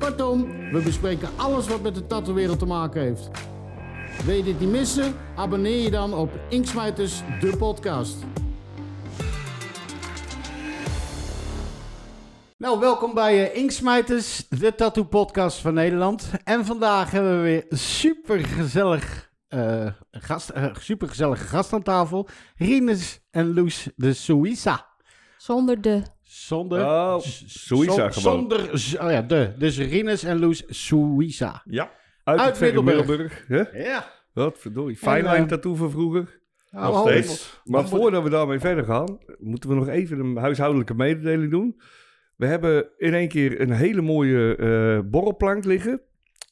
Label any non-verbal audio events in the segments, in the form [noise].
Kortom, we bespreken alles wat met de tattoo-wereld te maken heeft. Wil je dit niet missen? Abonneer je dan op Inksmijters, de podcast. Nou, welkom bij uh, Inksmijters, de tattoo-podcast van Nederland. En vandaag hebben we weer super gezellig, uh, gast, uh, super gezellige gast aan tafel. Rines en Loes de Suïssa. Zonder de. Zonder. Oh, zon- gewoon. Zonder. Oh ja, de. Dus Rines en Loes Suïssa. Ja, uit, Uit Middelburg. Middelburg. hè? Ja. Wat verdorie. Fijnlijn eh, tattoo van vroeger. Nou, nog ho- steeds. Maar voordat we daarmee verder gaan, moeten we nog even een huishoudelijke mededeling doen. We hebben in één keer een hele mooie eh, borrelplank liggen.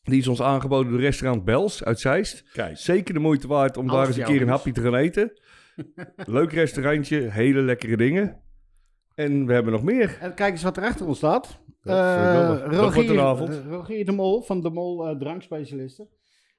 Die is ons aangeboden door restaurant Bels uit Zeist. Kijk, Zeker de moeite waard om daar eens een keer een hapje te gaan eten. [laughs] Leuk restaurantje, hele lekkere dingen. En we hebben nog meer. En kijk eens wat er achter ons staat. Eh, wordt Rogier, eh, Rogier de Mol van de Mol eh, Drankspecialisten.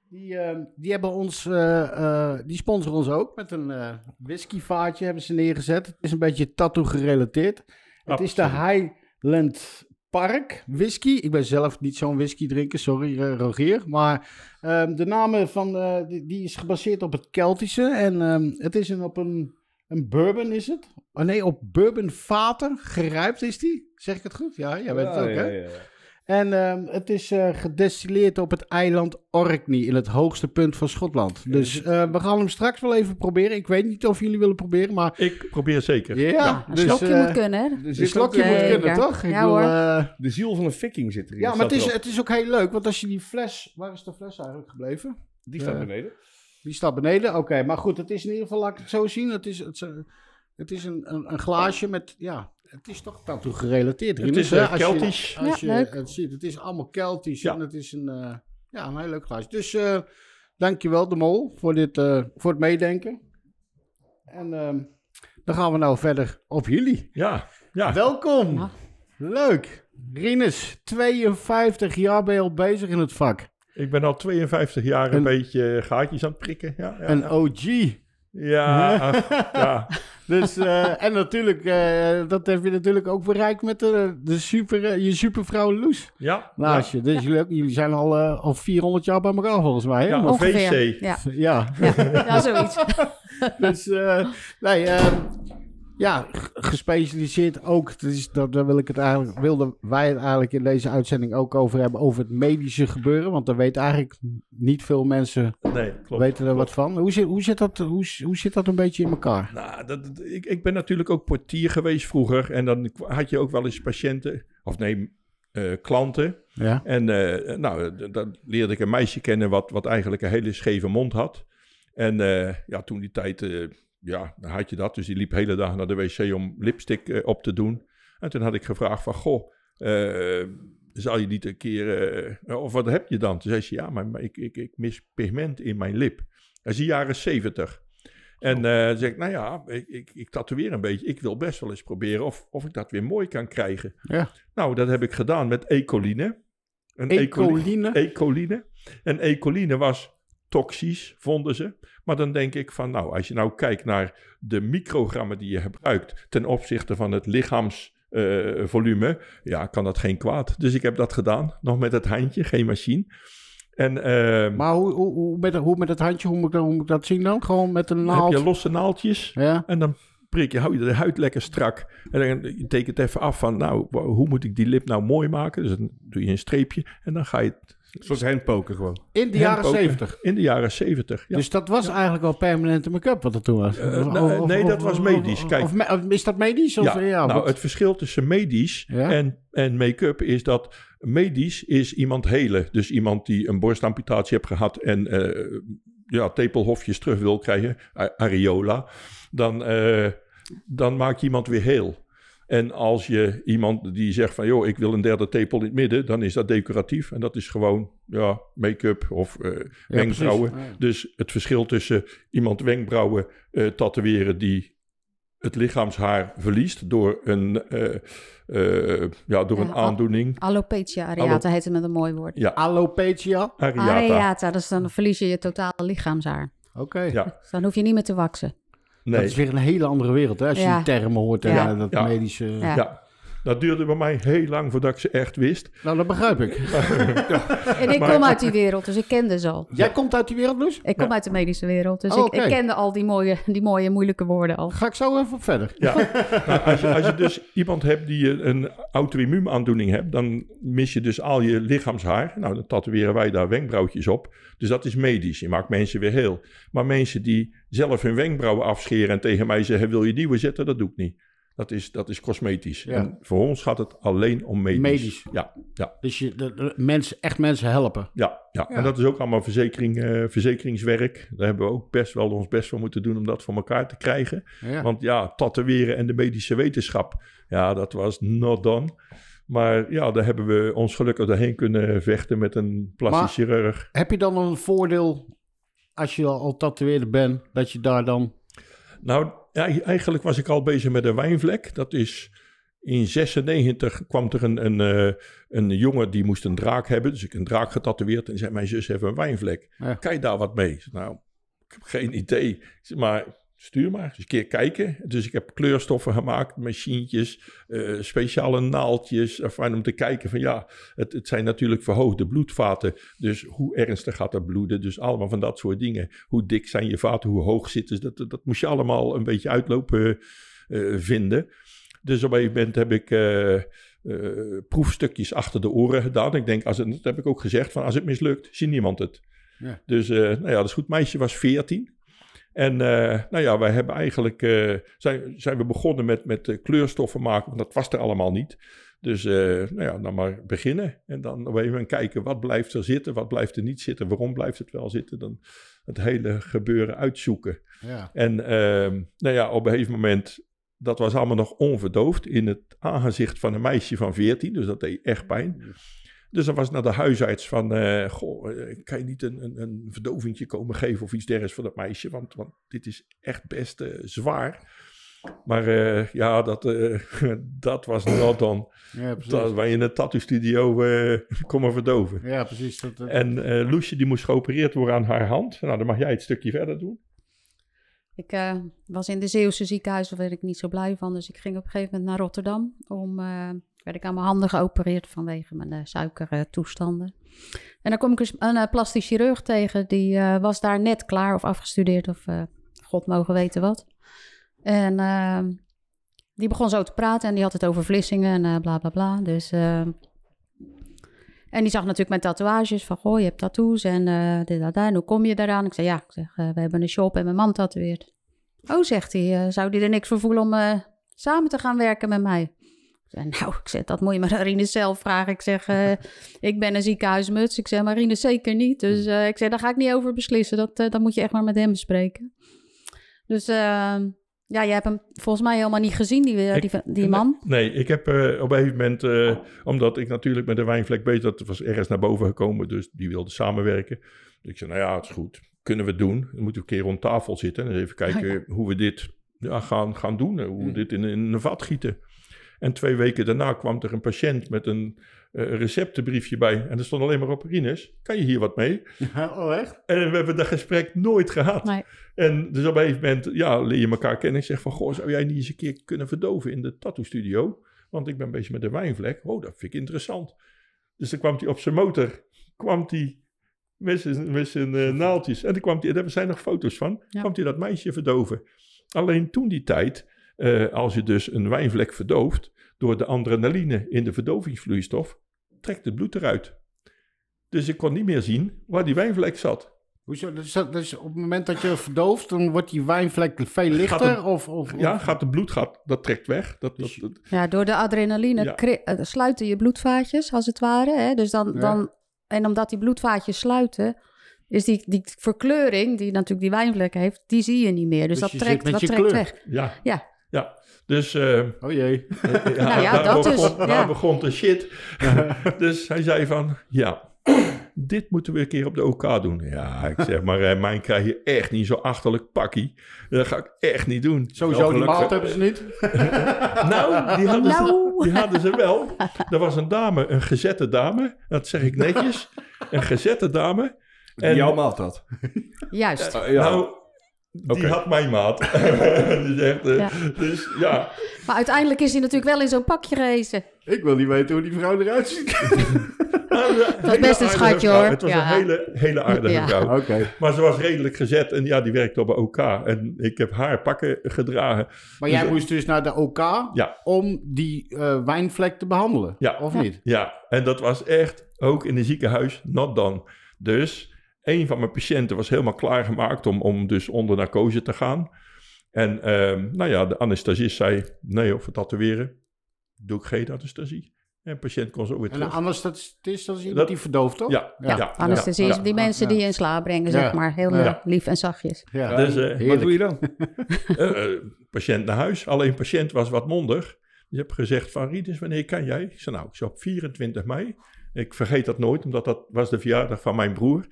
Die, eh, die hebben ons, eh, eh, die sponsoren ons ook met een eh whiskyvaartje hebben ze neergezet. Het is een beetje tattoo gerelateerd. Het is de Highland Park whisky. Ik ben zelf niet zo'n whisky drinker, sorry eh, Rogier. Maar ehm, de naam van, eh, die, die is gebaseerd op het Keltische. En ehm, het is een, op een, een bourbon is het. Oh nee, op bourbon vaten gerijpt is die. Zeg ik het goed? Ja, jij weet het Ja, ook ja, hè? ja, ja. En ehm, het is eh, gedestilleerd op het eiland Orkney, in het hoogste punt van Schotland. Dus eh, we gaan hem straks wel even proberen. Ik weet niet of jullie willen proberen, maar... ik probeer zeker. Ja, Een dus, slokje eh, moet kunnen, Een slokje eh, moet Zeker. kunnen, toch? Ik Ja, bedoel, hoor. eh, De ziel van een viking zit erin. ja, maar het is, erop. het is ook heel leuk, want als je die fles... Waar is de fles eigenlijk gebleven? Die staat eh, beneden. Die staat beneden, oké. maar goed, het is in ieder geval, laat ik het zo zien. Het is, het is, een- het is een, een, een glaasje met, ja... Het is toch tattoo gerelateerd. Het is eh, Als je- Keltisch. Als Ja, je het ziet, het is allemaal Keltisch Ja. en het is een, eh, ja, een heel leuk glaasje. Dus eh dankjewel de Mol voor, dit, eh, voor het meedenken. En ehm, dan gaan we nou verder op jullie. Ja, ja. Welkom. Ja. Leuk. Rinus, 52 jaar ben je al bezig in het vak. Ik ben al 52 jaar een, Een- beetje gaatjes aan het prikken. Ja, ja, Een ja. OG. ja, [laughs] ja. Dus, eh, en natuurlijk, eh, dat heb je natuurlijk ook bereikt met de, de super, eh, je supervrouw Loes ja, naast je. Dus jullie, zijn al, al 400 jaar bij elkaar volgens mij. Hè? Ja, Ongeveer. VC. Ja, ja. ja. ja zoiets. [laughs] Dus, eh, nee, ehm, ja, gespecialiseerd ook. Dat daar wil ik het eigenlijk, wilden wij het eigenlijk in deze uitzending ook over hebben, over het medische gebeuren. Want daar weten eigenlijk niet veel mensen Nee, klopt. weten er klopt. wat van. Hoe zit, hoe, zit dat, hoe, hoe zit dat een beetje in elkaar? Nou, dat, ik, ik ben natuurlijk ook portier geweest vroeger. En dan had je ook wel eens patiënten, of nee, eh, klanten. Ja. En eh, nou, dan leerde ik een meisje kennen wat, wat eigenlijk een hele scheve mond had. En eh, ja, toen die tijd, ja, dan had je dat. Dus die liep hele dag naar de wc om lipstick eh, op te doen. En toen had ik gevraagd van, goh, eh, zou je niet een keer, eh, of wat heb je dan? Toen zei ze, ja, maar, maar ik, ik, ik mis pigment in mijn lip. Dat is de jaren zeventig. En dan zeg ik, nou ja, ik, ik, ik tatoeëer een beetje. Ik wil best wel eens proberen of, of ik dat weer mooi kan krijgen. Ja. Nou, dat heb ik gedaan met ecoline. Een Ecoline? Ecoline. En ecoline was toxisch, vonden ze. Maar dan denk ik van, nou, als je nou kijkt naar de microgrammen die je gebruikt ten opzichte van het lichaamsvolume, ja, kan dat geen kwaad. Dus ik heb dat gedaan, nog met het handje, geen machine. En ehm, Maar hoe, hoe, hoe, met, hoe met het handje, hoe moet, ik, dat- hoe moet ik dat zien dan? Gewoon met een naald? heb je losse naaldjes. Ja. En dan prik je, hou je de huid lekker strak. En dan je tekent even af van, nou, hoe moet ik die lip nou mooi maken? Dus dan doe je een streepje en dan ga je het Een soort handpoken gewoon. In de jaren handpoken. 70. In de jaren 70, ja. Dus dat was eigenlijk al permanente make-up wat er toen was. Eh, Of- nou, of- nee, of- dat was medisch. Kijk. Of, is dat medisch? Of, ja, ja, nou, het verschil tussen medisch Ja. en, en make-up is dat medisch is iemand helen. Dus iemand die een borstamputatie heeft gehad en eh, ja, tepelhofjes terug wil krijgen, areola. Dan, eh, dan maak je iemand weer heel. En als je iemand die zegt van, joh, ik wil een derde tepel in het midden, dan is dat decoratief. En dat is gewoon, ja, make-up of eh, wenkbrauwen. Ja. Dus het verschil tussen iemand wenkbrauwen eh, tatoeëren die het lichaamshaar verliest door een, eh, eh, ja, door een aandoening. Alopecia areata heet het met een mooi woord. Ja, Alopecia. areata. Areata, dus dan verlies je je totale lichaamshaar. Oké. Ja, Dus dan hoef je niet meer te waksen. Dat is weer een hele andere wereld, hè? Als je Ja. die termen hoort en Ja. dat Ja. medische... Ja. Ja, dat duurde bij mij heel lang voordat ik ze echt wist. Nou, dat begrijp ik. [laughs] En ik Maar- kom uit die wereld, dus ik kende ze al. Jij komt uit die wereld dus? Ik kom Ja. uit de medische wereld, dus Oh, ik, kende al die mooie, die mooie moeilijke woorden al. Ga ik zo even verder. Ja, nou, als, je, als je dus iemand hebt die een- een auto-immuunaandoening hebt, dan mis je dus al je lichaamshaar. Nou, dan tatoeëren wij daar wenkbrauwtjes op. Dus dat is medisch. Je maakt mensen weer heel. Maar mensen die zelf hun wenkbrauwen afscheren en tegen mij zeggen: Wil je nieuwe zetten? Dat doe ik niet. Dat is, dat is cosmetisch. Ja. En voor ons gaat het alleen om medisch. Medisch. Ja, ja, Dus je de, de mensen, echt mensen helpen. ja, ja. Ja. En dat is ook allemaal verzekering, eh, verzekeringswerk. Daar hebben we ook best wel ons best voor moeten doen om dat voor elkaar te krijgen. Ja. Want ja, tatoeëren en de medische wetenschap, ja, dat was not done. Maar ja, daar hebben we ons gelukkig doorheen kunnen vechten met een plastisch Maar- chirurg. Heb je dan een voordeel als je al, al tatoeëerder bent, dat je daar dan... Nou, ja, eigenlijk was ik al bezig met een wijnvlek. Dat is in 96 kwam er een, een, eh, een jongen die moest een draak hebben. Dus ik een draak getatoeëerd en zei mijn zus heeft een wijnvlek. Ja. Kan je daar wat mee? Nou, ik heb geen idee. Maar stuur maar eens een keer kijken. Dus ik heb kleurstoffen gemaakt, machientjes, eh, speciale naaldjes. Enfin, om te kijken van ja, het, het zijn natuurlijk verhoogde bloedvaten. Dus hoe ernstig gaat dat bloeden? Dus allemaal van dat soort dingen. Hoe dik zijn je vaten? Hoe hoog zitten ze? Dat, dat, dat moest je allemaal een beetje uitlopen eh, vinden. Dus op een gegeven moment heb ik eh, eh, proefstukjes achter de oren gedaan. Ik denk, als het, dat heb ik ook gezegd, van als het mislukt, ziet niemand het. Ja. Dus eh, nou ja, dat is goed. Meisje was 14. En eh, nou ja, wij hebben eigenlijk, eh, zijn, zijn we begonnen met, met eh, kleurstoffen maken, want dat was er allemaal niet. Dus nou ja, dan maar beginnen. En dan moment kijken, wat blijft er zitten, wat blijft er niet zitten, waarom blijft het wel zitten. Dan het hele gebeuren uitzoeken. Ja. En ehm, nou ja, op een gegeven moment, dat was allemaal nog onverdoofd in het aangezicht van een meisje van 14. Dus dat deed echt pijn. Dus dan was naar de huisarts van, eh, goh, eh, kan je niet een, een, een verdovingje komen geven of iets dergelijks voor dat meisje? Want, want dit is echt best eh, zwaar. Maar eh, ja, dat, eh, [laughs] dat was [clears throat] not dan. Ja, precies. Dat wij in een tattoo studio eh [laughs] komen verdoven. Ja, precies. Dat, dat- En eh Loesje die moest geopereerd worden aan haar hand. Nou, dan mag jij het stukje verder doen. Ik eh, was in de Zeeuwse ziekenhuis, daar werd ik niet zo blij van. Dus ik ging op een gegeven moment naar Rotterdam. Om, eh, werd ik aan mijn handen geopereerd vanwege mijn eh, suikertoestanden. en dan kom ik dus een eh, plastisch chirurg tegen. Die eh, was daar net klaar of afgestudeerd of god mogen weten wat. En eh, die begon zo te praten en die had het over Vlissingen en bla bla bla. Dus... eh, en die zag natuurlijk mijn tatoeages van, goh, je hebt tattoos en dit, dat, dat. En hoe kom je daaraan? Ik zei, ja, ik zeg, we hebben een shop en mijn man tatoeëert. Oh, zegt hij, zou die er niks voor voelen om samen te gaan werken met mij? Nou, ik zeg, dat moet je maar Marine zelf vragen. Ik zeg, eh, [laughs] ik ben een ziekenhuismuts. Ik zeg, Marine zeker niet. Dus eh, ik zeg, daar ga ik niet over beslissen. Dat, eh, dat moet je echt maar met hem bespreken. Dus eh, ja, je hebt hem volgens mij helemaal niet gezien, die, die, die man. Nee, ik heb op een gegeven moment, omdat ik natuurlijk met de wijnvlek bezig dat was ergens naar boven gekomen, dus die wilde samenwerken. Dus ik zei, nou ja, het is goed, kunnen we doen. Dan moeten we een keer rond tafel zitten en even kijken hoe we dit ja, gaan, gaan doen, en hoe we dit in, in een vat gieten. En twee weken daarna kwam er een patiënt met een eh, receptenbriefje bij en er stond alleen maar op, Rinus, kan je hier wat mee? oh, echt? En we hebben dat gesprek nooit gehad. Nee. En dus op een gegeven moment, ja, leer je elkaar kennen. Ik zeg van, goh, zou jij niet eens een keer kunnen verdoven in de tattoo studio? Want ik ben bezig met de wijnvlek. Oh, dat vind ik interessant. Dus dan kwam hij op zijn motor, kwam hij met zijn, met zijn eh, naaldjes. En dan kwam hij, daar zijn nog foto's van, Ja. kwam hij dat meisje verdoven. Alleen toen die tijd, eh, als je dus een wijnvlek verdooft, door de adrenaline in de verdovingsvloeistof, trekt het bloed eruit. Dus ik kon niet meer zien waar die wijnvlek zat. Hoezo? Dus, dat- dus op het moment dat je verdooft, dan wordt die wijnvlek veel lichter? Gaat het- of, of, Ja, gaat het bloed gaat, dat trekt weg. Dat, dat, Dus- dat- Ja, door de adrenaline Ja. eh, sluiten je bloedvaatjes, als het ware. Hè? Dus dan, Ja. dan, en omdat die bloedvaatjes sluiten, is die, die verkleuring, die natuurlijk die wijnvlek heeft, die zie je niet meer. Dus, Dus dat trekt, dat trekt kleur. weg. ja. Ja. Ja, dus eh, Oh jee. ja, [laughs] Nou ja, daar, dat begon, dus, daar ja. begon de shit. [laughs] dus hij zei van, ja, [clears throat] dit moeten we een keer op de OK doen. Ja, ik zeg maar, eh, mijn krijg je echt niet zo achterlijk pakkie. Dat ga ik echt niet doen. Sowieso die maat hebben ze niet. [laughs] Nou, die hadden, Ze, Nou. die hadden ze wel. Er was een dame, een gezette dame. Dat zeg ik netjes. Een gezette dame. Die jouw maat had. Juist. Uh, ja. Nou, die had mijn maat. [laughs] dus, echt, eh, Ja. dus ja, Maar uiteindelijk is hij natuurlijk wel in zo'n pakje gerezen. Ik wil niet weten hoe die vrouw eruit ziet. [laughs] dat was best een schatje, hoor. Het was Ja. een hele, hele aardige Ja. vrouw. Oké. Maar ze was redelijk gezet en ja, die werkte op een OK. En ik heb haar pakken gedragen. Maar jij Dus- moest dus naar de OK Ja. om die eh, wijnvlek te behandelen. Ja. Of Ja. niet? Ja, en dat was echt ook in een ziekenhuis not done. Dus een van mijn patiënten was helemaal klaargemaakt om, om dus onder narcose te gaan. En ehm, nou ja, de anesthesist zei, nee of tatoeëren, doe ik geen anesthesie. En de patiënt kon zo weer En een terug. anesthesist, dat is iemand Dat- die verdooft, toch? Ja, Ja, ja, is die mensen ja. die je in slaap brengen, Ja. zeg maar. Heel Ja. lief en zachtjes. Ja. Dus, eh, Heerlijk. Wat doe je dan? [laughs] Eh, eh, patiënt naar huis. Alleen patiënt was wat mondig. Je hebt gezegd van Riedis, wanneer kan jij? Ik zei nou, ik zou op 24 mei. Ik vergeet dat nooit, omdat dat was de verjaardag van mijn broer.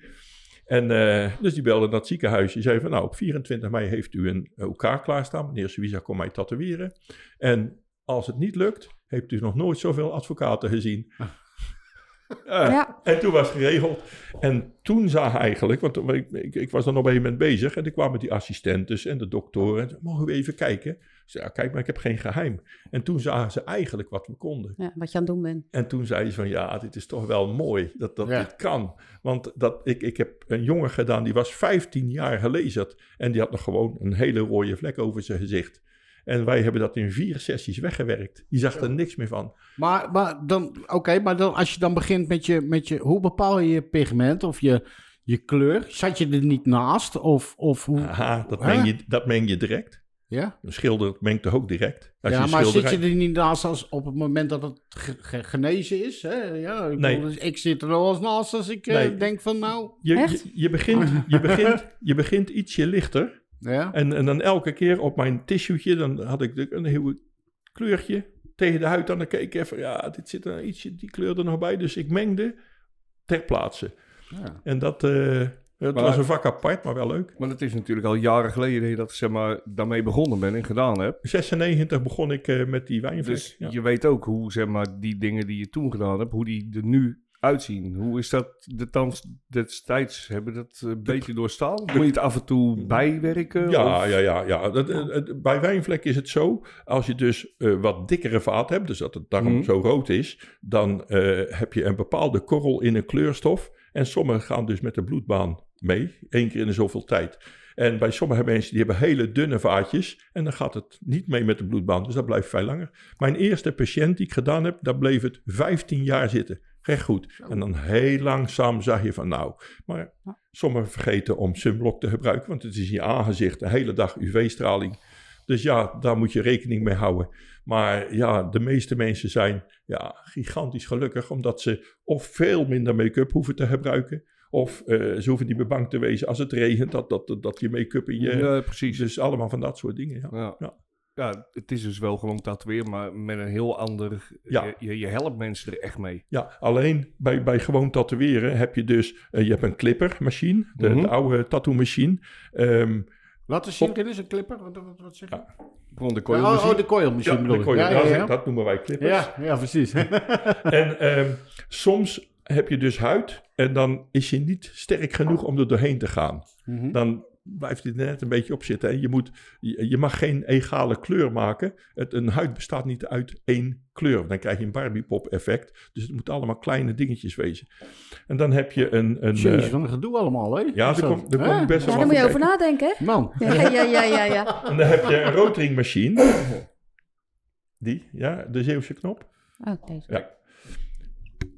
En eh, dus die belde naar het ziekenhuis. Die zei van nou, op 24 mei heeft u een OK klaarstaan. Meneer Suiza kon mij tatoeëren. En als het niet lukt, heeft u nog nooit zoveel advocaten gezien. Ja. [laughs] Ja, En toen was het geregeld. En toen zag hij eigenlijk, want ik, ik, ik was dan op een moment bezig en ik kwam met die assistentes en de doktoren. En zei, mogen we even kijken? Ik zei, ja, kijk, maar ik heb geen geheim. En toen zagen ze eigenlijk wat we konden. ja, wat je aan het doen bent. En toen zei ze van, ja, dit is toch wel mooi dat, dat Ja. dit kan. Want dat, ik, ik heb een jongen gedaan, die was 15 jaar gelezerd. En die had nog gewoon een hele rode vlek over zijn gezicht. En wij hebben dat in vier sessies weggewerkt. Die zag er niks meer van. Maar, maar dan, oké, maar dan, als je dan begint met je, met je, hoe bepaal je je pigment of je, je kleur? Zat je er niet naast? Of, of hoe? Aha, dat meng je, dat meng je direct. Ja, Een schilder mengt toch ook direct? Als ja je maar schilderij- zit je er niet naast als op het moment dat het ge- ge- genezen is? Hè? Ja, ik, Nee. bedoel, dus ik zit er wel eens naast als ik eh, Nee. denk van nou... Je, je, Echt? je, begint, je, begint, [laughs] je begint ietsje lichter. Ja, En, en dan elke keer op mijn tissueetje, dan had ik de- een heel kleurtje tegen de huid. Dan keek ik even, ja, dit zit er ietsje, die kleur er nog bij. Dus ik mengde ter plaatse. ja. En dat, eh, het Maar- was een vak apart, maar wel leuk. Maar het is natuurlijk al jaren geleden dat je dat zeg maar, daarmee begonnen bent en gedaan hebt. 96 begon ik eh, met die wijnvlek. Dus ja. je weet ook hoe zeg maar, die dingen die je toen gedaan hebt, hoe die er nu uitzien. Hoe is dat de thans destijds? Hebben dat een beetje doorstaan? Moet je het af en toe bijwerken? Ja, of- ja, ja. ja. Dat, eh, bij wijnvlek is het zo, als je dus eh, wat dikkere vaat hebt, dus dat het daarom Mhm. zo rood is, dan eh, heb je een bepaalde korrel in een kleurstof. En sommigen gaan dus met de bloedbaan mee, één keer in de zoveel tijd. En bij sommige mensen die hebben hele dunne vaatjes en dan gaat het niet mee met de bloedbaan, dus dat blijft veel langer. Mijn eerste patiënt die ik gedaan heb, daar bleef het 15 jaar zitten. Recht goed. En dan heel langzaam zag je van nou, maar sommigen vergeten om sunblock te gebruiken, want het is in je aangezicht de hele dag UV-straling. Dus ja, daar moet je rekening mee houden. Maar ja, de meeste mensen zijn ja, gigantisch gelukkig omdat ze of veel minder make-up hoeven te gebruiken. Of eh, ze hoeven niet meer bang te wezen als het regent, dat, dat, dat je make-up in je... Ja, precies. Dus allemaal van dat soort dingen. Ja. Ja. Ja. Ja. het is dus wel gewoon tatoeëren, maar met een heel ander... Ja. Je, je, helpt mensen er echt mee. Ja, alleen bij, bij gewoon tatoeëren heb je dus... eh, je hebt een clippermachine, de, Mhm. de oude tattoo-machine. Ehm, Laat eens zien, dit is een clipper. Wat, wat, wat zeg je? Ja. Gewoon de coil oh, oh, de coil ja, bedoel de coil, Ja, ja, dat- ja. dat noemen wij clippers. Ja, ja, precies. En ehm, soms heb je dus huid en dan is je niet sterk genoeg om er doorheen te gaan. Mhm. Dan blijft het er net een beetje op zitten. En je, moet, je, je mag geen egale kleur maken. Het, een huid bestaat niet uit één kleur. Dan krijg je een Barbie-pop effect. Dus het moeten allemaal kleine dingetjes wezen. En dan heb je een... een Jezus, wat een gedoe allemaal, hè? ja, daar dat- kom, daar kom Hè? ik best Ja, wel daar moet je over nadenken, hè? Man, [laughs] Ja, ja, ja, ja, ja. En dan heb je een roteringmachine. Die, ja, de Zeeuwse knop. Oh, deze. Ja.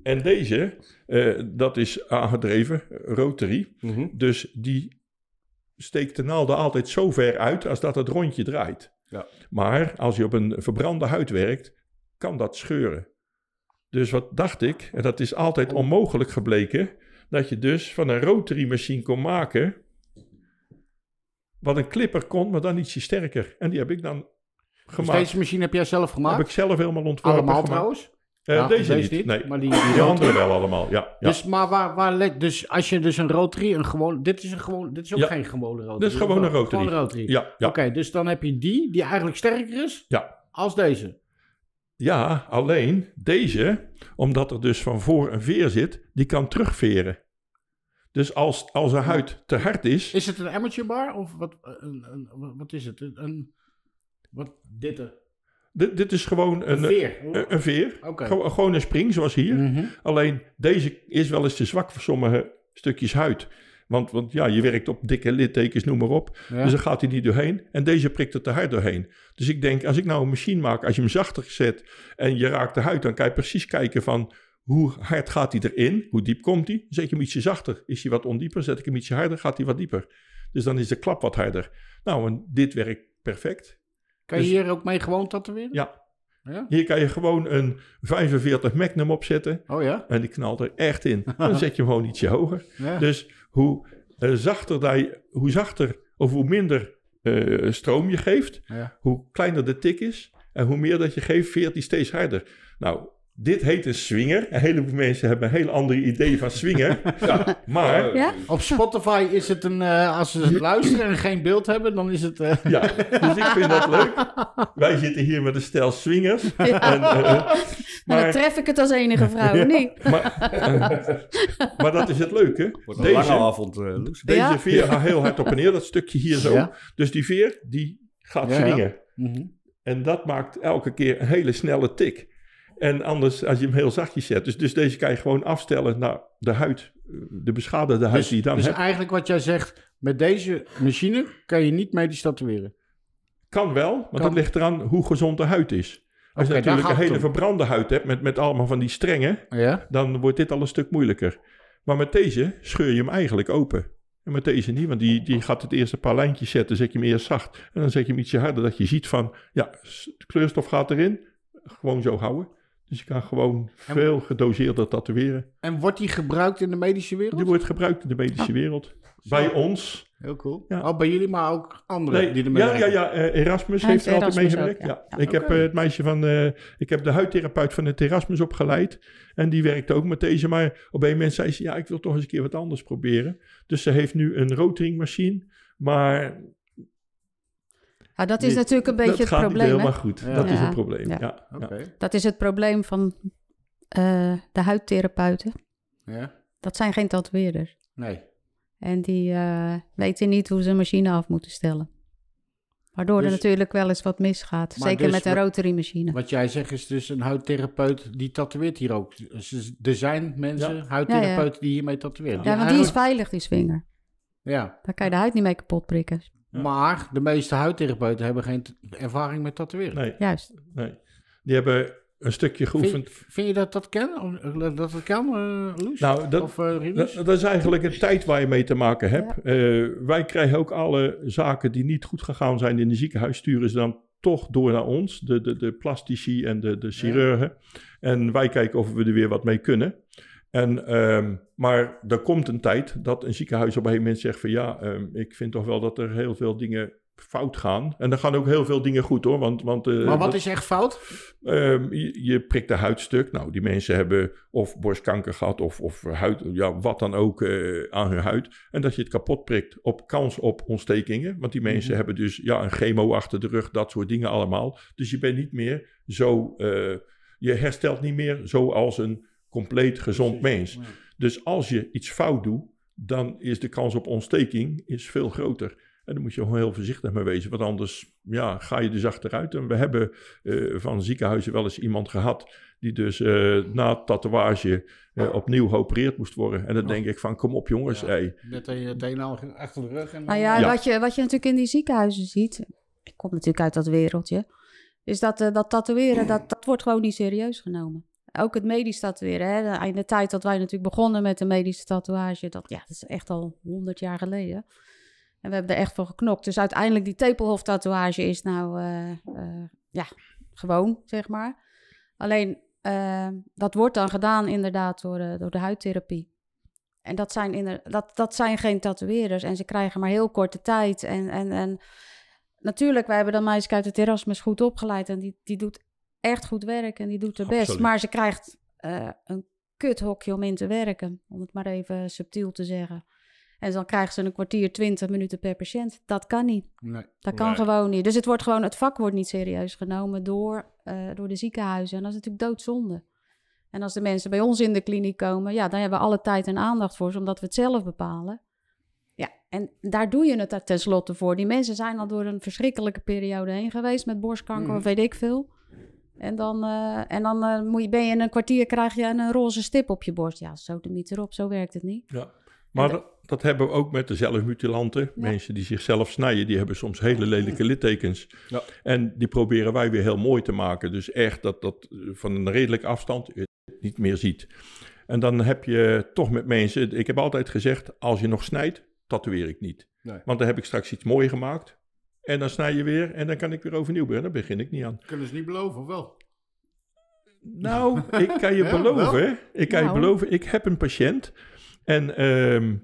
En deze, eh, dat is aangedreven, rotary. Mhm. Dus die steekt de naalden altijd zo ver uit als dat het rondje draait. Ja. Maar als je op een verbrande huid werkt, kan dat scheuren. Dus wat dacht ik, en dat is altijd onmogelijk gebleken, dat je dus van een rotary machine kon maken wat een clipper kon, maar dan ietsje sterker. En die heb ik dan Dus gemaakt. deze machine heb jij zelf gemaakt? heb ik zelf helemaal ontworpen. Allemaal gemaakt. trouwens? Eh, Ja, deze, deze niet, nee. maar die- die, die andere wel allemaal, ja. ja. Dus, maar waar, waar let, dus als je dus een rotary, een gewoon, dit is, een gewoon, dit is ook Ja. geen gewone rotary. Dit is gewoon een rotary. Gewoon een rotary. ja. Oké, dus dan heb je die, die eigenlijk sterker is Ja. als deze. Ja, alleen deze, omdat er dus van voor een veer zit, die kan terugveren. Dus als, als een huid te hard is, Is het een amateur bar of wat, een, een, wat is het? Een, wat, dit? Een, dit, dit is gewoon een een, veer. een, een veer. Oké. Gewoon, gewoon een spring, zoals hier. Mhm. Alleen deze is wel eens te zwak voor sommige stukjes huid. Want, want ja, je werkt op dikke littekens, noem maar op. Ja. Dus dan gaat hij niet doorheen. En deze prikt er te hard doorheen. Dus ik denk, als ik nou een machine maak, als je hem zachter zet en je raakt de huid, dan kan je precies kijken van hoe hard gaat hij erin, hoe diep komt hij. Zet je hem ietsje zachter, is hij wat ondieper. Zet ik hem ietsje harder, gaat hij wat dieper. Dus dan is de klap wat harder. Nou, en dit werkt perfect. Kan je dus- hier ook mee gewoon tatoeëren? Ja, Ja? hier kan je gewoon een 45 Magnum opzetten. Oh ja? En die knalt er echt in. [laughs] Dan zet je hem gewoon ietsje hoger. ja. Dus hoe, eh, zachter dat je, hoe zachter of hoe minder eh, stroom je geeft, Ja. hoe kleiner de tik is. En hoe meer dat je geeft, veert die steeds harder. Nou, dit heet een swinger. Een heleboel mensen hebben een heel ander idee van swinger. [laughs] ja, maar Ja? Op Spotify is het een, eh, als ze het luisteren en geen beeld hebben, dan is het... eh, [laughs] ja, dus ik vind dat leuk. Wij zitten hier met een stel swingers. En, eh, Maar dan tref ik het als enige vrouw, niet? [laughs] maar, maar dat is het leuke. Wordt een lange Deze, avond, eh, Loes. deze Ja. veer gaat heel hard op en neer, dat stukje hier zo. Ja. Dus die veer, die gaat Ja, ja. swingen. mhm. En dat maakt elke keer een hele snelle tik. En anders als je hem heel zachtjes zet. Dus, dus deze kan je gewoon afstellen naar de huid, eh, de beschadigde huid Dus, die je dan dus hebt. eigenlijk wat jij zegt, met deze machine kan je niet medisch tatoeëren. Kan wel, maar Kan. dat ligt eraan hoe gezond de huid is. Als je natuurlijk een hele verbrande huid hebt met, met allemaal van die strengen, Ja? dan wordt dit al een stuk moeilijker. Maar met deze scheur je hem eigenlijk open. En met deze niet, want die, die gaat het eerste paar lijntjes zetten, zet je hem eerst zacht. En dan zet je hem ietsje harder, dat je ziet van, ja, de kleurstof gaat erin. Gewoon zo houden. Dus je kan gewoon En- veel gedoseerder tatoeëren. En wordt die gebruikt in de medische wereld? Die wordt gebruikt in de medische wereld. Bij ons. Heel cool. Ja. Oh, bij jullie, maar ook anderen Nee, die ermee ja, ja, werken? ja, eh, Erasmus Hij heeft er altijd Erasmus meegewerkt. ook, Ja. ja. Ik heb eh, het meisje van, eh, ik heb de huidtherapeut van het Erasmus opgeleid. En die werkte ook met deze. Maar op een moment zei ze, ja, ik wil toch eens een keer wat anders proberen. Dus ze heeft nu een rotering machine. Maar Ja, dat is Nee, natuurlijk een beetje dat het gaat probleem. niet hè? helemaal goed. Ja. Dat is een probleem. Ja. Dat is het probleem van eh, de huidtherapeuten. Ja? Dat zijn geen tatoeëerders. Nee. En die eh, weten niet hoe ze een machine af moeten stellen. Waardoor er Dus- natuurlijk wel eens wat misgaat. Zeker dus met een rotary machine. Wat jij zegt is dus een huidtherapeut die tatoeëert hier ook. Dus er zijn mensen, Ja. huidtherapeuten die hiermee tatoeëren. Ja, want die is veilig, die swinger. Ja, Daar kan je de huid niet mee kapot prikken. Ja. maar de meeste huidtherapeuten hebben geen ervaring met tatoeëren. Nee, Juist. nee. Die hebben een stukje geoefend. Vind, vind je dat dat kan? Eh, Dat dat kan, eh Loes? Nou, dat, of eh Rinus? Dat, dat is eigenlijk een tijd waar je mee te maken hebt. Eh, wij krijgen ook alle zaken die niet goed gegaan zijn in het ziekenhuis, sturen ze dan toch door naar ons, de, de, de plastici en de, de chirurgen. En wij kijken of we er weer wat mee kunnen. En, ehm, maar er komt een tijd dat een ziekenhuis op een gegeven moment zegt van ja, ehm, ik vind toch wel dat er heel veel dingen fout gaan. En er gaan ook heel veel dingen goed hoor. Want, want, eh, maar wat dat- is echt fout? Ehm, je, je prikt de huidstuk. Nou, die mensen hebben of borstkanker gehad of, of huid, ja, wat dan ook eh, aan hun huid. En dat je het kapot prikt op kans op ontstekingen. Want die mensen Mhm. hebben dus ja, een chemo achter de rug, dat soort dingen allemaal. Dus je bent niet meer zo, eh, je herstelt niet meer zoals een compleet gezond mens. Dus als je iets fout doet, dan is de kans op ontsteking is veel groter. En daar moet je gewoon heel voorzichtig mee wezen, want anders ja, ga je dus achteruit. En we hebben eh, van ziekenhuizen wel eens iemand gehad die dus eh, na tatoeage eh, opnieuw geopereerd moest worden. En dan denk ik van, kom op jongens, Ja. hey. Net een- het een al achter de rug. En Nou ja, Ja. Wat, je, wat je natuurlijk in die ziekenhuizen ziet, ik kom natuurlijk uit dat wereldje, is dat eh, dat tatoeëren, [clears throat] dat, dat wordt gewoon niet serieus genomen. Ook het medisch tatoeëren. Hè? In de tijd dat wij natuurlijk begonnen met de medische tatoeage, dat, ja, dat is echt al honderd jaar geleden. En we hebben er echt voor geknokt. Dus uiteindelijk die tepelhof tatoeage is nou, eh, eh, ja, gewoon, zeg maar. Alleen, eh, dat wordt dan gedaan inderdaad door, eh, door de huidtherapie. En dat zijn, inder, dat, dat zijn geen tatoeëerders. En ze krijgen maar heel korte tijd. En, en, en natuurlijk, wij hebben dan meisje uit het Erasmus goed opgeleid. En die, die doet echt goed werk en die doet haar best. Absoluut. Maar ze krijgt eh, een kuthokje om in te werken. Om het maar even subtiel te zeggen. En dan krijgt ze een kwartier, twintig minuten per patiënt. Dat kan niet. Nee. Dat kan Nee. gewoon niet. Dus het, wordt gewoon, het vak wordt niet serieus genomen door, eh, door de ziekenhuizen. En dat is natuurlijk doodzonde. En als de mensen bij ons in de kliniek komen, ja, dan hebben we alle tijd en aandacht voor ze, omdat we het zelf bepalen. Ja, en daar doe je het daar tenslotte voor. Die mensen zijn al door een verschrikkelijke periode heen geweest met borstkanker Mhm. of weet ik veel. En dan, eh, en dan eh, moet je, ben je in een kwartier, krijg je een roze stip op je borst. Ja, zo de miet erop, zo werkt het niet. Ja. Maar dat, dat hebben we ook met de zelfmutilanten. Mensen die zichzelf snijden, die hebben soms hele lelijke littekens. Ja. En die proberen wij weer heel mooi te maken. Dus echt dat dat van een redelijke afstand je het niet meer ziet. En dan heb je toch met mensen... Ik heb altijd gezegd, als je nog snijdt, tatoeëer ik niet. Nee. Want dan heb ik straks iets moois gemaakt. En dan snij je weer en dan kan ik weer overnieuw beginnen. Daar begin ik niet aan. Kunnen ze niet beloven, of wel? Nou, ik kan je [laughs] Ja, beloven, ik kan je Nou. beloven, ik heb een patiënt en ehm,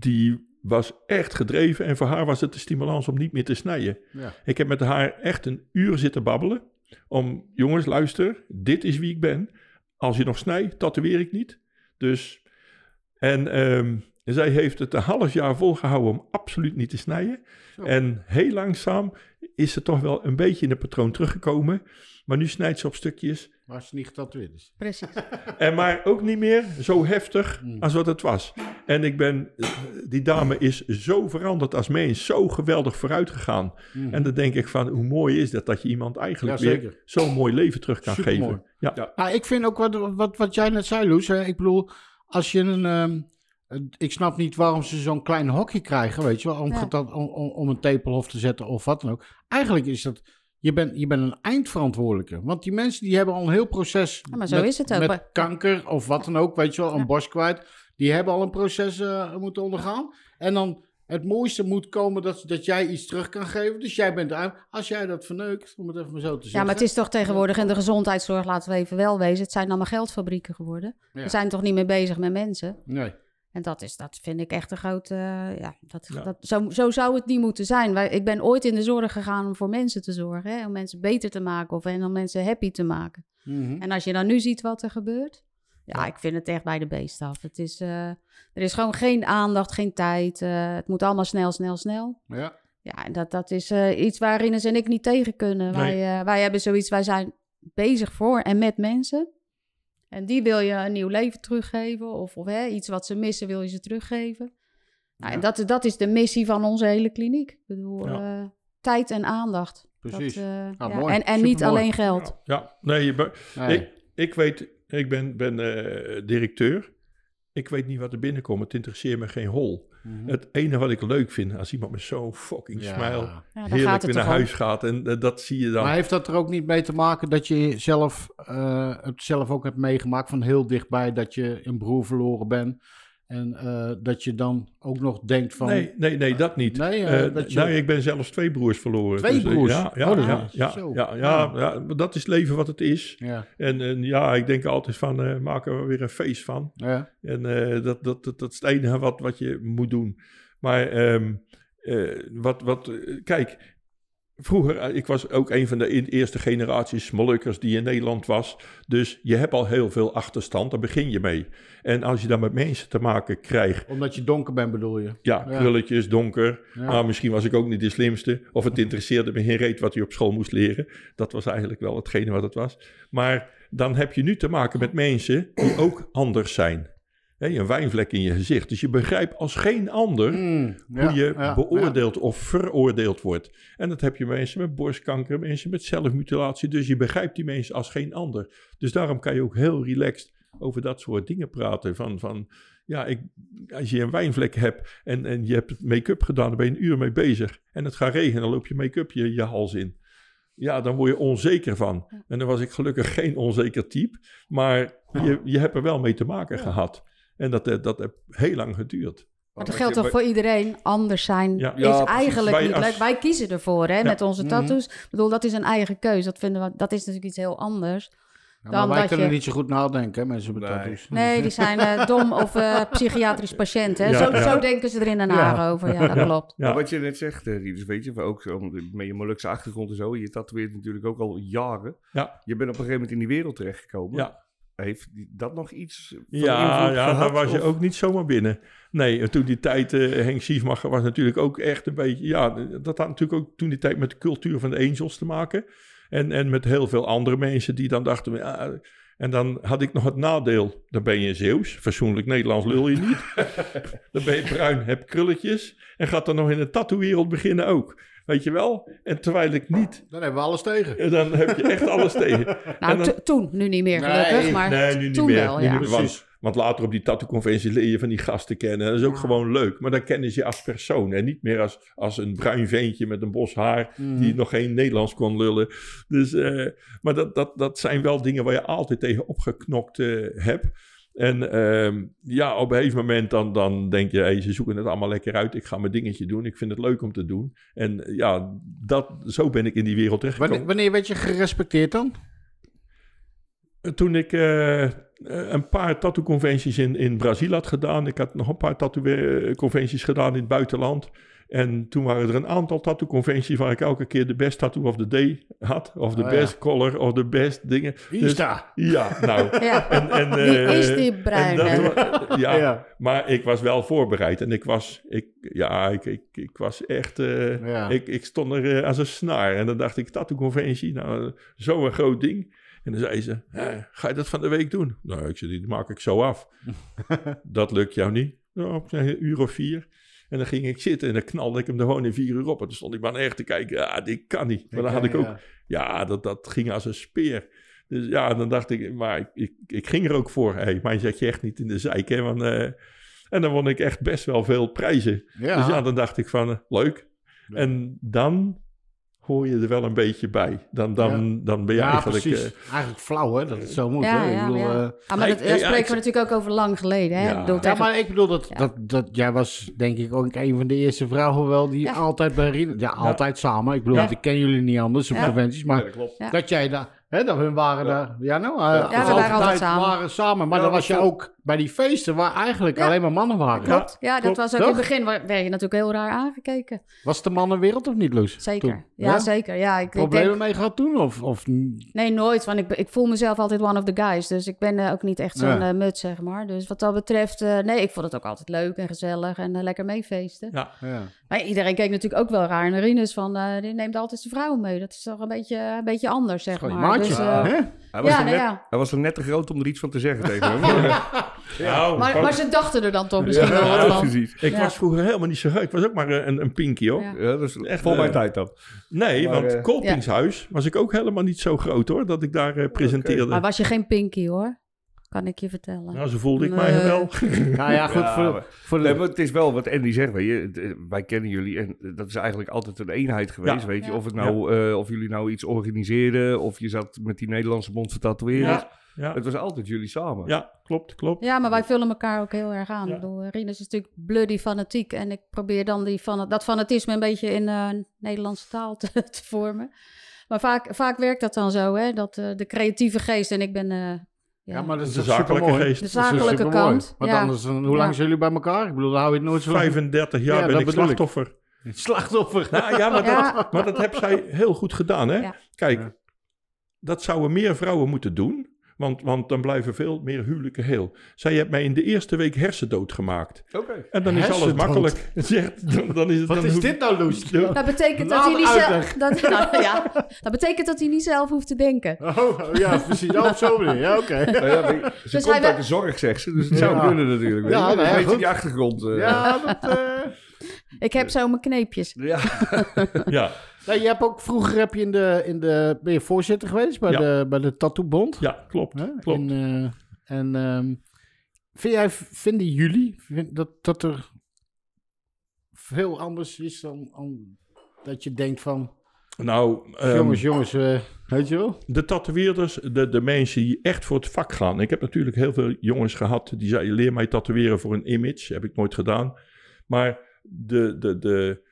die was echt gedreven en voor haar was het de stimulans om niet meer te snijden. Ja. Ik heb met haar echt een uur zitten babbelen om, jongens luister, dit is wie ik ben. Als je nog snijdt, tatoeëer ik niet. Dus, en zij heeft het een half jaar volgehouden om absoluut niet te snijden. Zo. En heel langzaam is ze toch wel een beetje in het patroon teruggekomen. Maar nu snijdt ze op stukjes. Maar ze niet getatoeëerd is. Precies. [laughs] En maar ook niet meer zo heftig Hmm. als wat het was. En ik ben, die dame is zo veranderd als mens, zo geweldig vooruit gegaan. Mhm. En dan denk ik van, hoe mooi is dat dat je iemand eigenlijk Ja, weer zo'n mooi leven terug kan Supermooi. geven. Ja. Ja. Nou, ik vind ook wat, wat, wat jij net zei, Loes. Hè? Ik bedoel, als je een... ehm, een- ik snap niet waarom ze zo'n klein hokje krijgen, weet je wel, om, Ja. om, om, een tepelhof te zetten of wat dan ook. Eigenlijk is dat, je bent, je bent een eindverantwoordelijke. Want die mensen die hebben al een heel proces Ja, maar zo met, is het ook. met kanker of wat dan ook, weet je wel, een borst kwijt. Die hebben al een proces eh, moeten ondergaan. En dan het mooiste moet komen dat, dat jij iets terug kan geven. Dus jij bent de Als jij dat verneukt, om het even maar zo te zeggen. Ja, maar het is toch tegenwoordig in de gezondheidszorg, laten we even wel wezen, het zijn allemaal geldfabrieken geworden. Ja. We zijn toch niet meer bezig met mensen. Nee. En dat, is, dat vind ik echt een grote. eh, ja, dat, Ja. Dat, zo, zo zou het niet moeten zijn. Wij, ik ben ooit in de zorg gegaan om voor mensen te zorgen. Hè, om mensen beter te maken of en om mensen happy te maken. Mhm. En als je dan nu ziet wat er gebeurt. Ja, ik vind het echt bij de beest af. Het is, eh, er is gewoon geen aandacht, geen tijd. eh, het moet allemaal snel, snel, snel. Ja. Ja, en dat, dat is iets waar Ines en ik niet tegen kunnen. Nee. Wij, wij hebben zoiets, wij zijn bezig voor en met mensen. En die wil je een nieuw leven teruggeven. Of, of hè, iets wat ze missen, wil je ze teruggeven. Nou, en dat, dat is de missie van onze hele kliniek. Ik bedoel, Ja. eh, tijd en aandacht. Precies. Dat, eh, Ah, ja. mooi. En, en niet alleen geld. Ja, ja. nee, je be- Nee. ik, ik weet, ik ben, ben eh, directeur. Ik weet niet wat er binnenkomt. Het interesseert me geen hol. Mhm. Het enige wat ik leuk vind, als iemand met zo'n fucking Ja. smile Ja, heerlijk gaat het weer naar om. huis gaat. En eh, dat zie je dan. Maar heeft dat er ook niet mee te maken dat je zelf, eh, het zelf ook hebt meegemaakt van heel dichtbij dat je een broer verloren bent? En eh, dat je dan ook nog denkt van... Nee, nee, nee, dat niet. Nee, eh, Eh, dat je- Nou, ik ben zelfs twee broers verloren. Twee eh, broers? Ja, ja, Oh, ja, ja, zo. ja, ja, ja, maar dat is het leven wat het is. Ja, En, en ja, ik denk altijd van, maak er weer een feest van. ja. En dat, dat, dat, dat is het enige wat, wat je moet doen. Maar ehm, eh, wat, wat, kijk, vroeger, eh, ik was ook een van de in- eerste generaties Molukkers die in Nederland was. Dus je hebt al heel veel achterstand, daar begin je mee. En als je dan met mensen te maken krijgt, Omdat je donker bent bedoel je? ja, Ja. krulletjes, donker. Ja. Maar misschien was ik ook niet de slimste. Of het interesseerde me geen reet wat hij op school moest leren. Dat was eigenlijk wel hetgene wat het was. Maar dan heb je nu te maken met mensen die ook anders zijn. Een wijnvlek in je gezicht. Dus je begrijpt als geen ander Mm, ja, hoe je ja, beoordeeld of veroordeeld wordt. En dat heb je mensen met borstkanker, mensen met zelfmutilatie. Dus je begrijpt die mensen als geen ander. Dus daarom kan je ook heel relaxed over dat soort dingen praten. Van, van ja, ik, als je een wijnvlek hebt en, en je hebt make-up gedaan, dan ben je een uur mee bezig. En het gaat regenen, dan loop je make-up je, je hals in. Ja, dan word je onzeker van. En dan was ik gelukkig geen onzeker type. Maar je, je hebt er wel mee te maken gehad. En dat, eh, dat heeft heel lang geduurd. Maar dat geldt toch voor iedereen. Anders zijn Ja. is Ja, eigenlijk Wij niet als- leuk. Wij kiezen ervoor hè, met onze Mhm. tattoos. Ik bedoel, dat is een eigen keuze. Dat vinden we, dat is natuurlijk iets heel anders Ja, Dan maar wij dat kunnen je- niet zo goed nadenken, hè, mensen met Nee. tattoos. Nee, die zijn eh, [laughs] dom of eh, psychiatrisch patiënt. Hè? Ja, zo, ja. zo denken ze er in Den Haag Ja. over. Ja, [laughs] dat klopt. Wat je net zegt, Rieders, weet je, ook met je Molukse achtergrond en zo. Je tatoeëert natuurlijk ook al jaren. Ja. Je bent op een gegeven moment in die wereld terechtgekomen. Ja. Heeft dat nog iets van Ja, invloed ja gehad, daar was je ook niet zomaar binnen. Nee, en toen die tijd, eh, Henk Schiefmacher was natuurlijk ook echt een beetje... Ja, dat had natuurlijk ook toen die tijd met de cultuur van de Angels te maken. En, en met heel veel andere mensen die dan dachten... Ja, en dan had ik nog het nadeel, dan ben je Zeeuws. Fatsoenlijk Nederlands lul je niet. [laughs] dan ben je bruin, heb krulletjes. En gaat dan nog in de tattoo-wereld beginnen ook. Weet je wel? En terwijl ik niet... Dan hebben we alles tegen. En dan heb je echt alles tegen. [laughs] Nou, dan- toen, nu niet meer Nee, gelukkig, maar Nee, nu niet toen meer. wel, Nu ja. niet meer, Precies. want, want later op die tattoo-conventies leer je van die gasten kennen. Dat is ook Ja. gewoon leuk. Maar dan kennen ze je als persoon. En niet meer als, als een bruin veentje met een bos haar... Mhm. die nog geen Nederlands kon lullen. Dus, eh, maar dat, dat, dat zijn wel dingen waar je altijd tegen opgeknokt eh, hebt. En ehm, ja, op een gegeven moment dan, dan denk je... Hey, ze zoeken het allemaal lekker uit. Ik ga mijn dingetje doen. Ik vind het leuk om te doen. En ja, dat, zo ben ik in die wereld terechtgekomen. Wanneer, wanneer werd je gerespecteerd dan? Toen ik eh, eh, een paar tattoo-conventies in, in Brazil had gedaan. Ik had nog een paar tattoo-conventies gedaan in het buitenland. En toen waren er een aantal tattoo-conventies waar ik elke keer de best tattoo of the day had. Of de Oh, ja. best color, of de best dingen. Hier Dus- sta. Ja, nou. [laughs] Ja. En, en, Wie eh, is die en bruine? dat ja, [laughs] Ja. maar ik was wel voorbereid. En ik was, ik, ja, ik, ik, ik was echt, eh, Ja. ik, ik stond er eh, als een snaar. En dan dacht ik, tattoo-conventie, nou, zo'n groot ding. En dan zei ze, "Hè, ga je dat van de week doen? Nou, ik zei, die maak ik zo af. [laughs] dat lukt jou niet? Nou, een uur of vier. En dan ging ik zitten en dan knalde ik hem er gewoon in vier uur op. En toen stond ik maar echt te kijken, ja, dit kan niet. Maar dan had ik ook, Ja. dat, dat ging als een speer. Dus ja, dan dacht ik, maar ik, ik, ik ging er ook voor. Hé, hey, mij zet je echt niet in de zijk, hè. Want, eh, en dan won ik echt best wel veel prijzen. Ja. Dus ja, dan dacht ik van, eh, leuk. En dan hoor je er wel een beetje bij. Dan, dan, dan ben je Ja, eigenlijk... precies. eh, Eigenlijk flauw, hè, dat het zo moet. Ja, hè? Ik ja, bedoel, ja. eh, Ah, maar dat, daar ja, spreken ik- we natuurlijk ook over lang geleden. Hè? Ja. Tegen- maar ik bedoel dat, Ja. dat, dat jij was denk ik ook een van de eerste vrouwen wel die Ja. altijd bij Rien, ja, altijd samen. Ik bedoel, Ja. ik ken jullie niet anders op Ja. conventies, maar Ja, dat klopt. Ja. dat jij daar, hè, dat hun waren daar, ja nou, uh, Ja, we waren altijd samen. waren samen, maar Ja, dan was je ook bij die feesten waar eigenlijk Ja. alleen maar mannen waren. Klopt. Ja, dat klopt. was ook Toch? in het begin, waar- werd je natuurlijk heel raar aangekeken. Was het de mannenwereld of niet, Loes? Zeker. Toen? Ja, zeker. Ja, ik, ik Problemen denk, mee gehad toen? Of, of nee, nooit. Want ik, ik voel mezelf altijd one of the guys. Dus ik ben eh, ook niet echt zo'n eh, mut, zeg maar. Dus wat dat betreft, eh, nee, ik vond het ook altijd leuk en gezellig en lekker meefeesten. ja, ja. Maar iedereen keek natuurlijk ook wel raar naar Rinus van, eh, die neemt altijd zijn vrouwen mee. Dat is toch een beetje, een beetje anders, zeg maar. maatje, Dus, eh, hè? Hij was, Ja, er nou net, ja. hij was er net te groot om er iets van te zeggen tegen hem. [laughs] Maar, maar ze dachten er dan toch misschien wel wat van. precies. ik Ja. was vroeger helemaal niet zo gek. Ik was ook maar eh, een, een pinky, hoor. Ja. Ja, dat is Echt, voor eh, mijn tijd dan. Nee, Maar, want Kolpingshuis was ik ook helemaal niet zo groot, hoor. Dat ik daar eh, presenteerde. Maar was je geen pinky, hoor. Kan ik je vertellen. Nou, zo voelde ik mij wel. [laughs] Nou ja, goed, Ja, voor, maar- voor de... Nee, maar het is wel wat Andy zegt, weet je. Het, eh, Wij kennen jullie en dat is eigenlijk altijd een eenheid geweest, Ja. weet je. Ja. Of, het nou, eh, of jullie nou iets organiseerden, of je zat met die Nederlandse bond van tatoeëerders. Ja. Ja, Het was altijd jullie samen. ja klopt, klopt. Ja, maar wij vullen elkaar ook heel erg aan. Ja. Ik bedoel, Rinus is natuurlijk bloody fanatiek. En ik probeer dan die van, dat fanatisme een beetje in eh, Nederlandse taal te, [laughs] te vormen. Maar vaak, vaak werkt dat dan zo, hè? Dat de creatieve geest en ik ben... ja, Ja, maar dat is De zakelijke supermooi? geest. de zakelijke kant. Want ja. anders, hoe lang Ja. zijn jullie bij elkaar? Ik bedoel, dan hou je het nooit zo... 35 jaar Ja, ben ik slachtoffer. [laughs] Slachtoffer. Nou ja, maar, Ja. Dat, maar dat heb zij heel goed gedaan, hè? Ja. Kijk, Ja. dat zouden meer vrouwen moeten doen. Want, want dan blijven veel meer huwelijken heel. Zij heeft mij in de eerste week hersendood gemaakt. Oké. En dan is alles makkelijk. [laughs] Zegt, dan, dan is het, Wat dan is dit nou, Loes? Dat betekent dat hij niet zelf... Dat, nou, ja, dat betekent dat hij niet zelf hoeft te denken. Oh, oh, ja, precies. Oh, zo bedoel je. Ja, oké. [laughs] Nou ja, weet je, ze Dus komt uit de zorg, zegt ze. Dus het zou Ja. kunnen natuurlijk. weet Ja, nou ja, Weet je goed. die achtergrond. eh, Ja, dat... eh, Ik heb zo mijn kneepjes. ja. Ja, Nou, je hebt ook vroeger heb je in de, in de ben je voorzitter geweest bij Ja. de bij de Tattoo Bond. ja, klopt. Hè? klopt. In, eh, en ehm, vind jij, vinden jullie vind, dat, dat er veel anders is dan, dan dat je denkt van, nou, ehm, jongens, jongens, eh, weet je wel? de tatoeëerders, de, de mensen die echt voor het vak gaan. Ik heb natuurlijk heel veel jongens gehad die zeiden: leer mij tatoeëren voor een image. Heb ik nooit gedaan. Maar de, de, de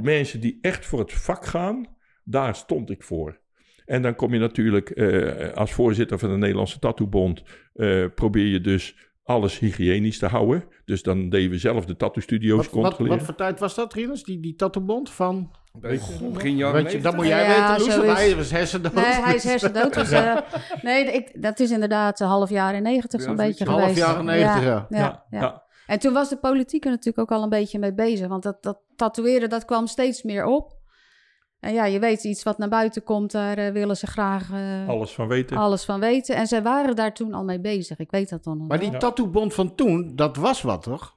mensen die echt voor het vak gaan, daar stond ik voor. En dan kom je natuurlijk eh, als voorzitter van de Nederlandse Tattoobond, eh probeer je dus alles hygiënisch te houden. Dus dan deden we zelf de tattoo-studio's Wat, wat, controleren. wat voor tijd was dat, Rinus? Die, die tattoombond van... Begin jaren je, dat moet 90? jij Ja, weten, Loes, is- hij was hersendood. Nee, hij is hersendood. Dus, [laughs] eh, nee, ik, dat is inderdaad een half jaren 90 zo'n Ja, beetje half geweest. jaren 90, ja. Ja, ja, ja, ja. En toen was de politiek er natuurlijk ook al een beetje mee bezig. Want dat, dat tatoeëren, dat kwam steeds meer op. En ja, je weet, iets wat naar buiten komt, daar eh, willen ze graag eh, alles van weten. alles van weten. En zij waren daar toen al mee bezig. Ik weet dat dan nog Maar wel. die tattoobond van toen, dat was wat, toch?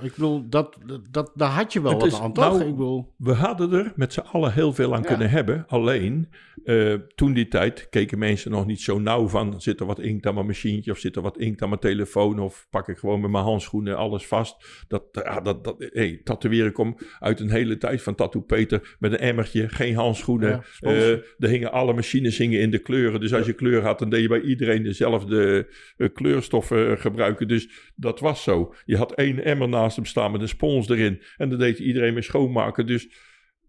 Ik bedoel, dat, dat, daar had je wel Het wat is aan, toch? nou- ik bedoel... We hadden er met z'n allen heel veel aan Ja. kunnen hebben. Alleen, eh, toen die tijd keken mensen nog niet zo nauw van... zit er wat inkt aan mijn machientje of zit er wat inkt aan mijn telefoon... of pak ik gewoon met mijn handschoenen alles vast. Dat, ja, dat, dat, hey, tatoeëren komt uit een hele tijd van Tattoo Peter... met een emmertje, geen handschoenen. Ja. Eh, er hingen alle machines hingen in de kleuren. Dus als je kleur had, dan deed je bij iedereen dezelfde eh, kleurstoffen gebruiken. Dus dat was zo. Je had één emmer naast hem staan met een spons erin. En dan deed iedereen mee schoonmaken. Dus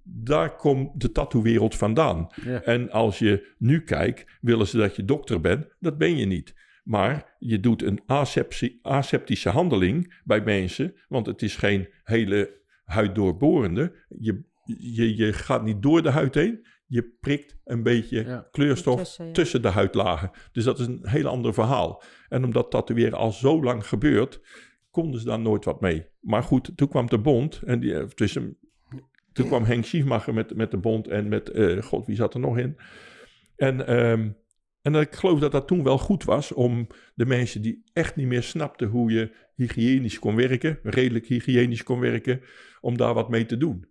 daar komt de tattoo-wereld vandaan. Ja. En als je nu kijkt, willen ze dat je dokter bent. Dat ben je niet. Maar je doet een asepti- aseptische handeling bij mensen. Want het is geen hele huiddoorborende. Je, je, je gaat niet door de huid heen. Je prikt een beetje Ja. kleurstof Tussen, ja. tussen de huidlagen. Dus dat is een heel ander verhaal. En omdat tatoeëren al zo lang gebeurt, konden ze daar nooit wat mee. Maar goed, toen kwam de bond en die, eh, tussen, toen kwam Henk Schiefmacher met, met de bond en met, eh, god, wie zat er nog in? En, ehm, en ik geloof dat dat toen wel goed was om de mensen die echt niet meer snapten hoe je hygiënisch kon werken, redelijk hygiënisch kon werken, om daar wat mee te doen.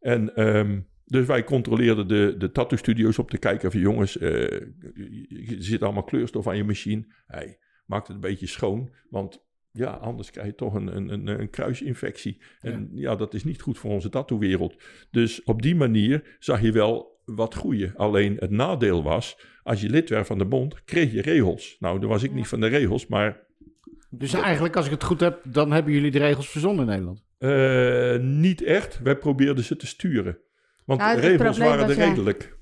En ehm, dus wij controleerden de, de tattoo-studio's op te kijken van jongens, eh, er zit allemaal kleurstof aan je machine. Hey, maak het een beetje schoon, want ja, anders krijg je toch een, een, een, een kruisinfectie. En ja. dat is niet goed voor onze tattoo-wereld. Dus op die manier zag je wel wat groeien. Alleen het nadeel was, als je lid werd van de bond, kreeg je regels. Nou, dan was ik niet van de regels, maar Dus eigenlijk, als ik het goed heb, dan hebben jullie de regels verzonnen in Nederland. eh, niet echt. Wij probeerden ze te sturen. Want Ja, de het regels waren er ja. redelijk.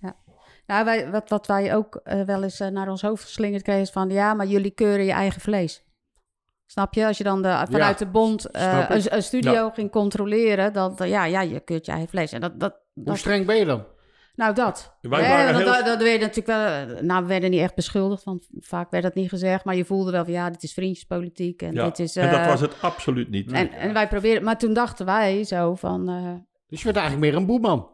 Nou, wij, wat, wat wij ook eh, wel eens eh, naar ons hoofd geslingerd kregen is van... ja, maar jullie keuren je eigen vlees. Snap je? Als je dan de, vanuit de bond eh, een, een studio ging controleren... Dan, ja, ja, je keurt je eigen vlees. En dat, dat, Hoe dat, streng ben je dan? nou, dat. Wij Hè, waren want heel- dat, dat werd natuurlijk wel... eh, Nou, we werden niet echt beschuldigd, want vaak werd dat niet gezegd. Maar je voelde wel van, ja, dit is vriendjespolitiek. En, Ja, dit is, en dat eh, was het absoluut niet. En, en wij probeerden... Maar toen dachten wij zo van... eh, Dus je werd eigenlijk meer een boeman.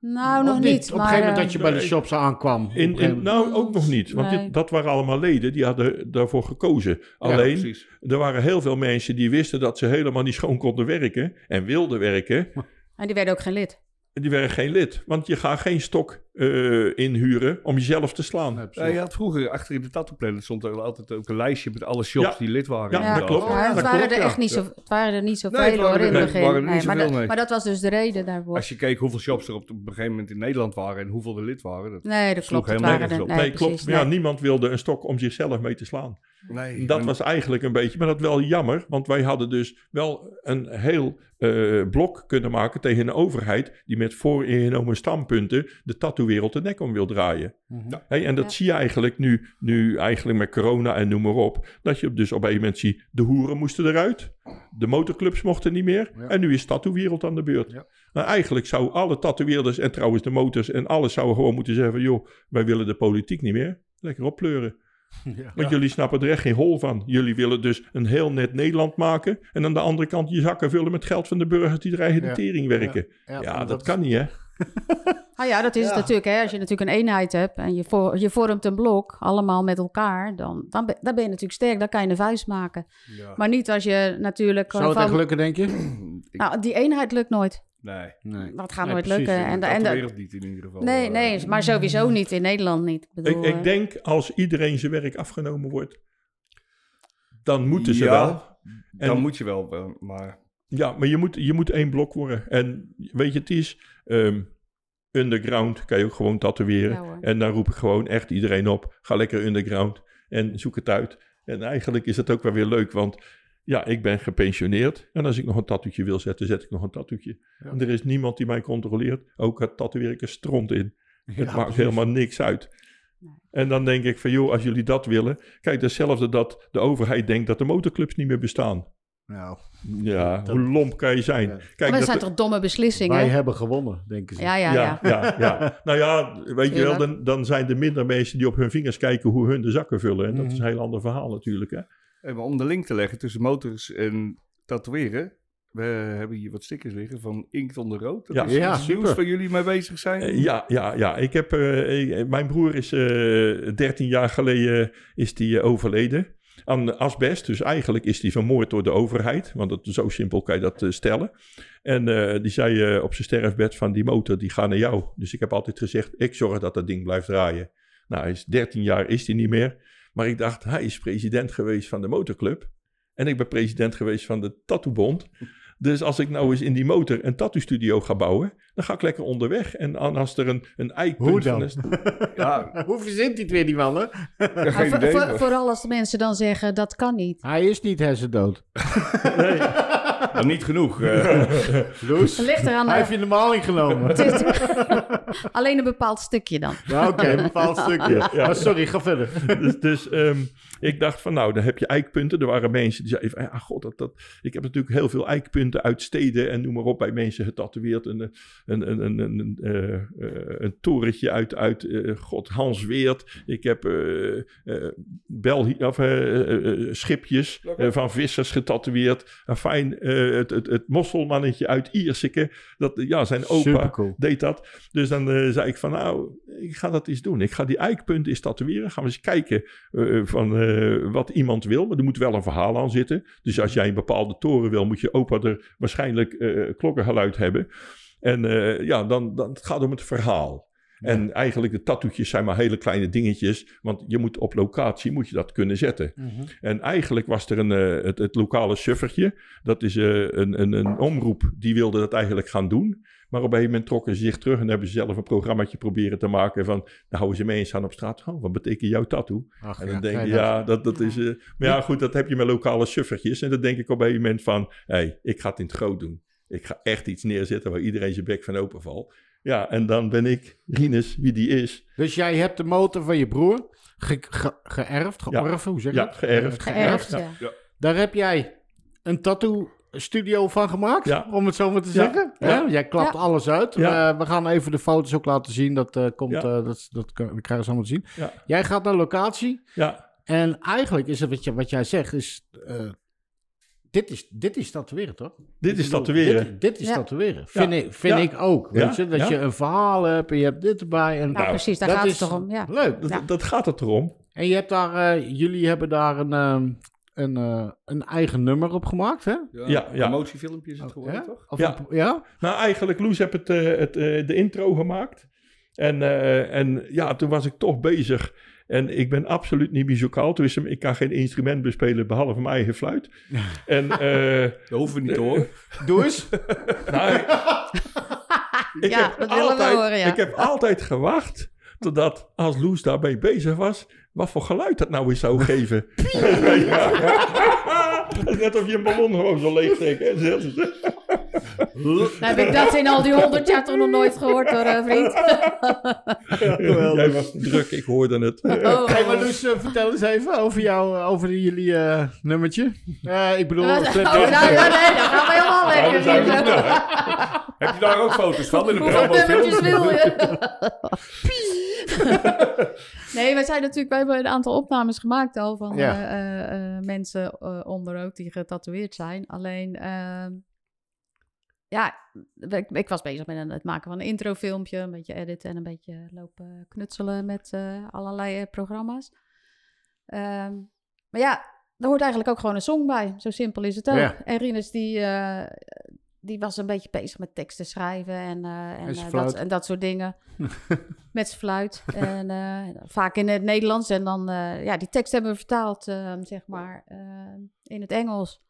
Nou, Of nog niet. Op een gegeven moment eh, dat je bij de nee. shops aankwam. In, nou, ook nog niet. Want Nee. dit- dat waren allemaal leden die hadden daarvoor gekozen. Alleen, er waren heel veel mensen die wisten dat ze helemaal niet schoon konden werken. En wilden werken. En die werden ook geen lid. En die werden geen lid. Want je gaat geen stok eh, inhuren om jezelf te slaan. Ja, je had vroeger achter in de Tattoo stond er altijd ook een lijstje met alle shops Ja. die lid waren. Ja, dat klopt. Ja, het dat waren er echt niet zo, het waren er niet zoveel Nee, hoor in het begin. waren er niet Nee, maar, dat- nee. maar dat was dus de reden daarvoor. Als je keek hoeveel shops er op, een gegeven moment in Nederland waren en hoeveel er lid waren. Dat... nee, dat sloeg klopt. Het helemaal waren er, nergens nee, op. Nee, klopt. Maar ja, niemand wilde een stok om zichzelf mee te slaan. Nee, Dat was eigenlijk een beetje, maar dat wel jammer. Want wij hadden dus wel een heel eh, blok kunnen maken tegen een overheid... die met vooringenomen standpunten de tattoo-wereld de nek om wil draaien. Mhm. Hey, en dat Ja. zie je eigenlijk nu, nu eigenlijk met corona en noem maar op. Dat je dus op een moment ziet, de hoeren moesten eruit. De motorclubs mochten niet meer. Ja. En nu is tattoo-wereld aan de beurt. Ja. Nou, eigenlijk zou alle tatoeëerders en trouwens de motors en alles zouden gewoon moeten zeggen... joh, wij willen de politiek niet meer. Lekker oppleuren. [laughs] Ja. Want jullie snappen er echt geen hol van. Jullie willen dus een heel net Nederland maken... en aan de andere kant je zakken vullen met geld van de burgers... die er eigen de Ja. tering werken. Ja, dat, kan niet, hè? [laughs] Ah ja, dat is Ja. het natuurlijk. Hè. Als je natuurlijk een eenheid hebt en je, voor, je vormt een blok, allemaal met elkaar, dan, dan, ben, dan ben je natuurlijk sterk. Dan kan je een vuist maken. Ja. Maar niet als je natuurlijk Zou het echt van... lukken, denk je? [clears throat] Nou, die eenheid lukt nooit. nee, Nee. Dat gaat Nee, nooit precies, lukken. En, de- dat en de wereld niet in ieder geval. nee, eh, nee, maar sowieso niet in Nederland niet. Ik, bedoel, Ik, ik eh, denk als iedereen zijn werk afgenomen wordt... dan moeten ze Ja, wel. Dan moet je wel, eh, maar... Ja, maar je moet, je moet één blok worden. En weet je, het is ehm, underground, kan je ook gewoon tatoeëren. Ja, en dan roep ik gewoon echt iedereen op, ga lekker underground en zoek het uit. En eigenlijk is het ook wel weer leuk, want ja, ik ben gepensioneerd. En als ik nog een tattoetje wil zetten, zet ik nog een tattoetje. Ja. En er is niemand die mij controleert. Ook het tatoeëer ik er stront in. Het Ja, maakt precies. helemaal niks uit. Nee. En dan denk ik van, joh, als jullie dat willen... Kijk, hetzelfde dat de overheid denkt dat de motorclubs niet meer bestaan. Nou, Ja, Dat- hoe lomp kan je zijn? Ja. Maar Kijk, dat dat zijn toch domme beslissingen? wij hebben gewonnen, denken ze. Ja, ja, ja. ja, ja, ja. [laughs] Nou ja, weet je wel, dan, dan zijn er minder mensen die op hun vingers kijken hoe hun de zakken vullen. En dat Mhm. is een heel ander verhaal natuurlijk. Hè? Hey, maar om de link te leggen tussen motors en tatoeëren. We hebben hier wat stickers liggen van Inkt onder Rood. Dat Ja. is Ja, nieuws super. waar jullie mee bezig zijn. Eh, ja, ja, ja. Ik heb, eh, ik- mijn broer is eh 13 jaar geleden is die, overleden aan asbest. Dus eigenlijk is die vermoord door de overheid. Want dat, zo simpel kan je dat eh, stellen. En eh, die zei eh, op zijn sterfbed van die motor, die gaat naar jou. Dus ik heb altijd gezegd, ik zorg dat dat ding blijft draaien. Nou, hij is 13 jaar is hij niet meer. Maar ik dacht, hij is president geweest van de motorclub. En ik ben president geweest van de Tattoobond. Dus als ik nou eens in die motor een tattoo studio ga bouwen, dan ga ik lekker onderweg. En als er een, een eikpunt Hoe van dan? is- [laughs] Ja, [laughs] Hoe verzint hij het weer, die man, hè? ja, Maar geen voor- idee. voor- maar- vooral als de mensen dan zeggen, dat kan niet. Hij is niet hersendood. [laughs] Nee. [laughs] Nou, niet genoeg. eh. [laughs] Loes, ligt eraan... hij eh, heeft je in de maling genomen. [laughs] het is- alleen een bepaald stukje dan. Ja, Oké, een bepaald stukje. Ja, sorry, ga verder. dus dus ehm, ik dacht van nou, dan heb je eikpunten. Er waren mensen die zeiden van ja, god, dat, dat... ik heb natuurlijk heel veel eikpunten uit steden en noem maar op bij mensen getatoeëerd. Een, een, een, een, een, een, eh, eh, een torentje uit, uit eh, god, Hans Weert. Ik heb eh eh, Belgi- of, eh, eh, eh, schipjes eh, van vissers getatoeëerd. Fijn, het, het, het mosselmannetje uit Ierseke. Dat, ja, zijn opa deed dat. Dus dan eh, zei ik van nou, ik ga dat eens doen. Ik ga die eikpunten eens tatoeëren. Gaan we eens kijken eh, van eh, wat iemand wil. Maar er moet wel een verhaal aan zitten. Dus als jij een bepaalde toren wil, moet je opa er waarschijnlijk klokkengeluid hebben. En ja, dan, dan het gaat om het verhaal. En eigenlijk de tattoetjes zijn maar hele kleine dingetjes. Want je moet op locatie moet je dat kunnen zetten. Mhm. En eigenlijk was er een, eh, het, het lokale suffertje. Dat is eh, een, een, een omroep die wilde dat eigenlijk gaan doen. Maar op een gegeven moment trokken ze zich terug en hebben ze zelf een programmaatje proberen te maken van... Dan houden ze mensen aan op straat. Oh, wat betekent jouw tattoo? Ach, En dan ja, denk je, ja, dat, dat is... eh, maar ja, goed, dat heb je met lokale suffertjes. En dan denk ik op een gegeven moment van... Hé, hey, ik ga het in het groot doen. Ik ga echt iets neerzetten waar iedereen zijn bek van open valt. Ja, en dan ben ik, Rinus, wie die is. Dus jij hebt de motor van je broer ge- ge- geërfd, georven, hoe zeg je Ja, dat? geërfd. Geërfd, Ja. ja. Daar heb jij een tattoo studio van gemaakt, Ja. om het zo maar te Ja. zeggen. Ja. Ja, Jij klapt Ja. alles uit. Ja. Eh, we gaan even de foto's ook laten zien. Dat, eh, komt, Ja. eh, dat, dat, dat krijgen ze allemaal te zien. Ja, Jij gaat naar locatie ja, en eigenlijk is het wat, je, wat jij zegt, is, eh, dit is... Dit is tatoeëren, toch? dit is tatoeëren. Dit, dit is Ja. tatoeëren. Vind, Ja. ik, vind Ja. ik ook. Ja. Weet je? Dat Ja. je een verhaal hebt en je hebt dit erbij. En, Nou, precies, daar dat gaat is het toch om. Ja. Leuk. Dat, Ja. dat gaat het erom. En je hebt daar, eh, jullie hebben daar een, ehm, een, eh, een eigen nummer op gemaakt, hè? Ja, Ja, ja. promotiefilmpje is het geworden, ja? toch? Of Ja. een- ja? Nou, eigenlijk, Loes heb het, eh, het, de intro gemaakt. En, en ja, toen was ik toch bezig. En ik ben absoluut niet muzikaal. Dus ik kan geen instrument bespelen behalve mijn eigen fluit. [laughs] En eh, Dat hoeven we niet horen. [laughs] Doe eens. nou, ik, [laughs] Ja, heb dat willen we altijd, horen, ja. ik heb altijd gewacht totdat als Loes daarmee bezig was, wat voor geluid dat nou eens zou geven. ja. Het is net of je een ballon gewoon zo leeg trekt. Nou [laughs] heb ik dat in al die honderd jaar toch nog nooit gehoord hoor, eh, vriend. Jij was druk, ik hoorde het. Oh. Hey, maar dus eh, vertel eens even over, jou, over jullie eh, nummertje. Eh, ik bedoel... Oh, nou, eh, nou, nee, dan gaan we helemaal Nou, lekker. Heb je daar ook foto's van in de Hoeveel nummertjes wil je? nee, wij zijn natuurlijk, wij hebben een aantal opnames gemaakt al van Ja. eh, eh, eh, mensen eh, onder ook die getatoeëerd zijn. Alleen, ehm, ja, ik, ik was bezig met het maken van een introfilmpje, een beetje editen en een beetje lopen knutselen met eh, allerlei eh, programma's. Ehm, maar ja, er hoort eigenlijk ook gewoon een song bij. Zo simpel is het ook. Ja. En Rinus die, eh, die was een beetje bezig met teksten schrijven en, en, dat, en dat soort dingen. [laughs] met zijn fluit. En vaak in het Nederlands. En dan, ja, die tekst hebben we vertaald, eh, zeg maar, eh, in het Engels.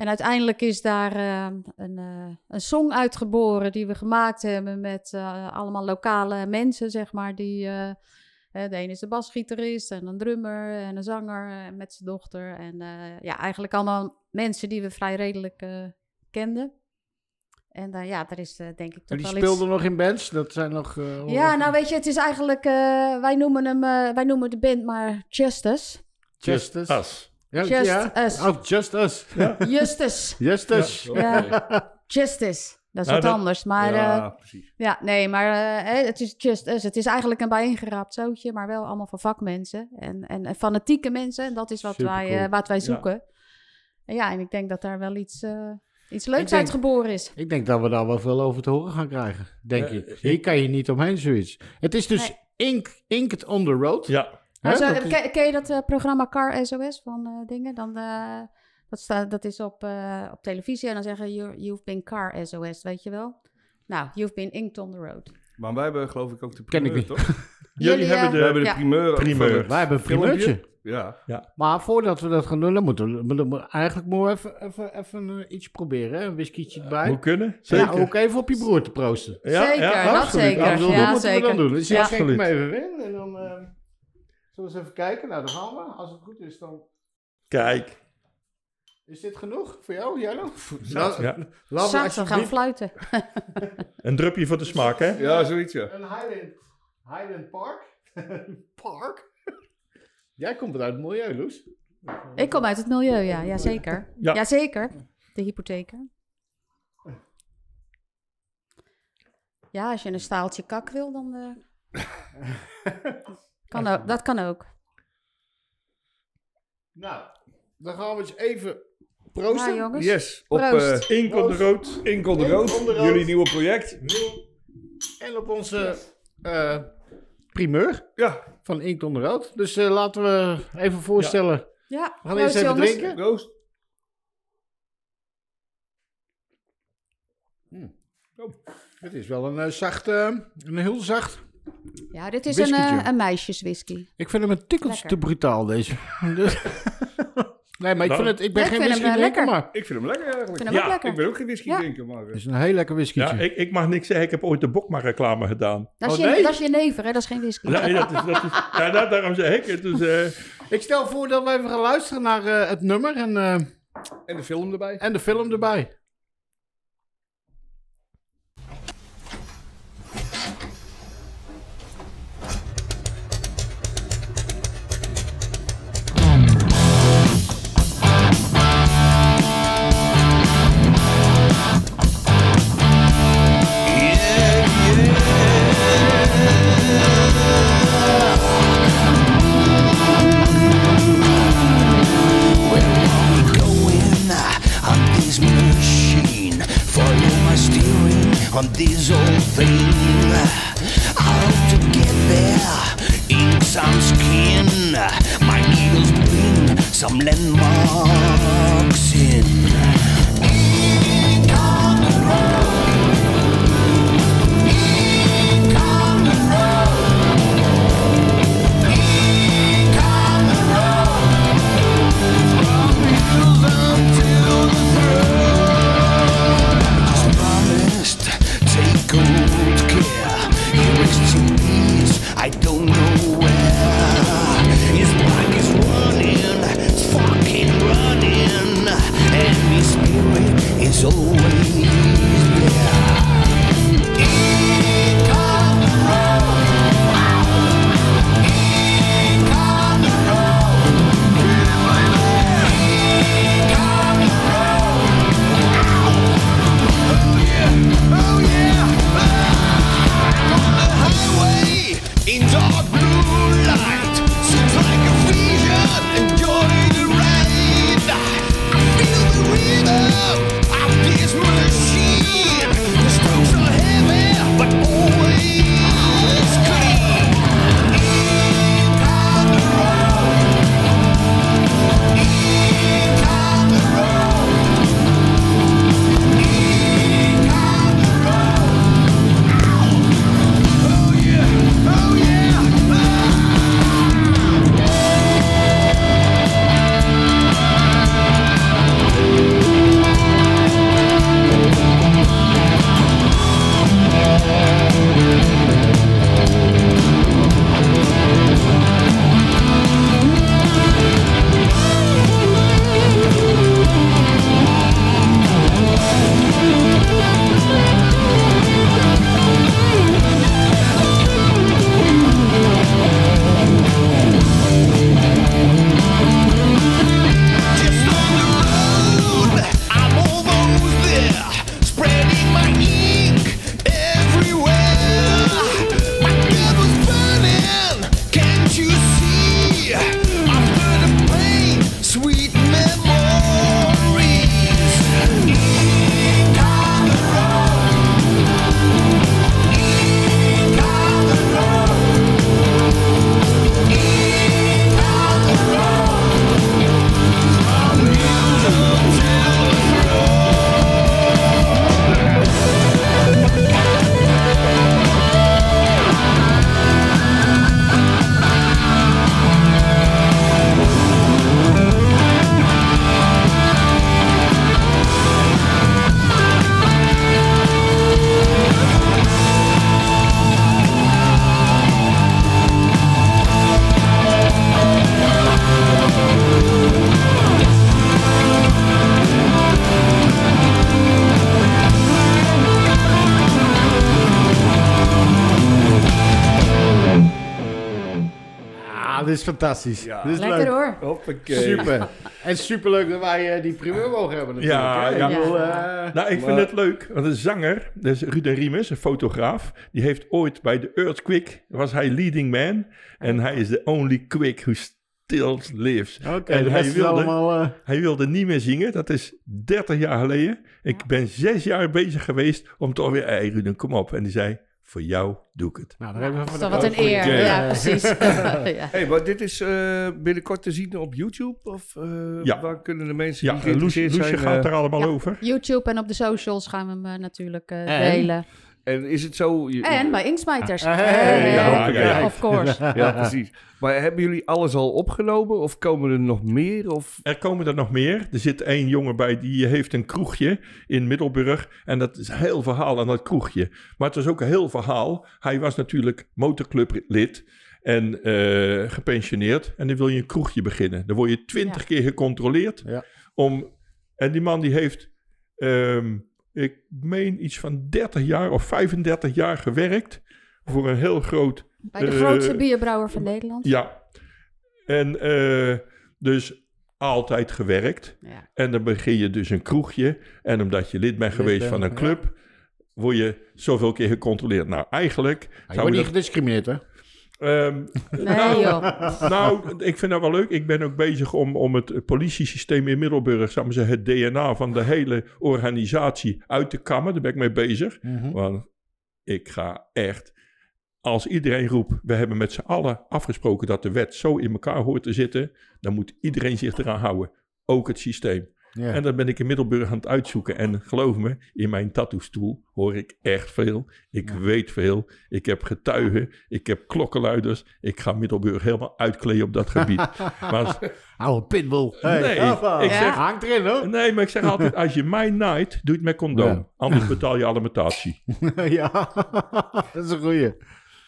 En uiteindelijk is daar eh, een, eh, een song uitgeboren die we gemaakt hebben met eh, allemaal lokale mensen, zeg maar, die... eh, de een is de basgitarist en een drummer en een zanger met zijn dochter. En eh, ja, eigenlijk allemaal mensen die we vrij redelijk eh, kenden. En eh, ja, daar is eh, denk ik toch die wel speelden iets... nog in bands? Dat zijn nog... eh, Ja, nou weet je, het is eigenlijk... eh, wij, noemen hem, eh, wij noemen de band maar Justice. Just Us. Ja, Just ja. Us. Oh, Just Us. Justice. Just Us. Ja. Justice. Dat is Nou, wat dat- anders. Maar ja, ja, precies. ja nee, maar eh, hè, het is Just Us. Het is eigenlijk een bijeengeraapt zootje, maar wel allemaal van vakmensen. En, en, en fanatieke mensen. En dat is wat wij, eh, wat wij zoeken. En ja, en ik denk dat daar wel iets, eh, iets leuks denk- uit geboren is. Ik denk dat we daar wel veel over te horen gaan krijgen. Denk Eh, ik. ik- Hier kan je niet omheen zoiets. Het is dus Ink, Inked on the Road. Ja, Zo, dat is- ken, ken je dat eh, programma Car SOS van eh, dingen? Dan, eh, dat, staat, dat is op, eh, op televisie en dan zeggen you, you've been Car SOS, weet je wel? Nou, you've been inked on the road. Maar wij hebben geloof ik ook de Ken ik primeur, niet. toch? [laughs] jullie Jullie, hebben We de... hebben de Ja. primeur. Primeur. Wij hebben een primeurtje. Ja. Maar voordat we dat gaan doen, dan moeten we, moeten we eigenlijk moeten we even, even, even iets proberen. Hè? Een whiskietje erbij. Moet kunnen, Ja, zeker. ook even op je broer te proosten. Ja, Zeker, ja, dat absoluut, zeker. Ja, bedoel, Ja, dat moeten zeker. we dan doen. Dus Ja. ja, schenk hem Absoluut. even in en dan... eh, zullen we eens even kijken? Nou, dan gaan we. Als het goed is, dan... Kijk. Is dit genoeg voor jou, Jello? [laughs] Ja. Ja. Laat gaan fluiten. [laughs] Een drupje voor de smaak, hè? ja, zoiets ja. een Highland, Highland Park. [laughs] Park? Jij komt uit het milieu, Loes. Ik kom uit het milieu, ja, ja zeker. Ja. Ja, zeker. De hypotheker. Ja, als je een staaltje kak wil, dan... eh, kan ook, dat kan ook. Nou, dan gaan we eens even Ja, proosten. jongens. Yes, op Proost. eh Ink on the road. Ink on the Ink Road, on the Road. jullie nieuwe project. En op onze eh, primeur Ja, van Ink on the Road. Dus eh, laten we even voorstellen. Ja, We gaan eerst proost, even jongens. drinken. Roost. Het is wel een eh, zacht, een heel zacht. Ja, dit is een, eh, een meisjeswhisky. Ik vind hem een tikkeltje te brutaal, deze. [laughs] Dus- nee, maar ik, Nou, vind het, ik ben ik geen whisky eh, drinker, lekker. maar Ik vind hem lekker eigenlijk. Ik vind hem Ja, ook lekker. Ik ben ook geen whisky Ja. drinker, maar... het eh, is een heel lekker whiskytje. Ja, ik, ik mag niks zeggen. Ik heb ooit de Bokma reclame gedaan. Dat is, Oh, je, nee? dat is je never, hè? Dat is geen whisky. Nee, dat is, dat is, ja, dat, daarom zeg ik het. Dus, eh, Ik stel voor dat we even gaan luisteren naar eh, het nummer en, eh, En de film erbij. en de film erbij. On this old thing. How to get there in some skin. My needles bring some landmarks in. Fantastisch. Ja. Dit is Lekker leuk. hoor. Hoppakee. Super. En superleuk dat wij eh, die primeur mogen hebben natuurlijk. Ja, ja. Ik eh, Nou, ik vind het leuk, want een zanger, dat is Ruud Riemes, een fotograaf, die heeft ooit bij de Earthquake, was hij leading man, en hij is the only quick who still lives. Oké, en hij wilde, allemaal... eh, hij wilde niet meer zingen, dat is 30 jaar geleden. Ik ben zes jaar bezig geweest om toch weer, hey Ruud, kom op. En die zei, voor jou doe ik het. nou, daar hebben we Dat is van wat een eer. Ja, precies. [laughs] [laughs] ja. Hey, maar dit is eh, binnenkort te zien op YouTube? Of eh, Ja. waar kunnen de mensen Ja, die Loes, geïnteresseerd Loesje zijn... gaat eh, er allemaal Ja. over. YouTube en op de socials gaan we hem natuurlijk eh, En? delen. En is het zo... je- En bij Inksmijters. Ah, Eh, hey, ja, ja. Of course. [laughs] Ja, precies. Maar hebben jullie alles al opgenomen? Of komen er nog meer? Of... Er komen er nog meer. Er zit één jongen bij die heeft een kroegje in Middelburg. En dat is een heel verhaal aan dat kroegje. Maar het was ook een heel verhaal. Hij was natuurlijk motorclublid en eh, gepensioneerd. En dan wil je een kroegje beginnen. Dan word je twintig Ja. keer gecontroleerd. Ja. Om, en die man die heeft, ehm, ik meen iets van 30 jaar of 35 jaar gewerkt. Voor een heel groot Bij de Eh, grootste bierbrouwer van Nederland. ja. En eh, dus altijd gewerkt. Ja. En dan begin je dus een kroegje. En omdat je lid bent geweest van een ja. club, word je zoveel keer gecontroleerd. Nou, eigenlijk Je zou wordt je niet gediscrimineerd, hè? Ehm, Nee nou, joh. nou, ik vind dat wel leuk. Ik ben ook bezig om, om het politiesysteem in Middelburg, ik maar zeggen, het DNA van de hele organisatie uit te kammen. Daar ben ik mee bezig. Mhm. Want ik ga echt, als iedereen roept, we hebben met z'n allen afgesproken dat de wet zo in elkaar hoort te zitten, dan moet iedereen zich eraan houden. Ook het systeem. Ja. En dat ben ik in Middelburg aan het uitzoeken. En geloof me, in mijn tattoo-stoel hoor ik echt veel. Ik weet veel. Ik heb getuigen. Ik heb klokkenluiders. Ik ga Middelburg helemaal uitkleden op dat gebied. [laughs] maar als- Oude pitbull. Hey, Nee, ik zeg- Hangt erin, hoor. nee, maar ik zeg altijd, als je mij naait, doe het met condoom. Ja. Anders betaal je alimentatie. [laughs] ja, [laughs] dat is een goeie.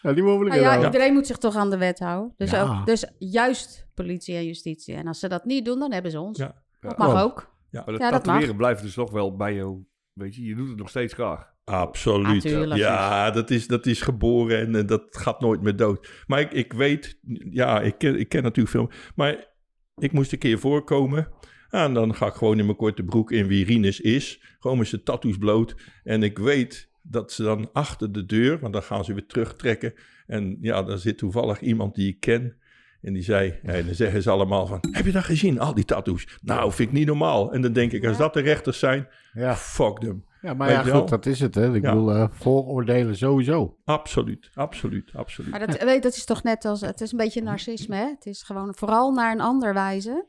Ja, die moeten we Nou ja, ja, iedereen moet zich toch aan de wet houden. Dus, Ja. ook, dus juist politie en justitie. En als ze dat niet doen, dan hebben ze ons. Ja. Dat mag Oh. Maar dat Ja, dat tatoeëren blijft dus nog wel bij jou. Weet je, je doet het nog steeds graag. Absoluut. Natuurlijk. ja, dat is, dat is geboren en eh, dat gaat nooit meer dood. Maar ik, ik weet, ja, ik ken, ik ken natuurlijk veel. Maar ik moest een keer voorkomen. En dan ga ik gewoon in mijn korte broek in wie Rinus is. Gewoon met zijn tattoos bloot. En ik weet dat ze dan achter de deur, want dan gaan ze weer terugtrekken. En ja, dan zit toevallig iemand die ik ken. En die zei, en dan zeggen ze allemaal van, heb je dat gezien, al die tattoos? Nou, vind ik niet normaal. En dan denk ik, als dat de rechters zijn, Ja. fuck them. ja, maar Weet ja, wel? goed, dat is het, hè. Ik Ja. bedoel, eh, vooroordelen sowieso. Absoluut, absoluut, absoluut. Maar dat, weet, dat is toch net als... Het is een beetje narcisme, hè? Het is gewoon vooral naar een ander wijzen...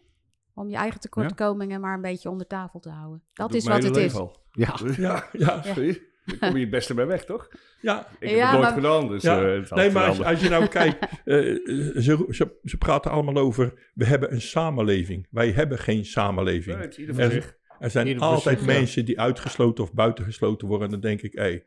om je eigen tekortkomingen maar een beetje onder tafel te houden. Dat, is wat het is. al. Ja. Ja, ja, Ja. Daar kom je het beste bij weg, toch? ja. Ik Ja, heb het nooit maar- gedaan, dus ja. eh, het nee, maar als, je nou kijkt, [laughs] eh, ze, ze, ze praten allemaal over, we hebben een samenleving. Wij hebben geen samenleving. Nee, het is ieder voor zich. Er, er zijn Ieder altijd zich, ja. mensen die uitgesloten of buitengesloten worden. En dan denk ik, hé, hey,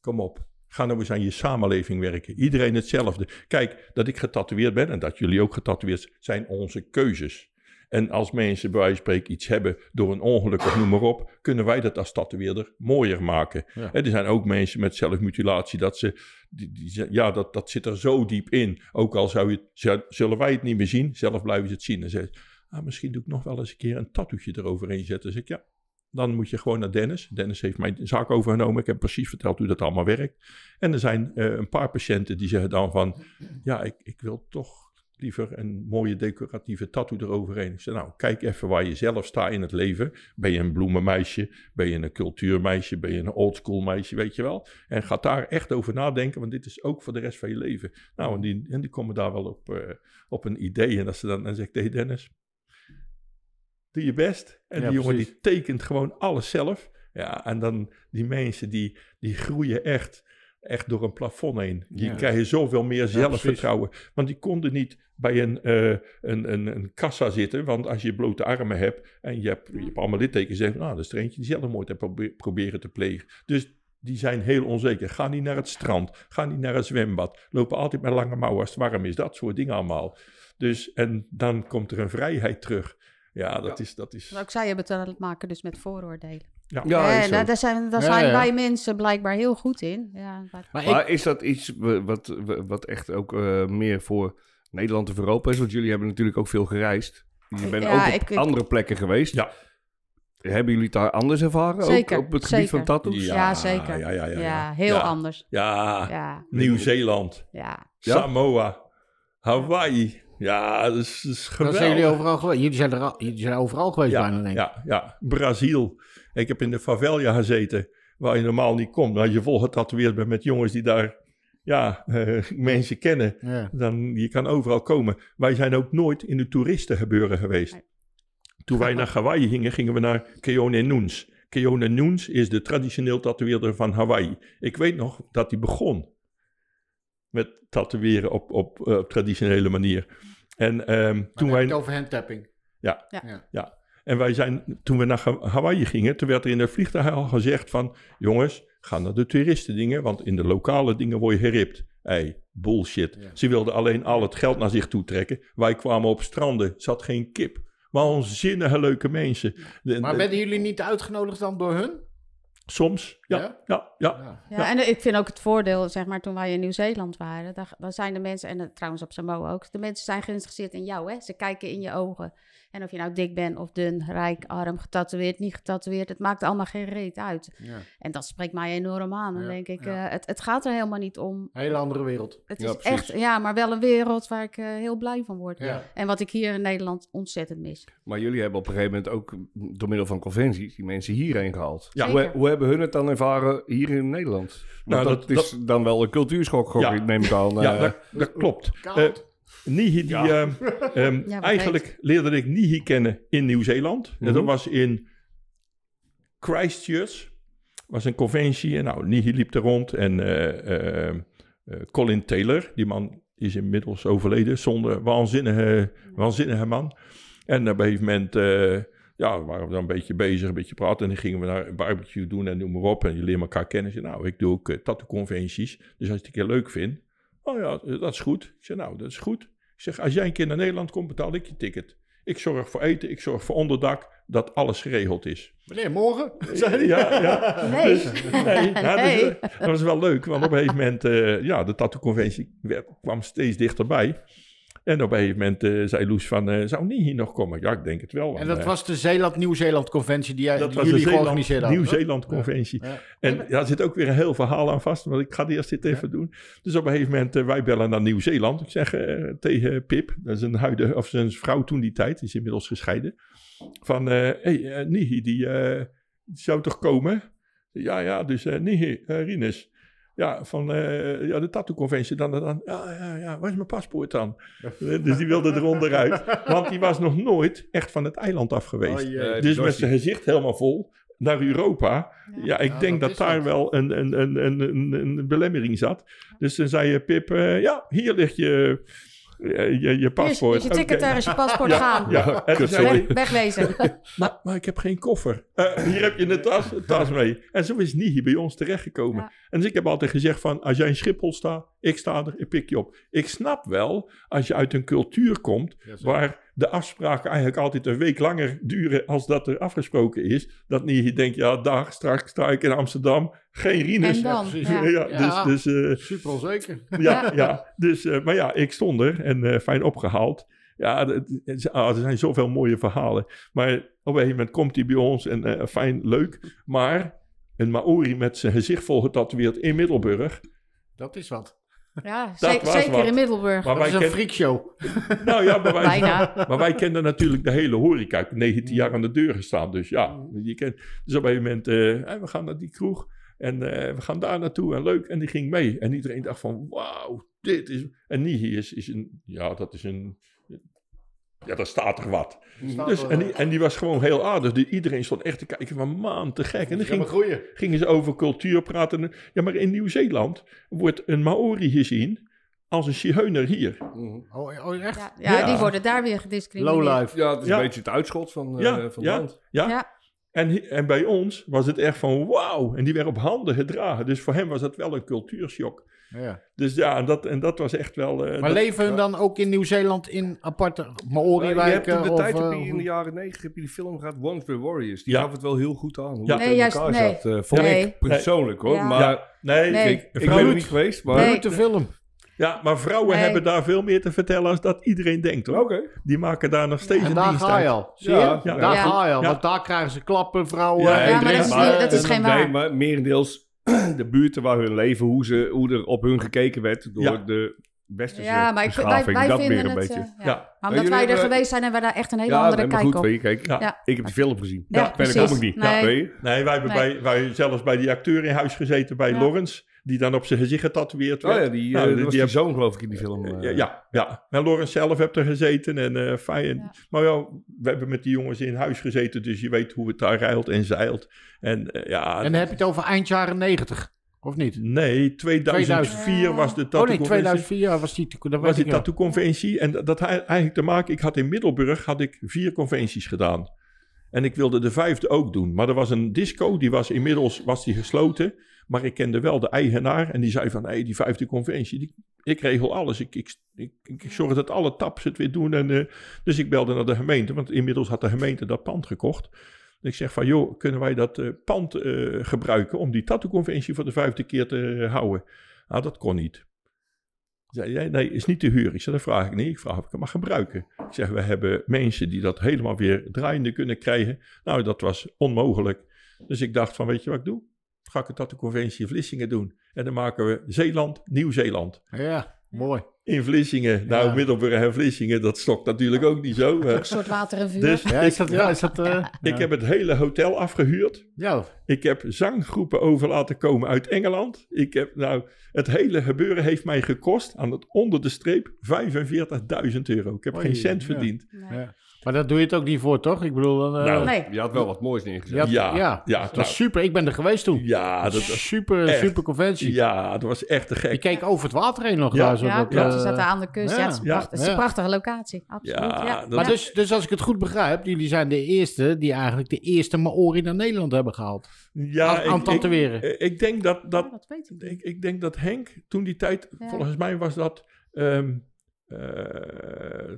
kom op. Ga nou eens aan je samenleving werken. Iedereen hetzelfde. Kijk, dat ik getatoeëerd ben en dat jullie ook getatoeëerd zijn onze keuzes. En als mensen bij wijze van spreken iets hebben door een ongeluk of noem maar op, kunnen wij dat als tatoeëerder mooier maken. Ja. Er zijn ook mensen met zelfmutilatie dat ze, die, die, ja, dat, dat zit er zo diep in. Ook al zou je, zullen wij het niet meer zien, zelf blijven ze het zien. En zeggen ze, ah, misschien doe ik nog wel eens een keer een tattoetje eroverheen zetten. Dan zeg ik, ja, dan moet je gewoon naar Dennis. Dennis heeft mijn zaak overgenomen. Ik heb precies verteld hoe dat allemaal werkt. En er zijn eh, een paar patiënten die zeggen dan van... ja, ik, ik wil toch liever een mooie decoratieve tattoo eroverheen. Ik zeg, nou, kijk even waar je zelf staat in het leven. Ben je een bloemenmeisje? Ben je een cultuurmeisje? Ben je een oldschool meisje? Weet je wel? En ga daar echt over nadenken, want dit is ook voor de rest van je leven. Nou, en die, en die komen daar wel op, eh, op een idee. En als ze dan, dan zeg ik tegen Dennis... Doe je best. En Ja, die jongen precies. die tekent gewoon alles zelf. Ja, en dan die mensen die, die groeien echt, echt door een plafond heen. Die Ja. krijgen zoveel meer zelfvertrouwen. Want die konden niet bij een, eh, een, een, een kassa zitten. Want als je blote armen hebt en je hebt, je hebt allemaal littekens, zeggen nou, dat is er eentje die zelfmoord heeft probe- proberen te plegen. Dus die zijn heel onzeker. Ga niet naar het strand. Ga niet naar het zwembad. Lopen altijd met lange mouwen als het warm is. Dat soort dingen allemaal. Dus, en dan komt er een vrijheid terug. Ja, dat is... Dat is Maar ook zij hebben te maken dus met vooroordelen. Ja. Ja, zo. daar, zijn, daar Ja, zijn ja. wij mensen blijkbaar heel goed in. Ja, Maar ik, Maar is dat iets wat, wat echt ook eh, meer voor Nederland of Europa is? Want jullie hebben natuurlijk ook veel gereisd. Je bent Ja, ook op ik- ik- andere plekken geweest. Ja. Hebben jullie het daar anders ervaren? Zeker, ook op het gebied zeker. van tattoos? Ja, zeker. Ja, ja, ja. ja. heel Ja. anders. Ja, Ja, Nieuw-Zeeland, ja. Ja? Samoa, Hawaii. Ja, dat is, dat is Dat geweldig. zijn jullie overal geweest. Jullie zijn, er al, jullie zijn overal geweest bijna, ja, denk ik. ja, ja, Brazil. Ik heb in de favela gezeten, waar je normaal niet komt. Als je vol getatoeëerd bent met jongens die daar ja, eh, mensen kennen, Ja. dan je kan overal komen. Wij zijn ook nooit in de toeristengebeuren geweest. Toen wij naar Hawaii gingen, gingen we naar Keone Nuns. Keone Nuns is de traditioneel tatoeëerder van Hawaii. Ik weet nog dat hij begon met tatoeëren op, op, eh, op traditionele manier. En ehm, toen Toen wij... het over handtapping. Ja. ja. Ja, en wij zijn, toen we naar Ha- Hawaii gingen, toen werd er in de vliegtuig al gezegd van, jongens, ga naar de toeristendingen, want in de lokale dingen word je geript. Hey, bullshit. Ja. Ze wilden alleen al het geld naar zich toe trekken. Wij kwamen op stranden, zat geen kip. Maar onzinnige leuke mensen. De- Maar de- werden jullie niet uitgenodigd dan door hun? soms, ja, Ja? ja, ja. Ja. Ja, en ik vind ook het voordeel, zeg maar, toen wij in Nieuw-Zeeland waren, daar, daar zijn de mensen, en eh, trouwens op Samoa ook, de mensen zijn geïnteresseerd in jou, hè. Ze kijken in je ogen. En of je nou dik bent of dun, rijk, arm, getatoeëerd, niet getatoeëerd, het maakt allemaal geen reet uit. Ja. En dat spreekt mij enorm aan. Dan Ja, denk ik, ja. eh, het, het gaat er helemaal niet om. Hele andere wereld. Het Ja, is precies. echt, ja, maar wel een wereld waar ik eh, heel blij van word. Ja. En wat ik hier in Nederland ontzettend mis. Maar jullie hebben op een gegeven moment ook door middel van conventies die mensen hierheen gehaald. Ja. Hoe, hoe hebben hun het dan ervaren hier in Nederland? Want Nou, dat, dat- is dan wel een cultuurschok, gok neem ik aan. Ja, eh. dat, dat klopt. Koud. Nihi, die, Ja. ehm, [laughs] ehm, Ja, eigenlijk leerde ik Nihi kennen in Nieuw-Zeeland. En Mhm. dat was in Christchurch. was een conventie en nou, Nihi liep er rond. En eh, eh, eh, Colin Taylor, die man is inmiddels overleden. Zonder waanzinnige, waanzinnige man. En op een gegeven moment ja, waren we dan een beetje bezig, een beetje praten. En dan gingen we naar een barbecue doen en noem maar op. En je leert elkaar kennen. Zei, nou, ik doe ook tattoo-conventies. Dus als je het een keer leuk vindt, oh ja, dat is goed. Ik zeg, nou, dat is goed. Ik zeg, als jij een keer naar Nederland komt, betaal ik je ticket. Ik zorg voor eten, ik zorg voor onderdak, dat alles geregeld is. Meneer, morgen? Ja, ja. [laughs] Nee. Dus, nee, ja, [laughs] dus, Nee. eh, dat was wel leuk, want op een gegeven moment, eh, ja, de tattoo-conventie kwam steeds dichterbij. En op een gegeven moment eh, zei Loes van, eh, zou niet hier nog komen? Ja, ik denk het wel. En dat eh, was de Zeeland-Nieuw-Zeeland conventie die, jij, dat die was jullie georganiseerd hadden. toch? Nieuw-Zeeland conventie. Ja. En ja, er zit ook weer een heel verhaal aan vast, want ik ga eerst dit even doen. Dus op een gegeven moment, wij bellen naar Nieuw-Zeeland. Ik zeg tegen Pip, dat is een huidige, of zijn vrouw toen die tijd, die is inmiddels gescheiden. Van, hé, hey, Nihi, die, die zou toch komen? Ja, ja, dus eh Nihi, Rinus. Ja, van eh, ja, de tattoo-conventie. Dan, dan, ja, ja, ja, waar is mijn paspoort dan? Eh, dus die wilde er onderuit. Want die was nog nooit echt van het eiland af geweest. Oh, Dus met zijn gezicht helemaal vol naar Europa. Ja, ik Ja, denk dat daar wel een, een, een, een, een, een belemmering zat. Dus dan zei je, Pip, eh, ja, hier ligt je, je, je is, paspoort. is je ticket, daar is je paspoort Ja, gaan. Ja, en zei wegwezen. [laughs] maar, maar ik heb geen koffer. Eh, hier heb je een tas, een tas mee. En zo is Nihi bij ons terechtgekomen. Ja. En dus ik heb altijd gezegd van, als jij in Schiphol staat, ik sta er, ik pik je op. Ik snap wel, als je uit een cultuur komt, Ja, waar de afspraken eigenlijk altijd een week langer duren als dat er afgesproken is. Dat Nihi denkt, ja dag, straks sta ik in Amsterdam, geen Rinus. En dan? precies. Ja. Ja, dus, dus eh, Super onzeker. [laughs] ja, ja. Dus, eh, maar ja, ik stond er en eh, fijn opgehaald. Ja, ah, er zijn zoveel mooie verhalen. Maar op een gegeven moment komt hij bij ons en eh, fijn, leuk. Maar een Maori met zijn gezicht vol getatoeëerd in Middelburg. Dat is wat. Ja, Dat zeker, wat. in Middelburg. Maar Dat wij, is een ken, freakshow. [laughs] nou ja, maar, wij, Bijna. [laughs] maar wij kenden natuurlijk de hele horeca. Ik heb 19 jaar aan de deur gestaan. Dus ja, je kent, dus op een gegeven moment, eh, hey, we gaan naar die kroeg. En eh, we gaan daar naartoe en leuk. En die ging mee. En iedereen dacht van, wauw, dit is... En Nihi is, is een, ja, dat is een... Ja, daar staat er wat. Staat Dus, er- en, die, en die was gewoon heel aardig. Die, iedereen stond echt te kijken van, man, te gek. En dan ging, groeien. gingen ze over cultuur praten. Ja, maar in Nieuw-Zeeland wordt een Maori gezien als een zigeuner hier. Mhm. Oh, oh, echt? Ja, ja, Ja. die worden daar weer gediscrimineerd. Lowlife. Ja, het is Ja. een beetje het uitschot van, eh, Ja, van het land. Ja, Ja. En, en bij ons was het echt van wauw. En die werd op handen gedragen. Dus voor hem was dat wel een cultuurshock. Ja. Dus ja, en dat, en dat was echt wel... eh, Maar dat- leven hun dan ook in Nieuw-Zeeland in aparte Maar je hebt Maori-wijken? in de of, heb eh, je in de jaren negentig heb je die film gehad, Once Were Warriors. Die Ja. gaf het wel heel goed aan. Hoe Ja. het Nee, in juist- elkaar nee. zat. eh, vond Nee. ik persoonlijk hoor. Ja. Maar Ja, nee, Nee. ik, ik ben er niet geweest. Maar Nee. Grote film. Ja, maar vrouwen Nee. hebben daar veel meer te vertellen als dat iedereen denkt hoor. Oké. Die maken daar nog steeds En een daar dienst ga je uit. al. Zie Ja, je? ja. Daar Ja. ga je al. Ja. Want daar krijgen ze klappen, vrouwen. Ja, en maar dat is niet- dat is geen Nee, waar. maar merendeels [clears throat] de buurten waar hun leven, hoe, ze, hoe er op hun gekeken werd door Ja. de westerse Ja, maar ik, wij, beschaving. wij dat meer een het... beetje. eh, ja. Ja. Maar Maar omdat wij er hebben- geweest zijn, hebben we daar echt een hele ja, andere kijk goed, op. weet je, kijk, Ja. Ja. ik heb die film gezien. Ja, Ja, verder precies. kom ik niet. Nee. Nee. Nee, wij hebben Nee. Bij, wij zelfs bij die acteur in huis gezeten bij Ja. Lawrence. Die dan op zijn gezicht getatoeëerd Oh werd. ja, die, Nou, eh, die dat was die heb- zoon geloof ik in die film. eh. Ja, ja, ja. En Lawrence zelf hebt er gezeten en eh fijn. Ja. Maar ja, we hebben met die jongens in huis gezeten, dus je weet hoe het daar ruilt en zeilt. En ja, En dan heb je het over eind jaren 90, of niet? nee, 2004 was de Oh tattoo nee, 2004 was die. Dat was die ik wel. tattoo-conventie. En dat had eigenlijk te maken, ik had in Middelburg had ik vier conventies gedaan. En ik wilde de vijfde ook doen. Maar er was een disco, die was inmiddels was die gesloten. Maar ik kende wel de eigenaar. En die zei van, hé, die vijfde conventie, die, ik regel alles. Ik, ik, ik, ik, zorg dat alle taps het weer doen. En, eh, dus ik belde naar de gemeente, want inmiddels had de gemeente dat pand gekocht. Ik zeg van, joh, kunnen wij dat eh, pand eh, gebruiken om die tattoo-conventie voor de vijfde keer te houden? Nou, dat kon niet. Zei jij, nee, is niet te huur. Ik zeg, dat vraag ik niet. Ik vraag of ik mag gebruiken. Ik zeg, we hebben mensen die dat helemaal weer draaiende kunnen krijgen. Nou, dat was onmogelijk. Dus ik dacht van, weet je wat ik doe? Ga ik het tot de conventie in Vlissingen doen. En dan maken we Zeeland, Nieuw-Zeeland. Ja, mooi. In Vlissingen. Nou, Ja. Middelburg en Vlissingen, dat stokt natuurlijk ook niet zo. hè. Een soort water en vuur. Dus Ja, is dat... Ja, is dat eh, [laughs] ik ja. heb het hele hotel afgehuurd. Ja, Ik heb zanggroepen over laten komen uit Engeland. Ik heb, nou, het hele gebeuren heeft mij gekost aan het onder de streep 45.000 euro. Ik heb Oei, geen cent ja. verdiend. Nee. Maar daar doe je het ook niet voor, toch? Ik bedoel, dan, eh, Nou, Nee. Je had wel wat moois neergezet. ja, Ja, ja, ja, dat nou. super. Ik ben er geweest toen. Ja, dat was, super, echt. super conventie. ja, dat was echt te Je gek. keek over het water heen nog Ja. daar. Zo Ja, dat, klopt. eh, Ze zaten aan de kust. Ja, ja. het is, een Ja. pracht- het is een Ja. prachtige locatie. Absoluut. Ja, Ja, dat- Maar Ja. dus, dus als ik het goed begrijp, jullie zijn de eerste die eigenlijk de eerste Maori naar Nederland hebben gehaald. Ja, aan- aan tatoeëren. Ik, ik denk dat, Ja, dat, dat weet ik. ik, ik denk dat Henk toen die tijd, Ja. volgens mij was dat, ehm, eh,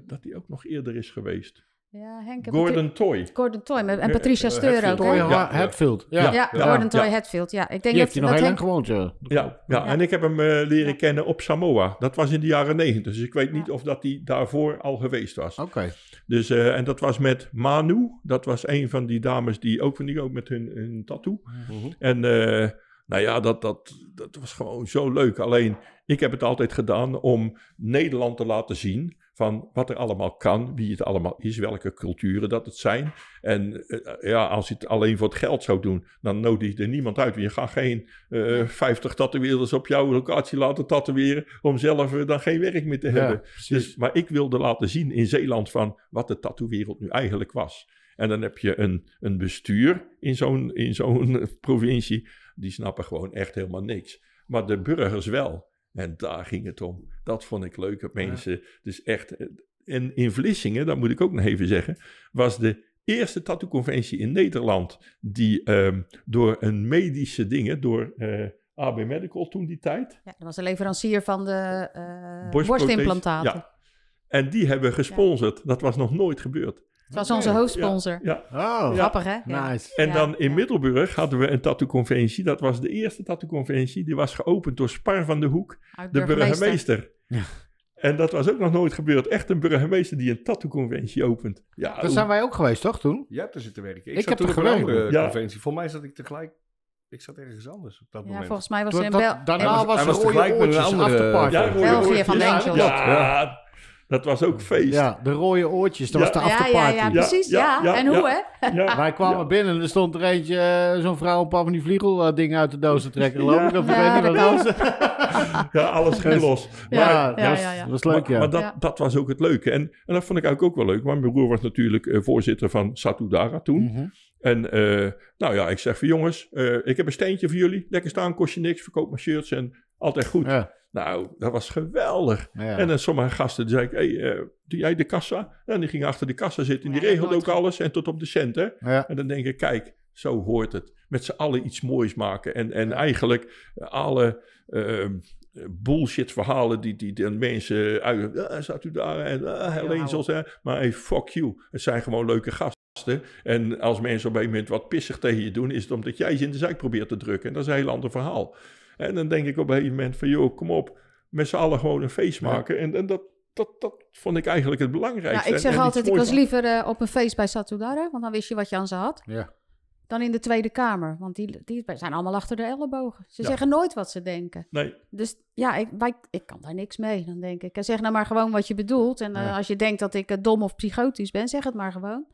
dat hij ook nog eerder is geweest. Ja, Henk en Gordon Toy. Gordon Toy met- en Ja, Patricia eh, Steur ook. Hè? Toy Ja. Hatfield. Ja, Ja, ja. Gordon Toy ja. Hatfield. Ja, ik denk Die dat, heeft hij nog dat heel Henk... lang gewoond, ja. Ja, ja, Ja. en ik heb hem eh, leren kennen op Samoa. Dat was in de jaren negentig. Dus ik weet niet of dat hij daarvoor al geweest was. Oké. Dus, eh, en dat was met Manu. Dat was een van die dames die ook van die ook met hun, hun tattoo. Mhm. En eh, nou ja, dat, dat, dat was gewoon zo leuk. Alleen, ik heb het altijd gedaan om Nederland te laten zien van wat er allemaal kan, wie het allemaal is, welke culturen dat het zijn. En eh, ja, als je het alleen voor het geld zou doen, dan nodig je er niemand uit. Je gaat geen eh 50 tatoeëerders op jouw locatie laten tatoeëren om zelf eh, dan geen werk meer te hebben. Dus, maar ik wilde laten zien in Zeeland van wat de tattoo-wereld nu eigenlijk was. En dan heb je een, een bestuur in zo'n, in zo'n provincie, die snappen gewoon echt helemaal niks. Maar de burgers wel. En daar ging het om. Dat vond ik leuk, dat mensen dus echt... En in Vlissingen, dat moet ik ook nog even zeggen, was de eerste tattoo-conventie in Nederland die ehm, door een medische dingen, door eh, AB Medical toen die tijd, Ja, dat was de leverancier van de eh borstimplantaten. Ja. En die hebben gesponsord. Dat was nog nooit gebeurd. Het was onze hoofdsponsor. Ja. Oh, Grappig, hè? Ja. nice. En Ja, dan in ja. Middelburg hadden we een tattoo-conventie. Dat was de eerste tattoo-conventie. Die was geopend door Spar van de Hoek, de burgemeester. Ja. En dat was ook nog nooit gebeurd. Echt een burgemeester die een tattoo-conventie opent. Ja, Daar zijn wij ook geweest, toch, toen? Jij hebt er zitten werken. Ik zat heb toen er een andere Ja. conventie. Voor mij zat ik tegelijk... Ik zat ergens anders op dat Ja, moment. volgens mij was er in dat- Bel... daarna was- was, hij was er tegelijk met een andere- afterparty. Ja, Ja, België van de Ja. Ja, dat was ook feest. de rode oortjes, dat Ja. was de Ja, ja, afterparty. ja, Ja, precies. ja, Ja, ja, En ja. hoe, hè? Ja. [laughs] Wij kwamen binnen en er stond er eentje, eh, zo'n vrouw, een paar van die vliegeldingen uit de doos te trekken. Ja. ik. Of ik Ja, weet niet. [laughs] Ja, alles ging los. Ja, Ja, dat, ja, was, ja, ja. dat was leuk, maar, ja. maar dat, Ja. dat was ook het leuke. En, en dat vond ik eigenlijk ook wel leuk. Want mijn broer was natuurlijk eh, voorzitter van Satudara toen. Mhm. En eh, nou ja, ik zeg van jongens, eh, ik heb een steentje voor jullie. Lekker staan, kost je niks. Verkoop mijn shirts en altijd goed. Ja, Nou, dat was geweldig. ja. En dan sommige gasten die zei ik, hey, eh, doe jij de kassa? En die ging achter de kassa zitten. En die Ja, regelde ook alles en tot op de cent, hè? ja. En dan denk ik, kijk, zo hoort het. Met z'n allen iets moois maken. En, en eigenlijk alle ehm, bullshit verhalen die, die de mensen uit... Ah, zat u daar? En ah, Helene zoals... hè. Maar hey, fuck you. Het zijn gewoon leuke gasten. En als mensen op een moment wat pissig tegen je doen... is het omdat jij ze in de zijk probeert te drukken. En dat is een heel ander verhaal. En dan denk ik op een gegeven moment van... joh, kom op. met z'n allen gewoon een feest maken. En, en dat, dat, dat vond ik eigenlijk het Ja, belangrijkste. ik En- zeg en altijd, ik was liever eh, op een feest bij Satudara, want dan wist je wat je aan ze had, Ja. dan in de Tweede Kamer. Want die, die zijn allemaal achter de ellebogen. Ze Ja. zeggen nooit wat ze denken. Nee, Dus ja, ik, wij, ik kan daar niks mee. Dan denk ik, zeg nou maar gewoon wat je bedoelt. En eh, als je denkt dat ik eh, dom of psychotisch ben, zeg het maar gewoon.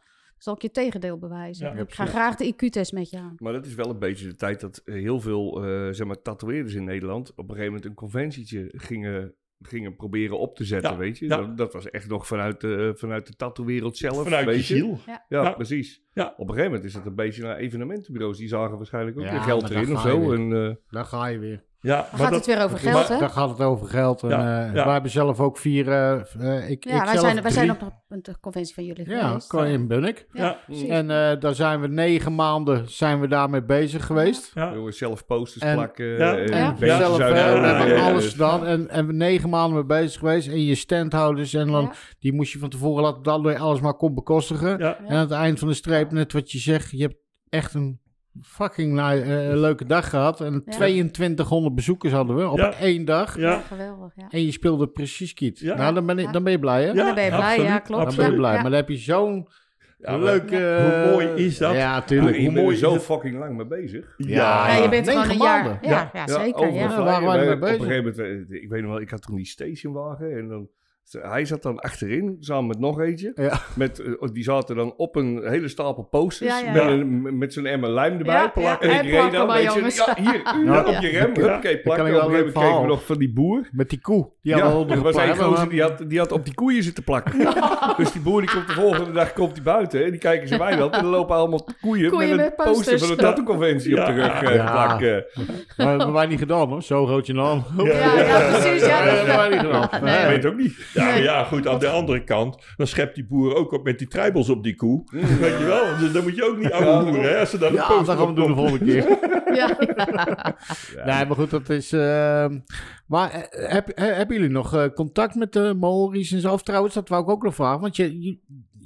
Zal ik je tegendeel bewijzen. Ja, ik ga graag de IQ-test met je aan. Maar dat is wel een beetje de tijd dat heel veel eh zeg maar, tatoeëerders in Nederland op een gegeven moment een conventietje gingen, gingen proberen op te zetten, Ja, weet je. ja. Dat, dat was echt nog vanuit de, vanuit de tattoo-wereld zelf, vanuit weet je ziel. Ja, Ja. precies. Ja. Op een gegeven moment is dat een beetje naar evenementenbureaus. Die zagen waarschijnlijk ook Ja, weer geld erin of zo. weer. En, eh, Daar ga je weer. Ja, Dan maar gaat dat, het weer over geld, hè? Daar gaat het over geld. En, Ja, eh, ja. Wij hebben zelf ook vier... eh, eh, ik, Ja, ik wij zelf zijn, wij zijn op de, de conventie van jullie Ja, geweest. je in Bunnik. Ja. En eh, daar zijn we negen maanden zijn we daarmee bezig geweest. ja. zelf posters En- plakken. Ja. en Ja. zelf we hebben ja, alles dus- gedaan. En, en we negen maanden mee bezig geweest. En je standhouders. En dan, Ja. die moest je van tevoren laten je alles maar kon bekostigen. Ja. En aan het eind van de streep, net wat je zegt. Je hebt echt een fucking nou, eh, leuke dag gehad. En Ja. 2200 bezoekers hadden we op Ja. één dag. Ja, Ja. geweldig. Ja. En je speelde precies kiet. Ja. Nou, dan ben, ik, dan ben je blij, hè? dan ben je blij, ja, klopt. Dan ben je absoluut. blij. Ja. Maar dan heb je zo'n Ja, maar leuke... Hoe mooi is dat? Ja, tuurlijk. je hoe er mooi zo fucking lang mee bezig. Ja, Ja, je bent gewoon een jaar. maanden. Ja, ja, zeker. Ja. Waar waren we mee Op bezig? een gegeven moment, eh, ik weet nog wel, ik had toen die stationwagen en dan... Hij zat dan achterin, samen met nog eentje. Ja. Met, eh, die zaten dan op een hele stapel posters. Ja, ja. Met, een- met zo'n emmer lijm erbij. Ja, plakken. ja. En ik reed dan, maar, weet je, jongens. ja, hier, [laughs] u, op je rem. Ja. Plakken. Op wel een een gegeven moment kregen we nog van die boer. Met die koe. Die Ja, er was een gozer die had, die had op die koeien zitten plakken. [laughs] dus die boer die komt de volgende dag komt die buiten en die kijken ze weiland. En dan lopen allemaal koeien, Koeien met een poster posters. van de tattoo-conventie op de rug eh, Ja. plakken. Maar dat hebben wij niet gedaan, hoor. Zo groot je naam. Ja, ja, precies. Ja, dat hebben wij niet gedaan. Ik weet ook niet. Ja, maar ja, goed, aan de andere kant, dan schept die boer ook op met die treibels op die koe. Weet je wel, dus dan moet je ook niet ouwe hè, als ze daar Ja, dat gaan we doen de volgende keer. [laughs] ja. [laughs] Nee, maar goed, dat is... ehm, maar eh, heb, eh, hebben jullie nog eh, contact met de Maori's en zo? Of trouwens, dat wou ik ook nog vragen. Want je, je-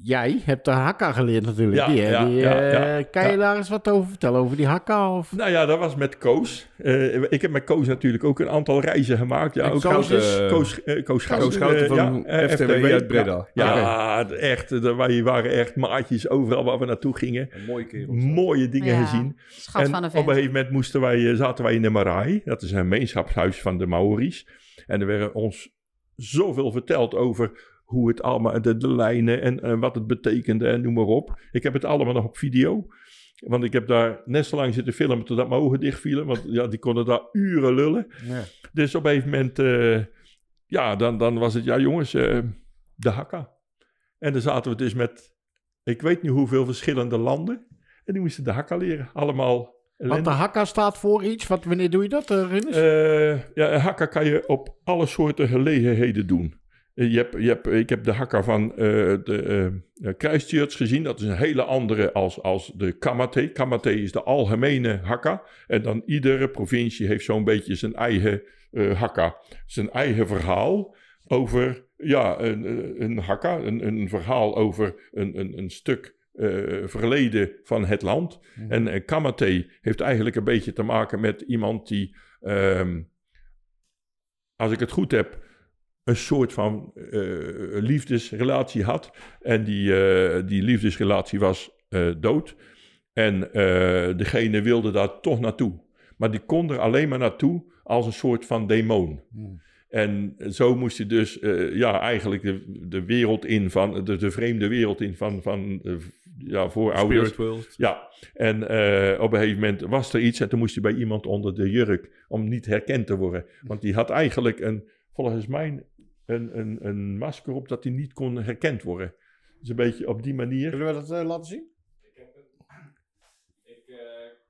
jij hebt de hakka geleerd natuurlijk. Ja, die, hè, ja, die, ja, eh, ja. kan je Ja. daar eens wat over vertellen? Over die hakka? Of... Nou ja, dat was met Koos. Eh, ik heb met Koos natuurlijk ook een aantal reizen gemaakt. Ja, En ook Koos Koos, Koos, eh, Koos Schouten. Van ja, eh, FTW uit Breda. Ja, ja, echt. Wij waren echt maatjes overal waar we naartoe gingen. Een mooie kerel. Mooie dingen Ja, gezien. Schat en van een op een gegeven moment moesten wij, zaten wij in de Maraai. Dat is een gemeenschapshuis van de Maori's. En er werden ons zoveel verteld over hoe het allemaal, de, de lijnen en, eh, wat het betekende en noem maar op. Ik heb het allemaal nog op video. Want ik heb daar net zo lang zitten filmen totdat mijn ogen dicht vielen. Want ja, die konden daar uren lullen. Ja. Dus op een gegeven moment, eh, ja, dan, dan was het, ja jongens, eh, de hakka. En dan zaten we dus met, ik weet niet hoeveel verschillende landen. En die moesten de hakka leren. Allemaal Want de hakka staat voor iets. Wat, wanneer doe je dat, eh, Rinus? eh, ja, hakka kan je op alle soorten gelegenheden doen. Eh, Je hebt, je hebt, ik heb de hakka van eh, de eh, Christchurch gezien. Dat is een hele andere als, als de Kamate. Kamate is de algemene hakka. En dan iedere provincie heeft zo'n beetje zijn eigen eh, hakka. Zijn eigen verhaal over ja, een, eh, een hakka. Een, een verhaal over een, een, een stuk eh, verleden van het land. En eh, Kamate heeft eigenlijk een beetje te maken met iemand die, ehm, als ik het goed heb, een soort van eh, liefdesrelatie had. En die, eh, die liefdesrelatie was eh, dood. En degene wilde daar toch naartoe. Maar die kon er alleen maar naartoe als een soort van demon. Hmm. En zo moest hij dus ja, eigenlijk de, de wereld in van, de, de vreemde wereld in van, van ja, voorouders. World. Ja, en op een gegeven moment was er iets en toen moest hij bij iemand onder de jurk om niet herkend te worden. Want die had eigenlijk een, volgens mij een, een, een masker op dat hij niet kon herkend worden. Dus een beetje op die manier. Zullen we dat eh, laten zien? Ik heb een, [clears throat] ik, eh,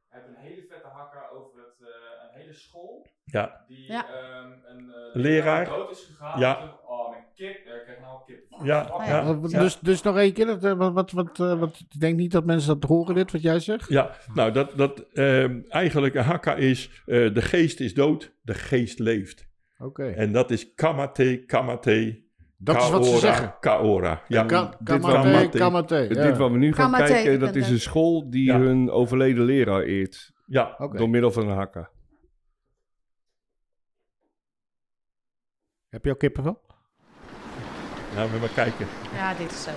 heb een hele vette hakker over het, eh, een hele school. Ja, Die Ja. ehm, een eh, Leraar. dood is gegaan. Ja. Oh, mijn kip. ik krijg nou een kip. Ja, Oh, ja. Dus, dus nog één keer. Dat, wat, wat, wat, wat, ik denk niet dat mensen dat horen, dit wat jij zegt. ja. nou dat, dat ehm, eigenlijk een hakka is, eh, de geest is dood, de geest leeft. Oké. En dat is kamate, kamate, Dat is wat ze kaora, zeggen. Kaora. Ja, Ka- dit Kamate, Kamate. kamate. ja. Dit wat we nu gaan Kamate, kijken, dat is een school die Ja. hun overleden leraar eert. ja. Door middel van een hakka. Heb je ook kippenvel? Nou, we maar kijken. Ja, dit is zo.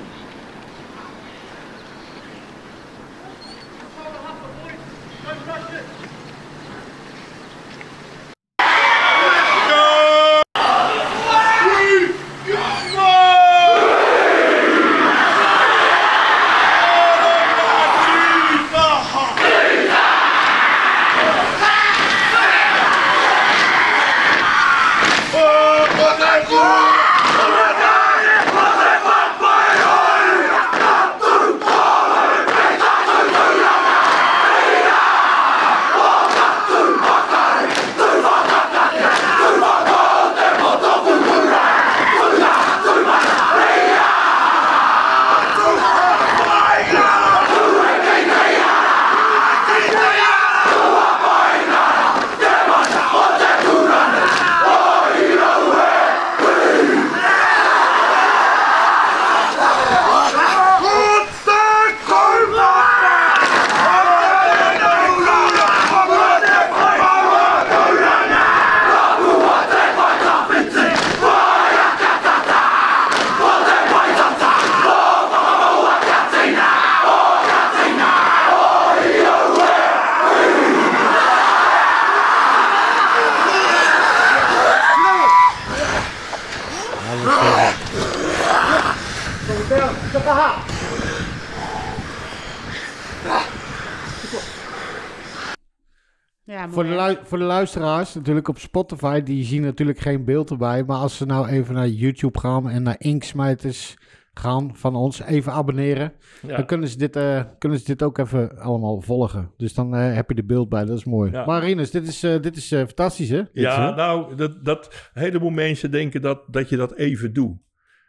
Voor de, luisteraars, natuurlijk op Spotify, die zien natuurlijk geen beeld erbij. Maar als ze nou even naar YouTube gaan en naar Inksmijters gaan van ons, even abonneren. Ja. Dan kunnen ze, dit, eh, kunnen ze dit ook even allemaal volgen. Dus dan eh, heb je de beeld bij, dat is mooi. Ja. Maar Rinus, dit is, eh, dit is fantastisch hè? Ja, hè? nou, dat, dat, een heleboel mensen denken dat, dat je dat even doet.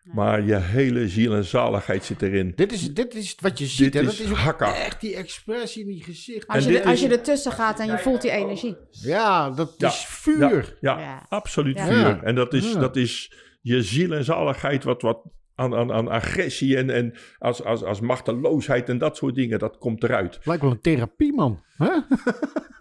Maar je hele ziel en zaligheid zit erin. dit, is, dit is wat je ziet. Dit hè? is dat is ook hakka. echt die expressie in die gezicht. Als, En je, dit er- als is- je ertussen gaat en je voelt die energie. Ja, dat Ja. is vuur. Ja, Ja. absoluut Ja. vuur. En dat is, Ja. dat is je ziel en zaligheid wat, wat aan, aan, aan agressie en, en als, als, als machteloosheid en dat soort dingen, dat komt eruit. Het lijkt wel een therapie, man. Hè? [laughs]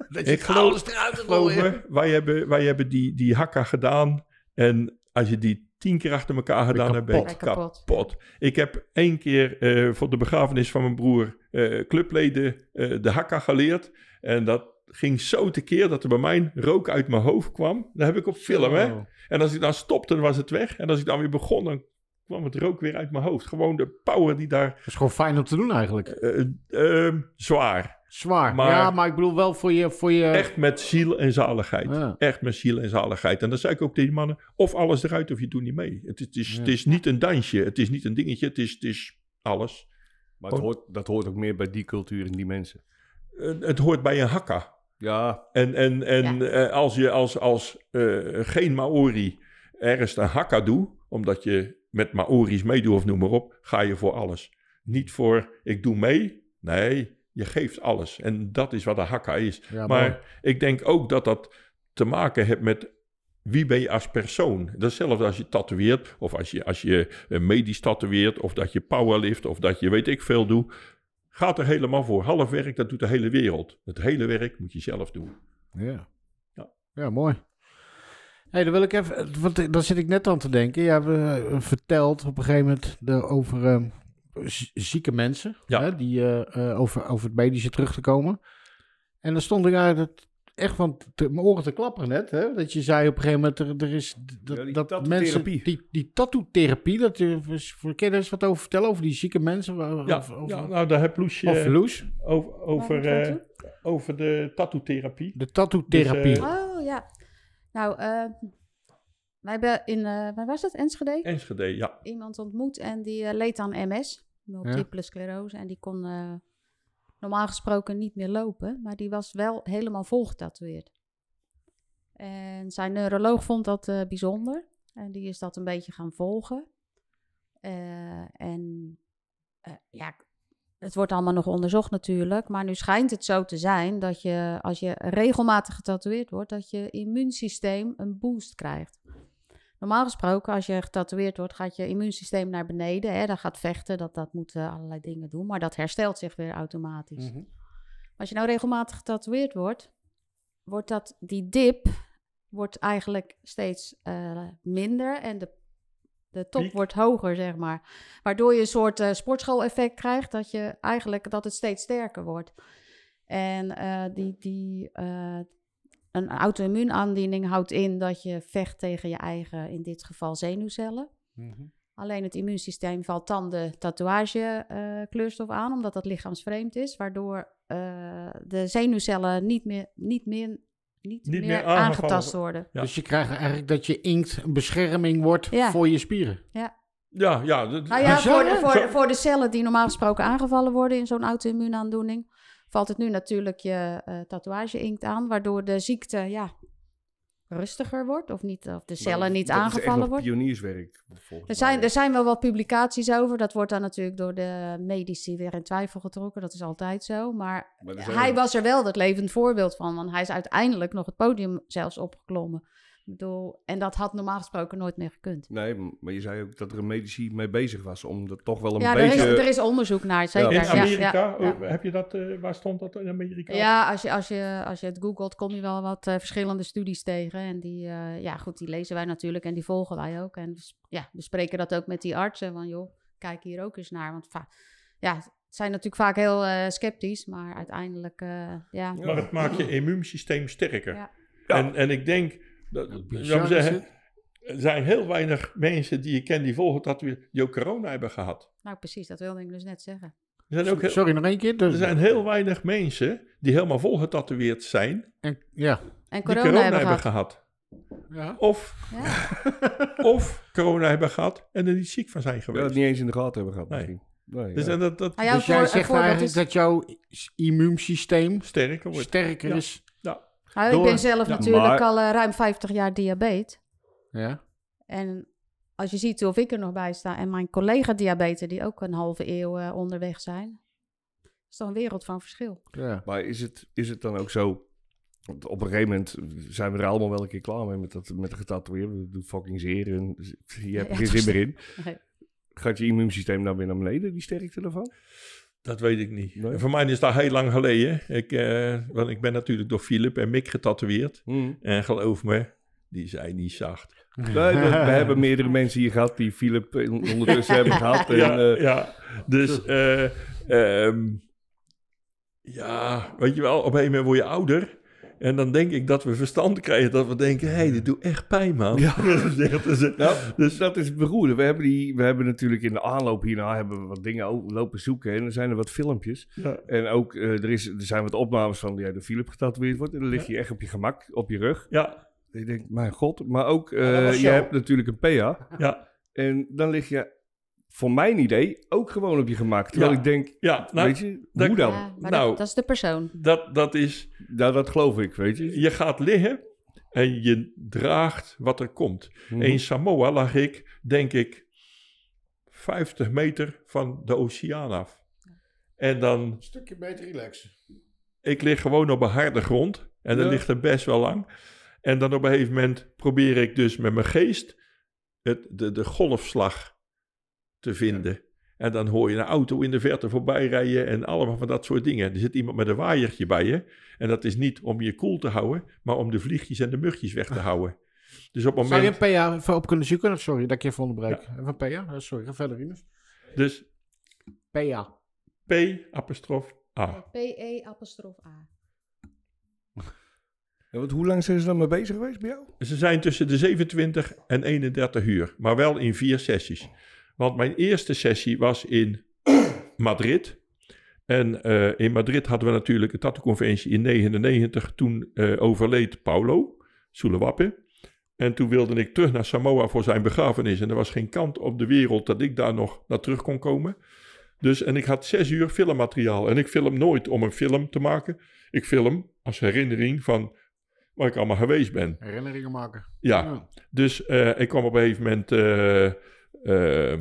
dat je Ik geloof- alles eruit Geloof me, wij hebben, wij hebben die, die hakka gedaan en als je die tien keer achter elkaar gedaan je kapot. Kapot. kapot. Ik heb één keer eh, voor de begrafenis van mijn broer eh, clubleden eh, de hakka geleerd. En dat ging zo tekeer dat er bij mij rook uit mijn hoofd kwam. Dat heb ik op film, hè. En als ik dan stopte, dan was het weg. En als ik dan weer begon, dan kwam het rook weer uit mijn hoofd. Gewoon de power die daar... Dat is gewoon fijn om te doen eigenlijk. eh, eh, zwaar. Zwaar. Maar- ja, maar ik bedoel wel voor je... Voor je... Echt met ziel en zaligheid. Ja. Echt met ziel en zaligheid. En dan zei ik ook tegen die mannen, of alles eruit of je doet niet mee. Het, is- het, is, Ja. het is niet een dansje, het is niet een dingetje, het is, het is alles. Maar het hoort, dat hoort ook meer bij die cultuur en die mensen. Eh, het hoort bij een hakka. Ja, En, en, en Ja. eh, als je als, als eh, geen Maori ergens een hakka doet, omdat je met Maori's meedoet of noem maar op, ga je voor alles. Niet voor ik doe mee. Nee, je geeft alles. En dat is wat een hakka is. Ja, maar ik denk ook dat dat te maken heeft met wie ben je als persoon. Dat is hetzelfde als je tatoeëert, of als je, als je eh, medisch tatoeëert, of dat je powerlift, of dat je weet ik veel doet. Gaat er helemaal voor. Half werk, dat doet de hele wereld. Het hele werk moet je zelf doen. Ja. Ja. Ja, mooi. hey, dan wil ik even... Want daar zit ik net aan te denken. Je hebt eh, verteld op een gegeven moment de, over eh, z- zieke mensen. Ja. Hè, die eh, eh, over, over het medische terug te komen. En dan stond ik eigenlijk echt van te, mijn oren te klapperen net. Hè, dat je zei op een gegeven moment... Er, er is dat, Ja, die dat tattoo-therapie. mensen... Die, die tattoo-therapie. Dat, je- kun je daar eens wat over vertellen? Over die zieke mensen? Waar- Ja, over, over, ja nou daar heb Loesje of Loes. over, over, eh, tattoo? over de tattoo-therapie. De tattoo-therapie. Dus, Oh ja. Nou, eh, wij hebben in, eh, waar was het, Enschede? Enschede, ja. Iemand ontmoet en die eh, leed aan MS, multiple sclerose. En die kon eh, normaal gesproken niet meer lopen, maar die was wel helemaal vol getatoeëerd. En zijn neuroloog vond dat eh, bijzonder en die is dat een beetje gaan volgen. Eh, en eh, ja, het wordt allemaal nog onderzocht natuurlijk, maar nu schijnt het zo te zijn dat je, als je regelmatig getatoeëerd wordt, dat je immuunsysteem een boost krijgt. Normaal gesproken, als je getatoeëerd wordt, gaat je immuunsysteem naar beneden. Hè? Dat gaat vechten, dat, dat moet allerlei dingen doen, maar dat herstelt zich weer automatisch. Mhm. Als je nou regelmatig getatoeëerd wordt, wordt dat die dip wordt eigenlijk steeds eh, minder en de, de top Piek. wordt hoger, zeg maar. Waardoor je een soort eh sportschool-effect krijgt, dat je eigenlijk dat het steeds sterker wordt. En eh, die, die, een auto-immuunaandoening houdt in dat je vecht tegen je eigen, in dit geval zenuwcellen. Alleen het immuunsysteem valt dan de tatoeage-kleurstof aan, omdat dat lichaamsvreemd is, waardoor eh, de zenuwcellen niet meer, niet meer, niet Niet meer, aangetast worden. Ja. Dus je krijgt eigenlijk dat je inkt een bescherming wordt Ja. voor je spieren. Ja, ja. dat- Nou ja, voor de, voor, voor de cellen die normaal gesproken aangevallen worden in zo'n auto-immuunaandoening, valt het nu natuurlijk je eh tatoeage-inkt aan, waardoor de ziekte ja, rustiger wordt of, niet, of de cellen Maar niet dat aangevallen worden. pionierswerk. Er zijn, mij. er zijn wel wat publicaties over. Dat wordt dan natuurlijk door de medici weer in twijfel getrokken. Dat is altijd zo. Maar, hij was er wel het levend voorbeeld van. Want hij is uiteindelijk nog het podium zelfs opgeklommen. Bedoel, en dat had normaal gesproken nooit meer gekund. Nee, maar je zei ook dat er een medici mee bezig was om dat toch wel een Ja, er is, beetje... er is onderzoek naar, zeker. In Ja, Amerika, ja, ja. eh, heb je dat, eh, waar stond dat in Amerika? Ja, als je, als, je, als je het googelt, kom je wel wat eh, verschillende studies tegen. En die, eh, ja, goed, die lezen wij natuurlijk en die volgen wij ook. En ja, we spreken dat ook met die artsen. Van joh, kijk hier ook eens naar. Want ja, zijn natuurlijk vaak heel eh, sceptisch, maar uiteindelijk, eh, ja. Maar het maakt je immuunsysteem sterker. Ja. En, en ik denk, dat, ik zeggen, er zijn heel weinig mensen die je kent die volgen dat we die ook corona hebben gehad. Nou, precies, dat wilde ik dus net zeggen. Er zijn ook heel, Sorry, nog één keer. Dus, er zijn heel weinig mensen die helemaal vol getatoeëerd zijn, en, ja. En die corona, corona, hebben hebben gehad. gehad. ja. Of, Ja? [laughs] of corona hebben gehad en er niet ziek van zijn geweest. dat niet eens in de gaten hebben gehad Nee. misschien. Nee, Dus ja. en dat, dus jij voor- zegt eigenlijk is- dat jouw immuunsysteem sterker wordt. sterker Ja. is. Nou, ik ben zelf Ja, natuurlijk maar- al eh, ruim 50 jaar diabetes. Ja. En als je ziet of ik er nog bij sta en mijn collega diabetes, die ook een halve eeuw eh, onderweg zijn, is toch een wereld van verschil. ja. Maar is het, is het dan ook zo... Op een gegeven moment zijn we er allemaal wel een keer klaar mee met, dat, met de getatoeëerd. Dat doet fucking zeer en je hebt er geen zin meer in. Nee. Gaat je immuunsysteem dan weer naar beneden, die sterkte ervan? Dat weet ik niet. Nee? Voor mij is dat heel lang geleden. Ik, eh, want ik ben natuurlijk door Philip en Mick getatoeëerd. Hm. En geloof me, die zijn niet zacht. Nee, we, we hebben meerdere mensen hier gehad die Philip ondertussen hebben [laughs] gehad. En, ja, eh, ja, dus eh, ehm, ja, weet je wel, op een gegeven moment word je ouder. En dan denk ik dat we verstand krijgen dat we denken, hé, hey, dit doet echt pijn, man. Ja. [laughs] Dat is het. Nou, dus dat is beroerde. We hebben, die, we hebben natuurlijk in de aanloop hierna hebben we wat dingen lopen zoeken. En er zijn er wat filmpjes. Ja. En ook, eh, er, is, er zijn wat opnames van die uit de Philip getatoeëerd wordt. En dan lig je echt op je gemak, op je rug. Ja, En je denkt, mijn god. Maar ook, eh, je hebt natuurlijk een PA. ja, En dan lig je, voor mijn idee, ook gewoon op je gemak. Terwijl Ja. ik denk, ja. Nou, weet je, dat- hoe dan? Ja, maar Nou. dat, dat is de persoon. dat, dat is, Nou, dat geloof ik, weet je. je gaat liggen en je draagt wat er komt. Mhm. In Samoa lag ik, denk ik, 50 meter van de oceaan af. En dan Een stukje beter relaxen. ik lig gewoon op een harde grond. En dat Ja. ligt er best wel lang. En dan op een gegeven moment probeer ik dus met mijn geest het, de, de golfslag te vinden. En dan hoor je een auto in de verte voorbij rijden en allemaal van dat soort dingen. Er zit iemand met een waaiertje bij je. En dat is niet om je koel te houden, maar om de vliegjes en de mugjes weg te houden. Dus op het Zou je moment... een PA even op kunnen zoeken? Sorry dat ik je even onderbreek. Even een PA? Ja, Sorry, ga verder, Rinus. Dus PA. P apostrof A. PE apostrof A. Ja, want hoe lang zijn ze dan mee bezig geweest bij jou? Ze zijn tussen de 27 en 31 uur, maar wel in vier sessies. Want mijn eerste sessie was in [clears throat] Madrid. En eh, in Madrid hadden we natuurlijk een tattoo-conventie in 99. Toen eh, overleed Paulo Soelewappe. En toen wilde ik terug naar Samoa voor zijn begrafenis. En er was geen kant op de wereld dat ik daar nog naar terug kon komen. Dus, en ik had zes uur filmmateriaal. En ik film nooit om een film te maken. Ik film als herinnering van waar ik allemaal geweest ben. Herinneringen maken. Ja, dus eh, ik kwam op een gegeven moment, eh,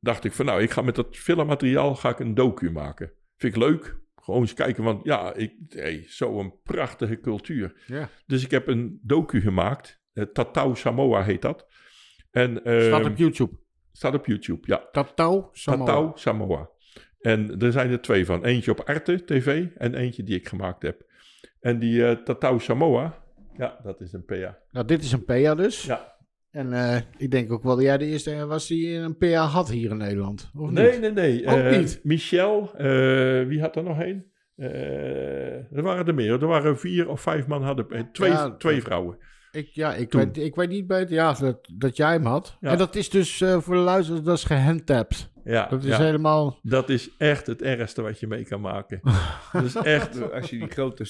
dacht ik van nou, ik ga met dat filmmateriaal ga ik een docu maken. Vind ik leuk, gewoon eens kijken, want ja, ik, hey, zo'n prachtige cultuur. Ja. Dus ik heb een docu gemaakt, eh, Tatau Samoa heet dat. En, Staat op YouTube. staat op YouTube, ja. Tatau Samoa. Tatau Samoa. En er zijn er twee van. Eentje op Arte TV en eentje die ik gemaakt heb. En die eh Tatau Samoa, Ja, dat is een PA. Nou, dit is een PA dus. Ja. En eh, ik denk ook wel dat jij de eerste was die een PA had hier in Nederland. Of Nee, niet? nee, nee. Ook Eh, niet? Michel, eh, wie had er nog een? Eh, er waren er meer. Er waren vier of vijf man hadden eh, twee, Ja, twee vrouwen. Ik, ja, ik, Toen. weet, ik weet niet beter ja, dat, dat jij hem had. Ja. En dat is dus eh, voor de luisteraars, dat is gehandtapt. Ja, Dat is ja. helemaal... dat is echt het ergste wat je mee kan maken. [laughs] dat is echt... Als je die grote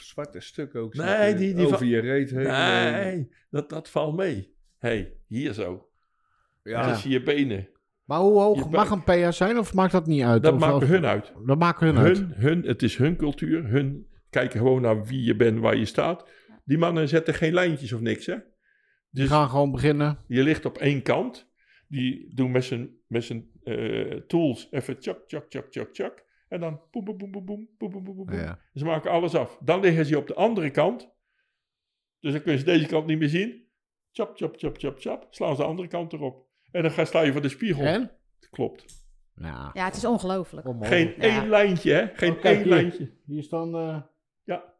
zwarte stukken ook ziet, Nee, eh, die- die over je reet heen. eh, Nee, dat, dat valt mee hey, hier zo. Ja. Tussen je benen. Maar hoe hoog mag een PA zijn of maakt dat niet uit? Dat maakt hun uit. Dat maakt hun, hun, uit. Hun, het is hun cultuur. Hun kijken gewoon naar wie je bent, waar je staat. Die mannen zetten geen lijntjes of niks, hè? Dus Die gaan gewoon beginnen. Je ligt op één kant. Die doen met zijn, met zijn eh, tools even tjak, tjak, tjak, tjak, chak. En dan boem, boem, boem, boem, boem, boem, boem, boem. Ze maken alles af. Dan liggen ze op de andere kant. Dus dan kun je ze deze kant niet meer zien. Chop, chop, chop, chop, chop. Slaan ze de andere kant erop. En dan ga sta je voor de spiegel. En? Klopt. Ja. Ja, het is ongelooflijk. Geen Ja. één lijntje, hè? Geen Oh, kijk één hier. lijntje. Hier staan... eh, Ja.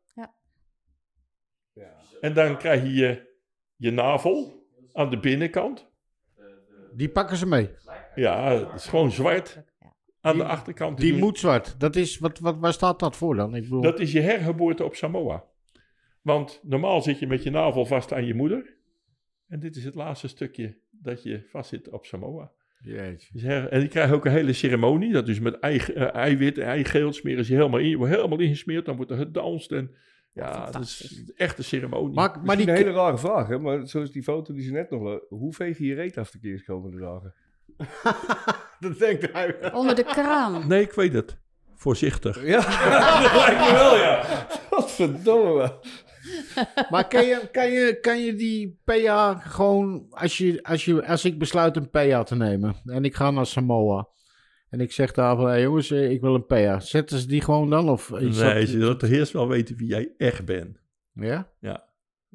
Ja. En dan krijg je je, je navel aan de binnenkant. die pakken ze mee. Ja, het is gewoon zwart. Aan de Die- achterkant. Die doen- moet zwart. Dat is, wat, wat, waar staat dat voor dan? Ik bedoel, Dat is je hergeboorte op Samoa. Want normaal zit je met je navel vast aan je moeder. En dit is het laatste stukje dat je vastzit op Samoa. Jeetje. Dus en die krijgen ook een hele ceremonie. Dat is met ei, eh, eiwit en eigeel smeren ze helemaal in. Je wordt helemaal ingesmeerd. Dan wordt er gedanst. En ja, dat is echt een ceremonie. Maar, die een hele rare vraag, hè? Maar zoals die foto die ze net nog... Hoe veeg je je reet af de komende dagen? [laughs] dat denkt hij. Onder de kraan. Nee, ik weet het. Voorzichtig. Ja, [laughs] dat lijkt me wel, ja. Wat verdomme. [laughs] Maar kan je, kan, je, kan je die PA gewoon, als, je, als, je, als ik besluit een PA te nemen en ik ga naar Samoa en ik zeg daar van, hey jongens, eh, ik wil een PA. Zetten ze die gewoon dan? Of Nee, dat- ze willen eerst wel weten wie jij echt bent. Ja?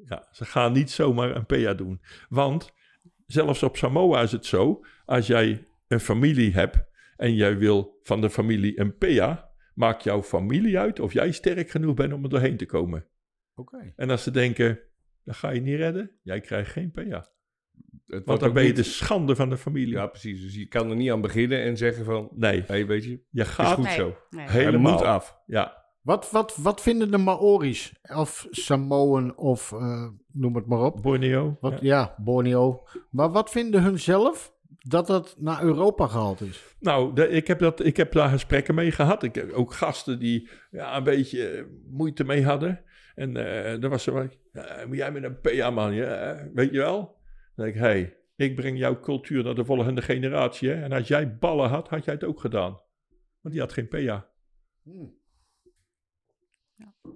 Ja, ze gaan niet zomaar een PA doen. Want zelfs op Samoa is het zo, als jij een familie hebt en jij wil van de familie een PA, maakt jouw familie uit of jij sterk genoeg bent om er doorheen te komen. Oké. En als ze denken, dat ga je niet redden, jij krijgt geen PA. Het Want wordt dan ben je niet- de schande van de familie. Ja, precies. Dus je kan er niet aan beginnen en zeggen van... Nee, Hé, weet je, je is gaat goed Nee. zo. Nee. Helemaal moet af. Ja, Wat, wat, wat vinden de Maori's of Samoan of eh, noem het maar op? Borneo. Wat, ja. ja. Borneo. Maar wat vinden hun zelf dat dat naar Europa gehaald is? Nou, de- ik, heb dat, ik heb daar gesprekken mee gehad. Ik heb ook gasten die ja, een beetje eh, moeite mee hadden. En eh dan was ze van, ja, moet jij met een PA man, ja, weet je wel? Dan denk ik, hey, ik breng jouw cultuur naar de volgende generatie. Hè? En als jij ballen had, had jij het ook gedaan. Want die had geen PA.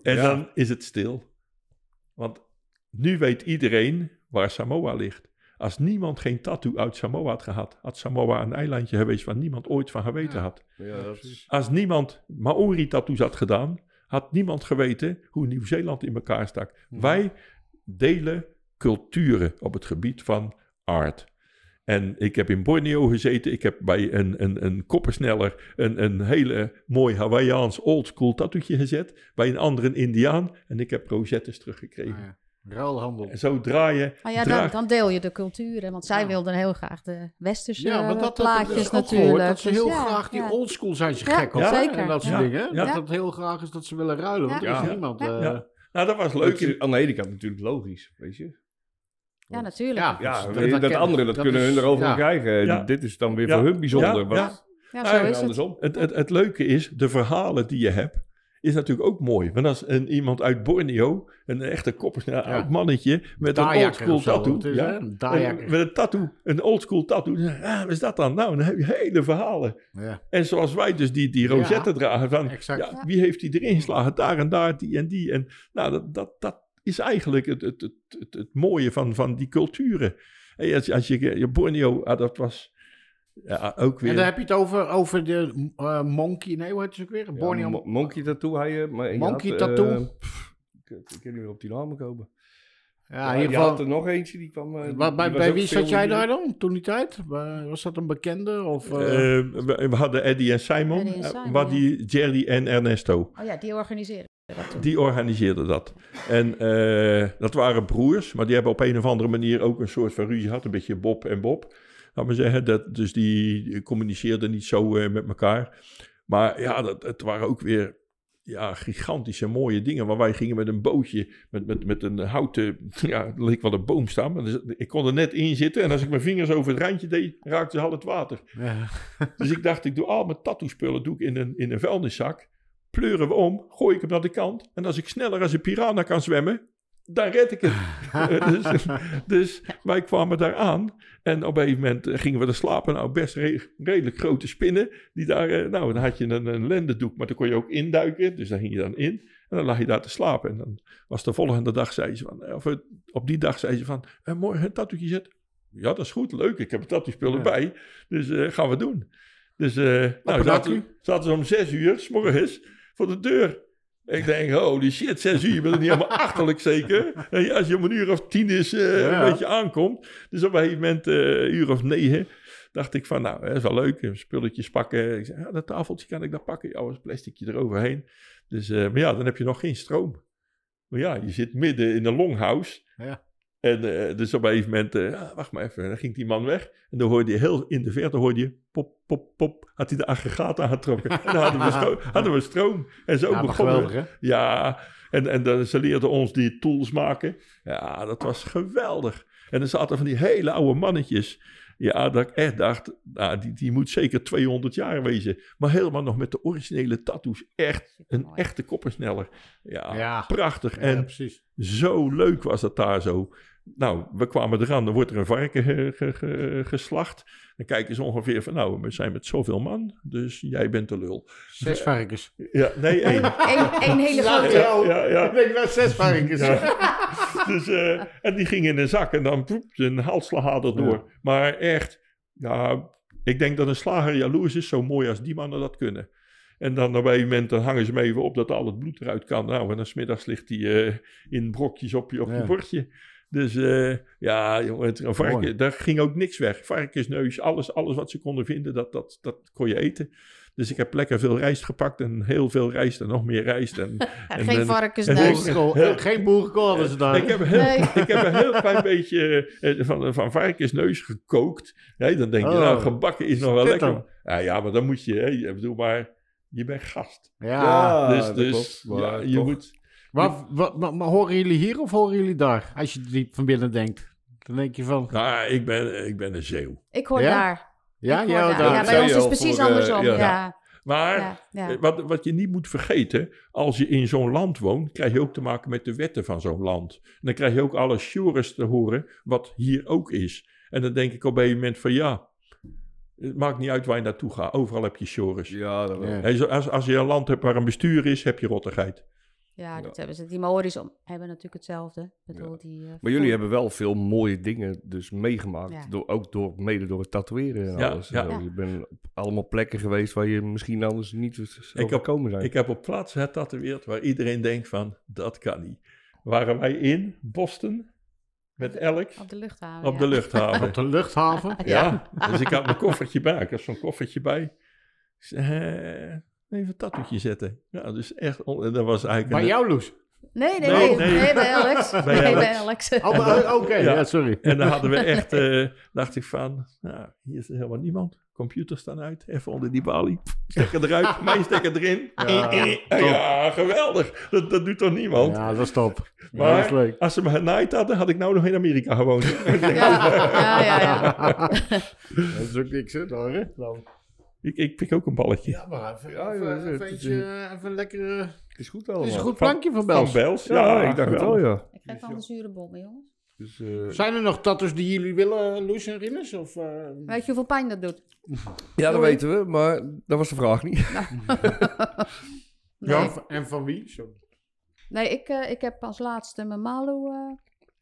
En Ja. dan is het stil. Want nu weet iedereen waar Samoa ligt. Als niemand geen tattoo uit Samoa had gehad, had Samoa een eilandje geweest waar niemand ooit van geweten had. Ja, is... Als niemand Maori-tattoos had gedaan, had niemand geweten hoe Nieuw-Zeeland in elkaar stak. Wij delen culturen op het gebied van art. En ik heb in Borneo gezeten. Ik heb bij een, een, een koppersneller een, een hele mooi Hawaiiaans oldschool tattoetje gezet. Bij een andere Indiaan. En ik heb rosettes teruggekregen. Ah, ja. Ruilhandel. En zo draaien. Maar ja, dan, dan deel je de culturen. Want zij Ja. wilden heel graag de westerse Ja, maar dat, dat, dat plaatjes is ook natuurlijk. gehoord, dat ze Dus heel ja, graag die ja. oldschool zijn ze gek op. zeker. En dat soort Ja, dingen. Dat het heel graag is dat ze willen ruilen. Want Ja. er is Ja. niemand... Ja. eh, Ja. Nou, dat was leuk. Is aan de ene kant natuurlijk logisch, weet je. Ja, natuurlijk. Ja, Ja, dat- dat dat, dat, dat kunnen is- hun erover ja. krijgen. Ja. Dit is dan weer Ja. voor hun bijzonder. Ja, wat- ja. Zo en is het. andersom. Het, het, het leuke is, de verhalen die je hebt, is natuurlijk ook mooi. Want als een, iemand uit Borneo, een echte koppersnel oud mannetje, met een oldschool tattoo. is, ja, een met een tattoo, een oldschool tattoo. Ah, wat is dat dan? Nou, dan heb je hele verhalen. Ja. En zoals wij dus die, die rozetten dragen van, ja, wie heeft die erin geslagen? Daar en daar, die en die. En nou, dat, dat, dat is eigenlijk het, het, het, het, het mooie van, van die culturen. En als, als je, je Borneo, ah, dat was ja, ook weer... En dan heb je het over, over de eh, monkey... Nee, hoe heet het ook weer? Ja, Borneo... mo- monkey tattoo had je. Maar Monkey had, tattoo. eh, pff, ik, ik kan niet meer op die namen komen. ja, in je ieder had geval... er nog eentje die kwam. eh, die- bij wie zat jij daar dan, toen die tijd? Was dat een bekende? Of, eh, Eh, we, we hadden Eddie en Simon, Eddie en eh, Simon, wat ja. die Jerry en Ernesto. Oh ja, die organiseren. Die organiseerde dat. En eh, dat waren broers, maar die hebben op een of andere manier ook een soort van ruzie gehad. Een beetje Bob en Bob. Laat maar zeggen. Dat, dus die communiceerden niet zo eh, met elkaar. Maar ja, dat, het waren ook weer ja, gigantische mooie dingen. waar wij gingen met een bootje, met, met, met een houten, [laughs] ja, leek wel een boom staan. Maar dus, ik kon er net in zitten en als ik mijn vingers over het randje deed, raakte ze al het water. Ja. [laughs] Dus ik dacht, ik doe al mijn tattoo-spullen doe ik in een, in een vuilniszak. Pleuren we om, gooi ik hem naar de kant. En als ik sneller als een piranha kan zwemmen, dan red ik het. Eh, [laughs] [laughs] dus, dus wij kwamen daar aan. En op een gegeven moment eh, gingen we er slapen. Nou, best re- redelijk grote spinnen. Die daar, eh, nou, dan had je een, een lendendoek, maar dan kon je ook induiken. Dus daar ging je dan in. En dan lag je daar te slapen. En dan was de volgende dag, zei ze van, of het- op die dag zei ze van, eh, morgen een tattoetje zetten. Ja, dat is goed, leuk. Ik heb een tattoo-spullen Ja. bij. Dus eh, gaan we doen. Dus eh nou, zaten, zaten ze om zes uur, s morgens, voor de deur. Ik denk, holy shit, zes uur, je bent er niet helemaal achterlijk zeker. En ja, als je om een uur of tien is, Ja. een beetje aankomt. Dus op een gegeven moment, eh, een uur of negen, dacht ik van, nou, dat is wel leuk. Spulletjes pakken. Ik zei, ja, dat tafeltje kan ik daar pakken. Ja, was plasticje eroverheen. Dus, eh, maar ja, dan heb je nog geen stroom. Maar ja, je zit midden in een longhouse. Ja. En eh, dus op een gegeven moment, eh, ja, wacht maar even, dan ging die man weg. En dan hoorde je heel in de verte, hoorde je pop, pop, pop. Had hij de aggregaat aangetrokken. En dan hadden [laughs] we, stro- hadden we stroom. En zo Ja, begonnen we. geweldig, hè? Ja, en, en dan, ze leerden ons die tools maken. Ja, dat was geweldig. En er zaten van die hele oude mannetjes. Ja, dat ik echt dacht, nou, die, die moet zeker 200 jaar wezen. Maar helemaal nog met de originele tattoos. Echt een echte koppensneller. Ja, Ja. prachtig. Ja, En precies. zo leuk was dat daar zo. Nou, we kwamen eraan, dan wordt er een varken ge- ge- ge- geslacht. Dan kijken ze ongeveer van, nou, we zijn met zoveel man, dus jij bent de lul. Zes varkens. Ja, nee, één. Eén hele grote. Ja, ja, ja. Ik denk wel zes varkens. [laughs] Dus, eh, en die ging in een zak en dan poep, zijn halsslagader door. Ja. Maar echt, ja, ik denk dat een slager jaloers is, zo mooi als die mannen dat kunnen. En dan op een gegeven moment dan hangen ze hem even op dat al het bloed eruit kan. Nou, en dan smiddags ligt hij eh, in brokjes op je, op je bordje. Dus eh, ja, jongen, het, een varken, daar ging ook niks weg. Varkensneus, alles, alles wat ze konden vinden, dat, dat, dat kon je eten. Dus ik heb lekker veel rijst gepakt en heel veel rijst en nog meer rijst. En, [laughs] en, Geen en- varkensneus. Geen boerenkool hadden ze daar. ik heb, heel, Nee. ik heb een heel klein beetje eh, van, van varkensneus gekookt. Ja, dan denk je, Oh. nou, gebakken is nog wel lekker. dan? Ja, ja, maar dan moet je, hè, ik bedoel maar, je bent gast. Ja. dus dat dus klopt, ja, je toch. moet... Maar, wat, maar, maar horen jullie hier of horen jullie daar? Als je diep van binnen denkt. Dan denk je van... Nou, ik ben, ik ben een zeeuw. Ik hoor Ja? daar. Ja, hoor ja, ja, zei bij ons is precies voor, eh, andersom. ja. ja. Maar Ja, ja. eh, wat, wat je niet moet vergeten, als je in zo'n land woont, krijg je ook te maken met de wetten van zo'n land. En dan krijg je ook alle shores te horen, wat hier ook is. En dan denk ik op een gegeven moment van ja, het maakt niet uit waar je naartoe gaat. Overal heb je shores. Ja, dat wel. Ja. Als, als je een land hebt waar een bestuur is, heb je rottigheid. Ja, dat hebben ze. Die Maori's om- hebben natuurlijk hetzelfde. Bedoel, die, eh, Maar jullie hebben wel veel mooie dingen dus meegemaakt. Ja. Door, ook door, mede door het tatoeëren en Ja, alles. ja. Zo. Ja. Je bent op allemaal plekken geweest waar je misschien anders niet zou heb- gekomen zijn. Ik heb op plaatsen getatoeëerd waar iedereen denkt van, dat kan niet. Waren wij in Boston met Alex Op de luchthaven. op ja. de luchthaven. [laughs] Op de luchthaven. Ja, dus ik had mijn koffertje bij. Ik had zo'n koffertje bij. Ik zei, eh, even een tattoetje zetten. Ja, dus echt, on- en dat was eigenlijk... Bij een- jou, Loes? Nee, nee, Nee, nee, nee. nee. bij Alex. Bij nee, bij Alex. Alex. Oh, maar- Oké, Ja. ja. sorry. En dan hadden we echt, eh, dacht ik van, nou, hier is helemaal niemand. Computers staan uit, even onder die balie. Stekker eruit, [laughs] mijn stekker erin. Ja, Ja, ja geweldig. Dat, dat doet toch niemand? Ja, dat is top. Ja, Maar- dat is leuk. Als ze me genaaid hadden, had ik nou nog in Amerika gewoond. Ja, ja, ja. ja. [laughs] dat is ook niks, hè? Daar, hè? Dan. Ik, ik pik ook een balletje. Ja, maar even, Ja, even, ja, het eentje, eh, even een lekkere... Het is goed Het allemaal. is een goed Van- plankje van Van Bels. Bels. Ja, ik dacht het wel, ja. Ik geef al een zure bom, jongens. Dus, eh, Zijn er nog tattoos die jullie willen, Loes en Rinus? Of, eh, Weet je hoeveel pijn dat doet? ja, dat weten we, maar dat was de vraag niet. [laughs] Nee, en, van, en van wie? Nee ik, eh, ik heb als laatste mijn Malu eh,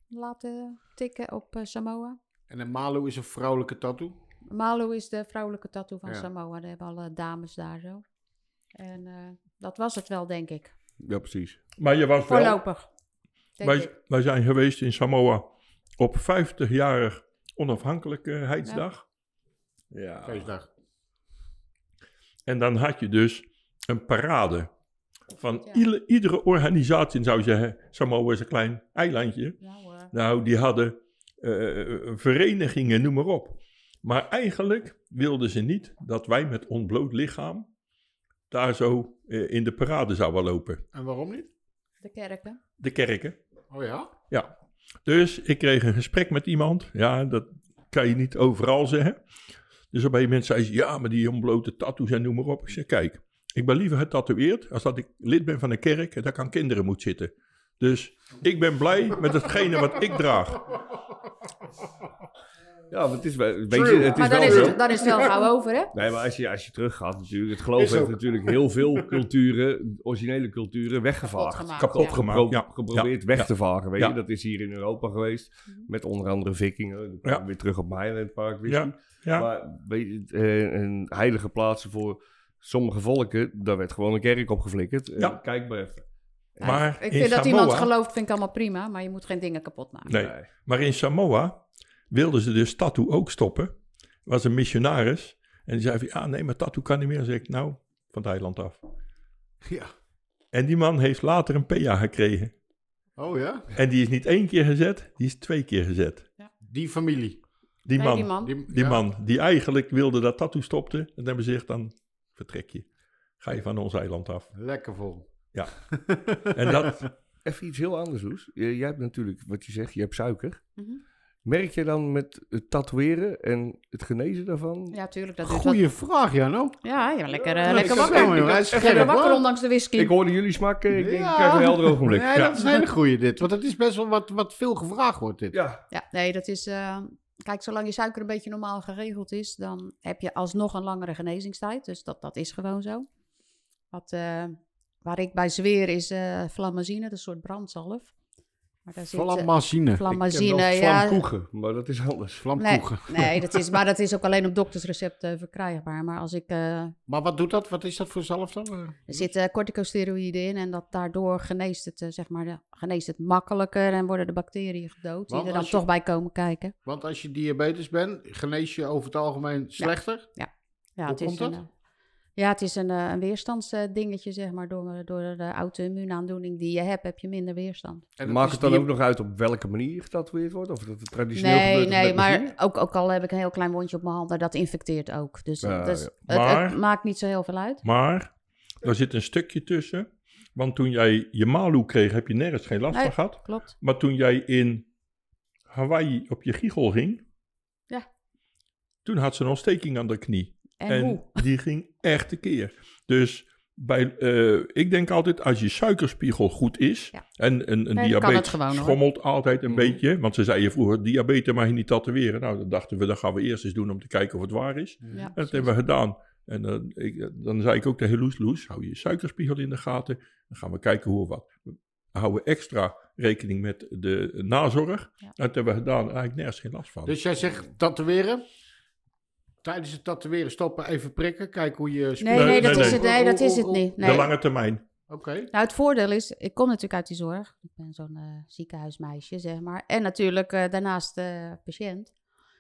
laten tikken op eh, Samoa. En een Malu is een vrouwelijke tattoo. Malu is de vrouwelijke tattoo van Ja. Samoa. Daar hebben alle dames daar zo. En eh, dat was het wel, denk ik. Ja, precies. Maar je was. Voorlopig. Wij, wij zijn geweest in Samoa op 50-jarig onafhankelijkheidsdag. Ja. Feestdag. En dan had je dus een parade. van Ja. iedere organisatie, zou je zeggen, Samoa is een klein eilandje. Ja. Nou, die hadden eh, verenigingen, noem maar op. Maar eigenlijk wilden ze niet dat wij met ontbloot lichaam daar zo eh, in de parade zouden lopen. En waarom niet? De kerken. De kerken. Oh ja? Ja. Dus ik kreeg een gesprek met iemand. Ja, dat kan je niet overal zeggen. Dus op een moment zei ze, ja, maar die ontblote tattoos en noem maar op. Ik zeg, kijk, ik ben liever getatoeëerd als dat ik lid ben van een kerk en daar kan kinderen moet zitten. Dus ik ben blij met hetgene wat ik draag. [laughs] Ja, maar het is, wel- weet je, het is Maar dan wel is, zo. het, dan is het wel gauw over, hè? Nee, maar als je, als je teruggaat natuurlijk, het geloof Is heeft natuurlijk heel veel culturen, originele culturen, weggevaagd. Kapot gemaakt, Kapot ja. gemaakt, Gepro- ja. geprobeerd Ja. weg te vagen, weet Ja. je. Dat is hier in Europa geweest, Mhm. met onder andere vikingen. Dan weer terug op Mailand Park, wist. Ja, ja. Maar weet je, eh, een heilige plaatsen voor sommige volken, daar werd gewoon een kerk op geflikkerd. Eh, Ja. Kijk maar even. Ja, Maar ik in vind dat Samoa- iemand gelooft, vind ik allemaal prima, maar je moet geen dingen kapot maken. Nee. Maar in Samoa wilden ze dus tattoo ook stoppen. Was een missionaris. En die zei van, ja, nee, maar tattoo kan niet meer. Dan zeg ik, nou, van het eiland af. Ja. En die man heeft later een PA gekregen. Oh ja? En die is niet één keer gezet, die is twee keer gezet. Die familie. Die Nee, man, die man. Die, die ja. man die eigenlijk wilde dat tattoo stopte. En dan hebben ze gezegd, dan vertrek je. Ga je van ons eiland af. Lekker vol. [laughs] En dat, Even iets heel anders, Loes. Jij hebt natuurlijk, wat je zegt, je hebt suiker. Mhm. Merk je dan met het tatoeëren en het genezen daarvan? Ja, tuurlijk. Dat Goeie vraag, Jano. Ja, ja, lekker, eh, Ja, lekker ik- wakker. ik- ik- Lekker wakker, hoor. ondanks de whisky. Ik hoorde jullie smaken, ik denk, Ja. ik krijg een helder ogenblik. Nee, dat is een hele goeie dit. Want het is best wel wat, wat veel gevraagd wordt dit. Ja, Ja, nee, dat is... eh, kijk, zolang je suiker een beetje normaal geregeld is, dan heb je alsnog een langere genezingstijd. Dus dat, dat is gewoon zo. Wat, eh, waar ik bij zweer is eh flammazine, dat is een soort brandzalf. Maar daar zit, eh. Flammazine, ja. vlamkoegen, maar dat is anders. Vlamkoegen. nee dat is, maar dat is [laughs] ook alleen op doktersrecept eh, verkrijgbaar. Maar als ik, eh, Maar wat doet dat? Wat is dat voor zalf dan? Er zitten corticosteroïden in en dat daardoor geneest het, zeg maar, geneest het makkelijker en worden de bacteriën gedood die er dan je- toch bij komen kijken. Want als je diabetes bent, genees je over het algemeen slechter. Ja, Hoe het is komt een, dat? eh, ja, het is een, eh, een weerstandsdingetje, zeg maar. Door, door de auto-immuunaandoening die je hebt, heb je minder weerstand. En Maakt het dan ook nog uit op welke manier getatoeëerd wordt? Of dat het traditioneel Nee, gebeurt nee, maar ook, ook al heb ik een heel klein wondje op mijn hand, maar dat infecteert ook. Dus, Ja, dus ja. Het, maakt niet zo heel veel uit. maar er zit een stukje tussen. Want toen jij je malu kreeg, heb je nergens geen last Nee. van gehad. Klopt. Maar toen jij in Hawaii op je giegel ging, Ja. toen had ze een ontsteking aan de knie. En, hoe? die ging echt tekeer. Dus bij, eh, ik denk altijd, als je suikerspiegel goed is, Ja. en een, een Nee, dan diabetes het gewoon, hoor. schommelt altijd een Mhm. beetje, want ze zeiden vroeger, diabetes mag je niet tatoeëren. Nou, dan dachten we, dat gaan we eerst eens doen om te kijken of het waar is. Ja, En dat precies. hebben we gedaan. En eh, ik, dan zei ik ook tegen Loes, Loes, hou je suikerspiegel in de gaten. Dan gaan we kijken hoe of wat. We houden extra rekening met de nazorg. Ja. En dat hebben we gedaan. En eigenlijk nergens geen last van. Dus jij zegt tatoeëren. Tijdens het tatoeëren stoppen, even prikken. Kijken hoe je Nee, nee, Nee, dat, nee, is nee. het, nee, dat is het niet. Nee. De lange termijn. Oké. Nou, het voordeel is, ik kom natuurlijk uit die zorg. Ik ben zo'n eh, ziekenhuismeisje, zeg maar. En natuurlijk eh, daarnaast eh, patiënt.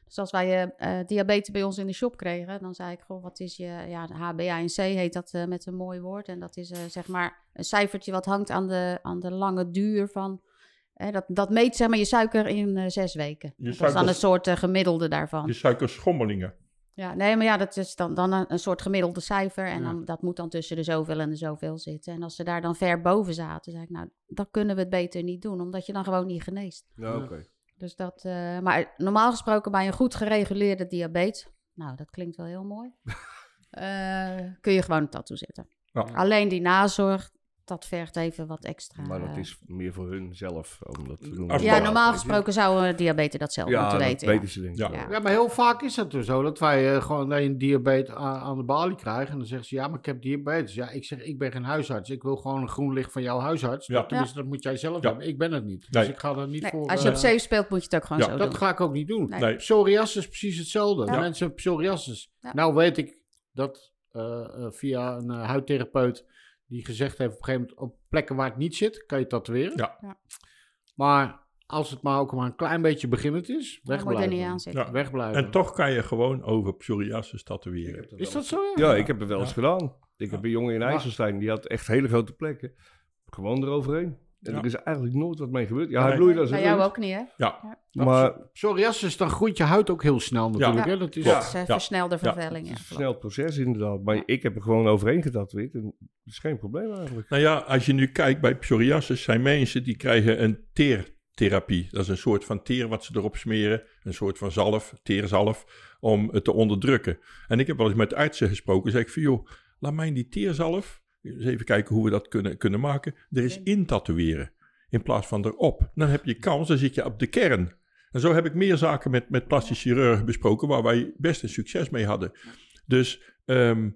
Dus als wij diabetes bij ons in de shop kregen, dan zei ik, goh, wat is je, ja, de HbA1c heet dat eh, met een mooi woord. En dat is eh, zeg maar een cijfertje wat hangt aan de, aan de lange duur van, dat, dat meet zeg maar je suiker in eh, zes weken. Je dat is dan een soort gemiddelde daarvan. Je suikerschommelingen. Ja, nee, maar ja, dat is dan, dan een, een soort gemiddelde cijfer. En Ja. dan, dat moet dan tussen de zoveel en de zoveel zitten. En als ze daar dan ver boven zaten, zei ik, nou, dan kunnen we het beter niet doen. Omdat je dan gewoon niet geneest. Ja, oké. Dus dat, eh, maar normaal gesproken bij een goed gereguleerde diabetes, nou, dat klinkt wel heel mooi, [laughs] eh, kun je gewoon een tattoo zetten. Ja. Alleen die nazorg, dat vergt even wat extra. Maar dat eh, is meer voor hun zelf om dat te doen. Ja, dat- normaal gesproken zou een diabetes dat zelf ja, moeten dat weten. weten ze denk ik. Ja. wel. Ja. Ja, maar heel vaak is het dus zo dat wij eh, gewoon dat een diabetes aan, de balie krijgen. En dan zeggen ze, ja, maar ik heb diabetes. Ja, ik zeg, ik ben geen huisarts. Ik wil gewoon een groen licht van jouw huisarts. Ja. Dat, tenminste, dat moet jij zelf Ja. hebben. Ik ben het niet. Dus Nee. ik ga er niet Nee, voor... als je op eh, safe speelt, moet je het ook gewoon ja, zo Dat doen. ga ik ook niet doen. Nee. Nee. Psoriasis is precies hetzelfde. Ja. Mensen hebben psoriasis. Ja. Nou weet ik dat eh, eh, via een eh, huidtherapeut die gezegd heeft op een gegeven moment op plekken waar het niet zit, kan je tatoeëren. Ja. Ja. Maar als het maar ook maar een klein beetje beginnend is, Dan moet je wegblijven. Ja. Wegblijven. En toch kan je gewoon over psoriasis tatoeëren. is dat zo? Ja, ik heb het wel eens gedaan. Ik heb een jongen in IJsselstein, die had echt hele grote plekken. Gewoon eroverheen. En Ja. er is eigenlijk nooit wat mee gebeurd. Ja, hij Nee. bloeide als Bij een jou rund, ook niet, hè? Ja, Maar Psoriasis, dan groeit je huid ook heel snel natuurlijk. Ja. Hè? Dat is, Dat Ja. is Ja. versnelde Ja. vervelling. het ja, is een snel proces inderdaad. Maar ik heb er gewoon overheen getatoeëerd. En dat is geen probleem eigenlijk. Nou ja, als je nu kijkt bij psoriasis, zijn mensen die krijgen een teertherapie. Dat is een soort van teer wat ze erop smeren. Een soort van zalf, teerzalf, om het te onderdrukken. En ik heb wel eens met artsen gesproken. Zeg ik van, joh, laat mij die teerzalf, eens even kijken hoe we dat kunnen, kunnen maken, er eens in tatoeëren. In plaats van erop. Dan heb je kans, dan zit je op de kern. En zo heb ik meer zaken met, met plastisch chirurgen besproken, waar wij best een succes mee hadden. Dus ehm,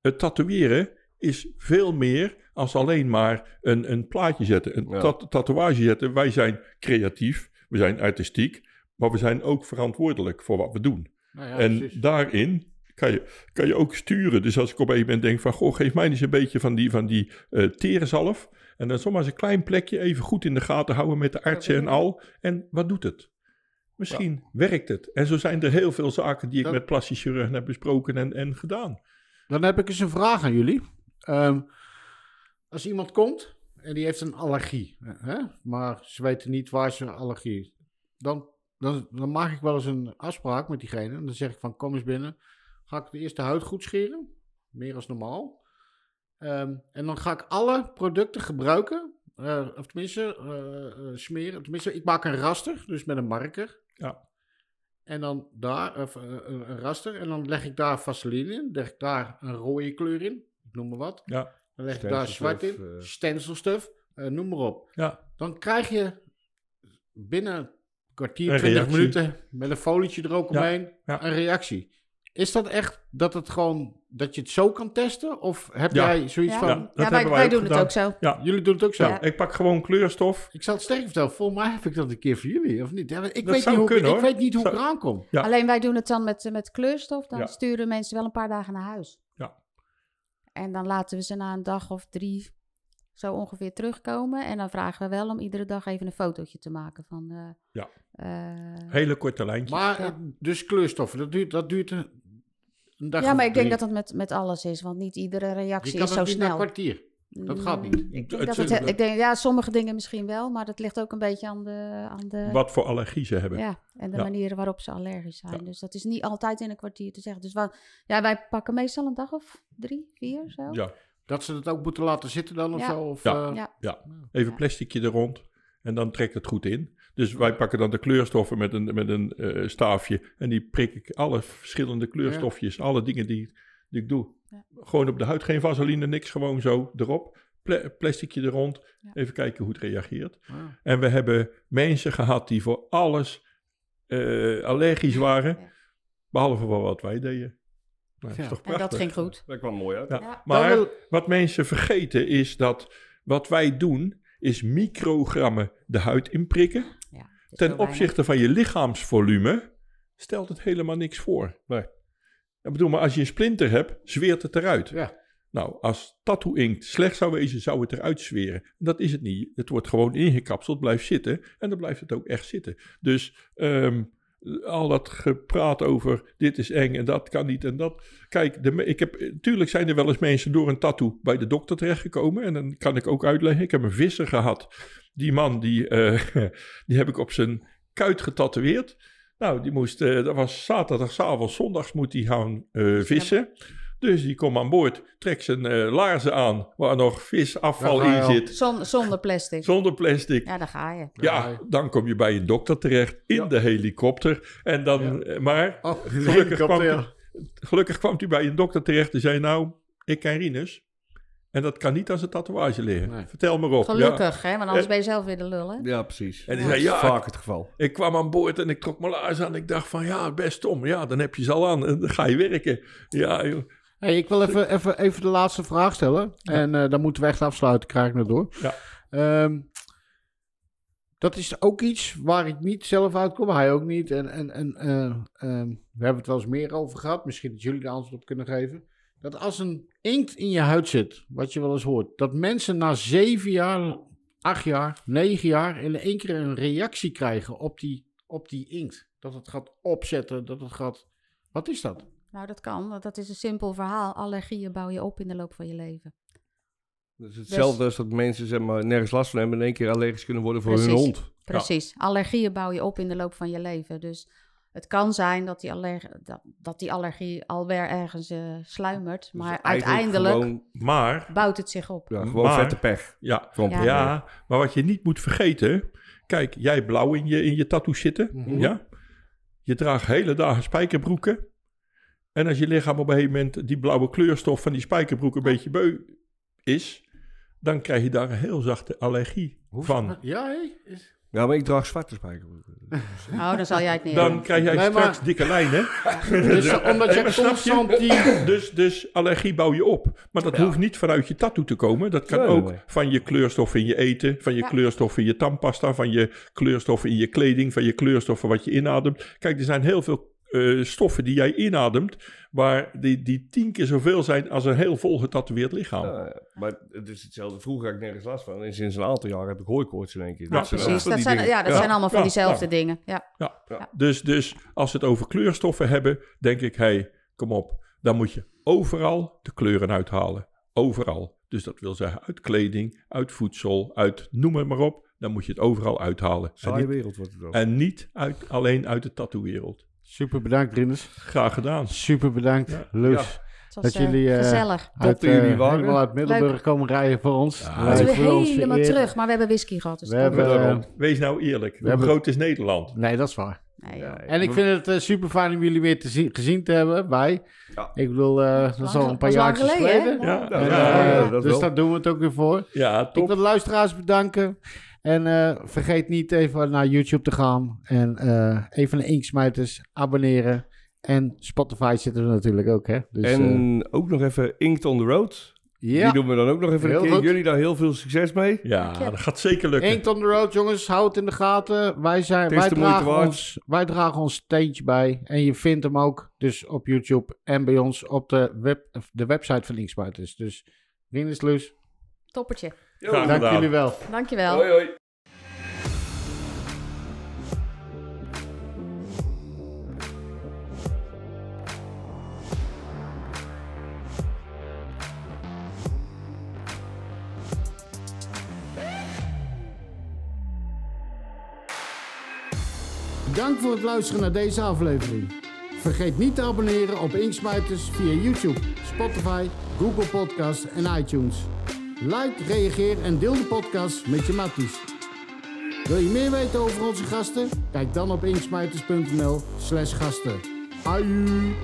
het tatoeëren is veel meer als alleen maar een, een plaatje zetten, een Ja. tat- tatoeage zetten. Wij zijn creatief, we zijn artistiek, maar we zijn ook verantwoordelijk voor wat we doen. Nou ja, en precies. daarin kan je, kan je ook sturen. Dus als ik op een moment denk van, goh, geef mij eens een beetje van die, van die eh terenzalf. En dan zomaar eens een klein plekje even goed in de gaten houden met de artsen en al. En wat doet het? Misschien werkt het. En zo zijn er heel veel zaken die ik met plastisch chirurgen heb besproken en, en gedaan. Dan heb ik eens een vraag aan jullie. Ehm, als iemand komt en die heeft een allergie, hè? maar ze weten niet waar ze allergie is, dan, dan, dan maak ik wel eens een afspraak met diegene. En dan zeg ik van kom eens binnen, ga ik de eerste huid goed scheren, meer als normaal. Ehm, en dan ga ik alle producten gebruiken, eh, of tenminste eh, eh, smeren. Tenminste, ik maak een raster, dus met een marker. Ja. En dan daar of, een, een raster. En dan leg ik daar vaseline in. Leg ik daar een rode kleur in. Ik noem maar wat. Ja, Dan leg ik daar zwart in. Eh. Eh, noem maar op. ja. Dan krijg je binnen een kwartier, Een 20 reactie. minuten met een folietje er ook Ja, omheen ja. een reactie. Is dat echt dat het gewoon dat je het zo kan testen? Of heb Ja. jij zoiets Ja. van. Ja. Wij, hebben wij doen het ook zo. Ja, Jullie doen het ook zo. ja, ik pak gewoon kleurstof. Ik zal het sterk vertellen. Volgens mij heb ik dat een keer voor jullie, of niet? Ja, Ik, Dat weet, zou niet hoe, kunnen, ik hoor. weet niet hoe ik eraan kom. Ja. Alleen wij doen het dan met, met kleurstof. Dan Ja. sturen mensen wel een paar dagen naar huis. Ja. En dan laten we ze na een dag of drie zo ongeveer terugkomen. En dan vragen we wel om iedere dag even een fotootje te maken van... eh, Ja. eh, Hele korte lijntjes. Maar Ja. dus kleurstoffen, dat duurt, dat duurt een, een dag ja, maar ik denk dat dat met, met alles is. Want niet iedere reactie is zo niet na een snel. kwartier. dat gaat niet. Mm, Ik denk, dat het, ik denk, ja, sommige dingen misschien wel. Maar dat ligt ook een beetje aan de... Aan de Wat voor allergie ze hebben. Ja, en de Ja. manieren waarop ze allergisch zijn. Ja. Dus dat is niet altijd in een kwartier te zeggen. Dus wat, ja, wij pakken meestal een dag of drie, vier zo. Ja. Dat ze het ook moeten laten zitten dan of Ja. zo? Of, Ja. eh, Ja. Ja, even plasticje er rond en dan trekt het goed in. Dus wij pakken dan de kleurstoffen met een, met een eh, staafje en die prik ik alle verschillende kleurstofjes, alle dingen die, die ik doe. Ja. Gewoon op de huid, geen vaseline, niks, gewoon zo erop. Pla plasticje er rond, Ja. even kijken hoe het reageert. Ah. En we hebben mensen gehad die voor alles eh, allergisch waren, Ja. behalve voor wat wij deden. Nou, dat is En ging goed. Dat kwam mooi uit. Ja. Ja. Maar wil- wat mensen vergeten is dat wat wij doen, is microgrammen de huid inprikken. Ten opzichte van je lichaamsvolume stelt het helemaal niks voor. Nee. Ik bedoel, maar als je een splinter hebt, zweert het eruit. Ja. Nou, als tattoo inkt slecht zou wezen, zou het eruit zweren. Dat is het niet. Het wordt gewoon ingekapseld, blijft zitten. En dan blijft het ook echt zitten. Dus ehm, al dat gepraat over dit is eng en dat kan niet en dat. Kijk, de, ik heb, tuurlijk zijn er wel eens mensen door een tattoo bij de dokter terechtgekomen. En dan kan ik ook uitleggen. Ik heb een visser gehad. Die man, die, eh, [laughs] die heb ik op zijn kuit getatoeëerd. Nou, die moest, eh, dat was zaterdagavond, zondags moet hij gaan eh, vissen. Dus die komt aan boord, trekt zijn eh, laarzen aan, waar nog visafval in zit. Zon- zonder plastic. Zonder plastic. Ja, daar ga je. Ja, dan kom je bij een dokter terecht in de helikopter. En dan, eh, maar Oh, gelukkig, kwam, gelukkig kwam hij bij een dokter terecht en zei: Nou, ik ken Rinus. En dat kan niet als een tatoeage liggen. Nee. Vertel me op. Ja. Gelukkig, hè? Want anders Eh, ben je zelf weer de lul, hè? Ja, precies. En hij dat zei, is ja, vaak het geval. Ik kwam aan boord en ik trok mijn laars aan. Ik dacht van ja, best om. Ja, dan heb je ze al aan en dan ga je werken. Ja, joh. Hey, ik wil even, even, even de laatste vraag stellen. En eh, dan moeten we echt afsluiten, krijg ik nog door. Ja. Ehm, dat is ook iets waar ik niet zelf uitkom, hij ook niet. En, en, en eh, ehm, we hebben het wel eens meer over gehad. Misschien dat jullie er antwoord op kunnen geven. Dat als een inkt in je huid zit, wat je wel eens hoort, dat mensen na zeven jaar, acht jaar, negen jaar in één keer een reactie krijgen op die, op die inkt. Dat het gaat opzetten, dat het gaat. Wat is dat? Nou, dat kan. want Dat is een simpel verhaal. Allergieën bouw je op in de loop van je leven. Dat is hetzelfde als dat mensen zeg maar, nergens last van hebben... en in één keer allergisch kunnen worden voor hun hond. Precies. Allergieën bouw je op in de loop van je leven. Dus het kan zijn dat die, allerg dat, dat die allergie alweer ergens eh, sluimert. Dus Maar uiteindelijk Gewoon, Maar, bouwt het zich op. ja, gewoon Maar- vette pech. ja, Ja. ja. maar wat je niet moet vergeten... Kijk, jij blauw in je, in je tattoo zitten, Mhm. ja? Je draagt hele dagen spijkerbroeken. En als je lichaam op een gegeven moment die blauwe kleurstof van die spijkerbroek een beetje beu is... dan krijg je daar een heel zachte allergie van. Ja, hé? Is- Ja, maar ik draag zwarte spijkerbroeken. [laughs] Oh, dan zal jij het niet Dan hebben. krijg jij Nee, maar- straks dikke lijnen. Dus [laughs] omdat Nee, je constant die... Dus, dus allergie bouw je op. Maar dat Ja. hoeft niet vanuit je tattoo te komen. Dat kan ook nee. van je kleurstof in je eten, van je Ja. kleurstof in je tandpasta, van je kleurstoffen in je kleding, van je kleurstoffen wat je inademt. Kijk, er zijn heel veel eh, stoffen die jij inademt, waar die, die tien keer zoveel zijn als een heel vol getatoeëerd lichaam. Ja, maar het is hetzelfde. Vroeger had ik nergens last van. En sinds een aantal jaar heb ik hooikoorts in één keer. Ja, Dat zijn ook precies. van Dat zijn, dingen. ja, dat Ja. zijn allemaal van Ja, diezelfde ja. dingen. Ja. Ja. Ja. Dus, dus als we het over kleurstoffen hebben, denk ik, hé, hey, kom op. Dan moet je overal de kleuren uithalen. Overal. Dus dat wil zeggen uit kleding, uit voedsel, uit noem het maar op. Dan moet je het overal uithalen. En Saaie niet, wereld wordt het dan. en niet uit, alleen uit de tattoo-wereld. Super bedankt, Rinus. Graag gedaan. Super bedankt, Ja. Was Dat eh, jullie, eh, gezellig. Uit, dat jullie eh, waren. helemaal uit Middelburg komen rijden voor ons. Ja, Wij Moeten we voelen ons helemaal terug, maar we hebben whisky gehad. Dus We dat hebben. Wees nou eerlijk. Hoe hebben- groot is Nederland? Nee, dat is waar. Nee. En ik vind het super fijn om jullie weer te zien, gezien te hebben. Wij. Ja. Ik bedoel, eh, dat is al een paar dat is jaar geleden, geleden. Ja, Ja, En, ja, ja, dat dus daar doen we het ook weer voor. ja Ik top. wil de luisteraars bedanken. En eh, vergeet niet even naar YouTube te gaan. En eh, even naar Inksmijters abonneren. En Spotify zitten we natuurlijk ook, hè. Dus, eh, en ook nog even Inked on the Road. ja, Die doen we dan ook nog even Heel een keer. goed. Jullie daar heel veel succes mee. Ja, dat gaat zeker lukken. Inked on the road, jongens. Houd het in de gaten. Wij, zijn, wij, dragen ons, wij dragen ons steentje bij. En je vindt hem ook dus op YouTube en bij ons op de, web, de website van Inksmijters. Dus Rinus Loes, Toppertje. Dank gedaan. jullie wel. Dankjewel. Hoi hoi. Dank voor het luisteren naar deze aflevering. Vergeet niet te abonneren op Inksmijters via YouTube, Spotify, Google Podcasts en iTunes. Like, reageer en deel de podcast met je matties. Wil je meer weten over onze gasten? Kijk dan op inksmijters.nl slash gasten. Aju!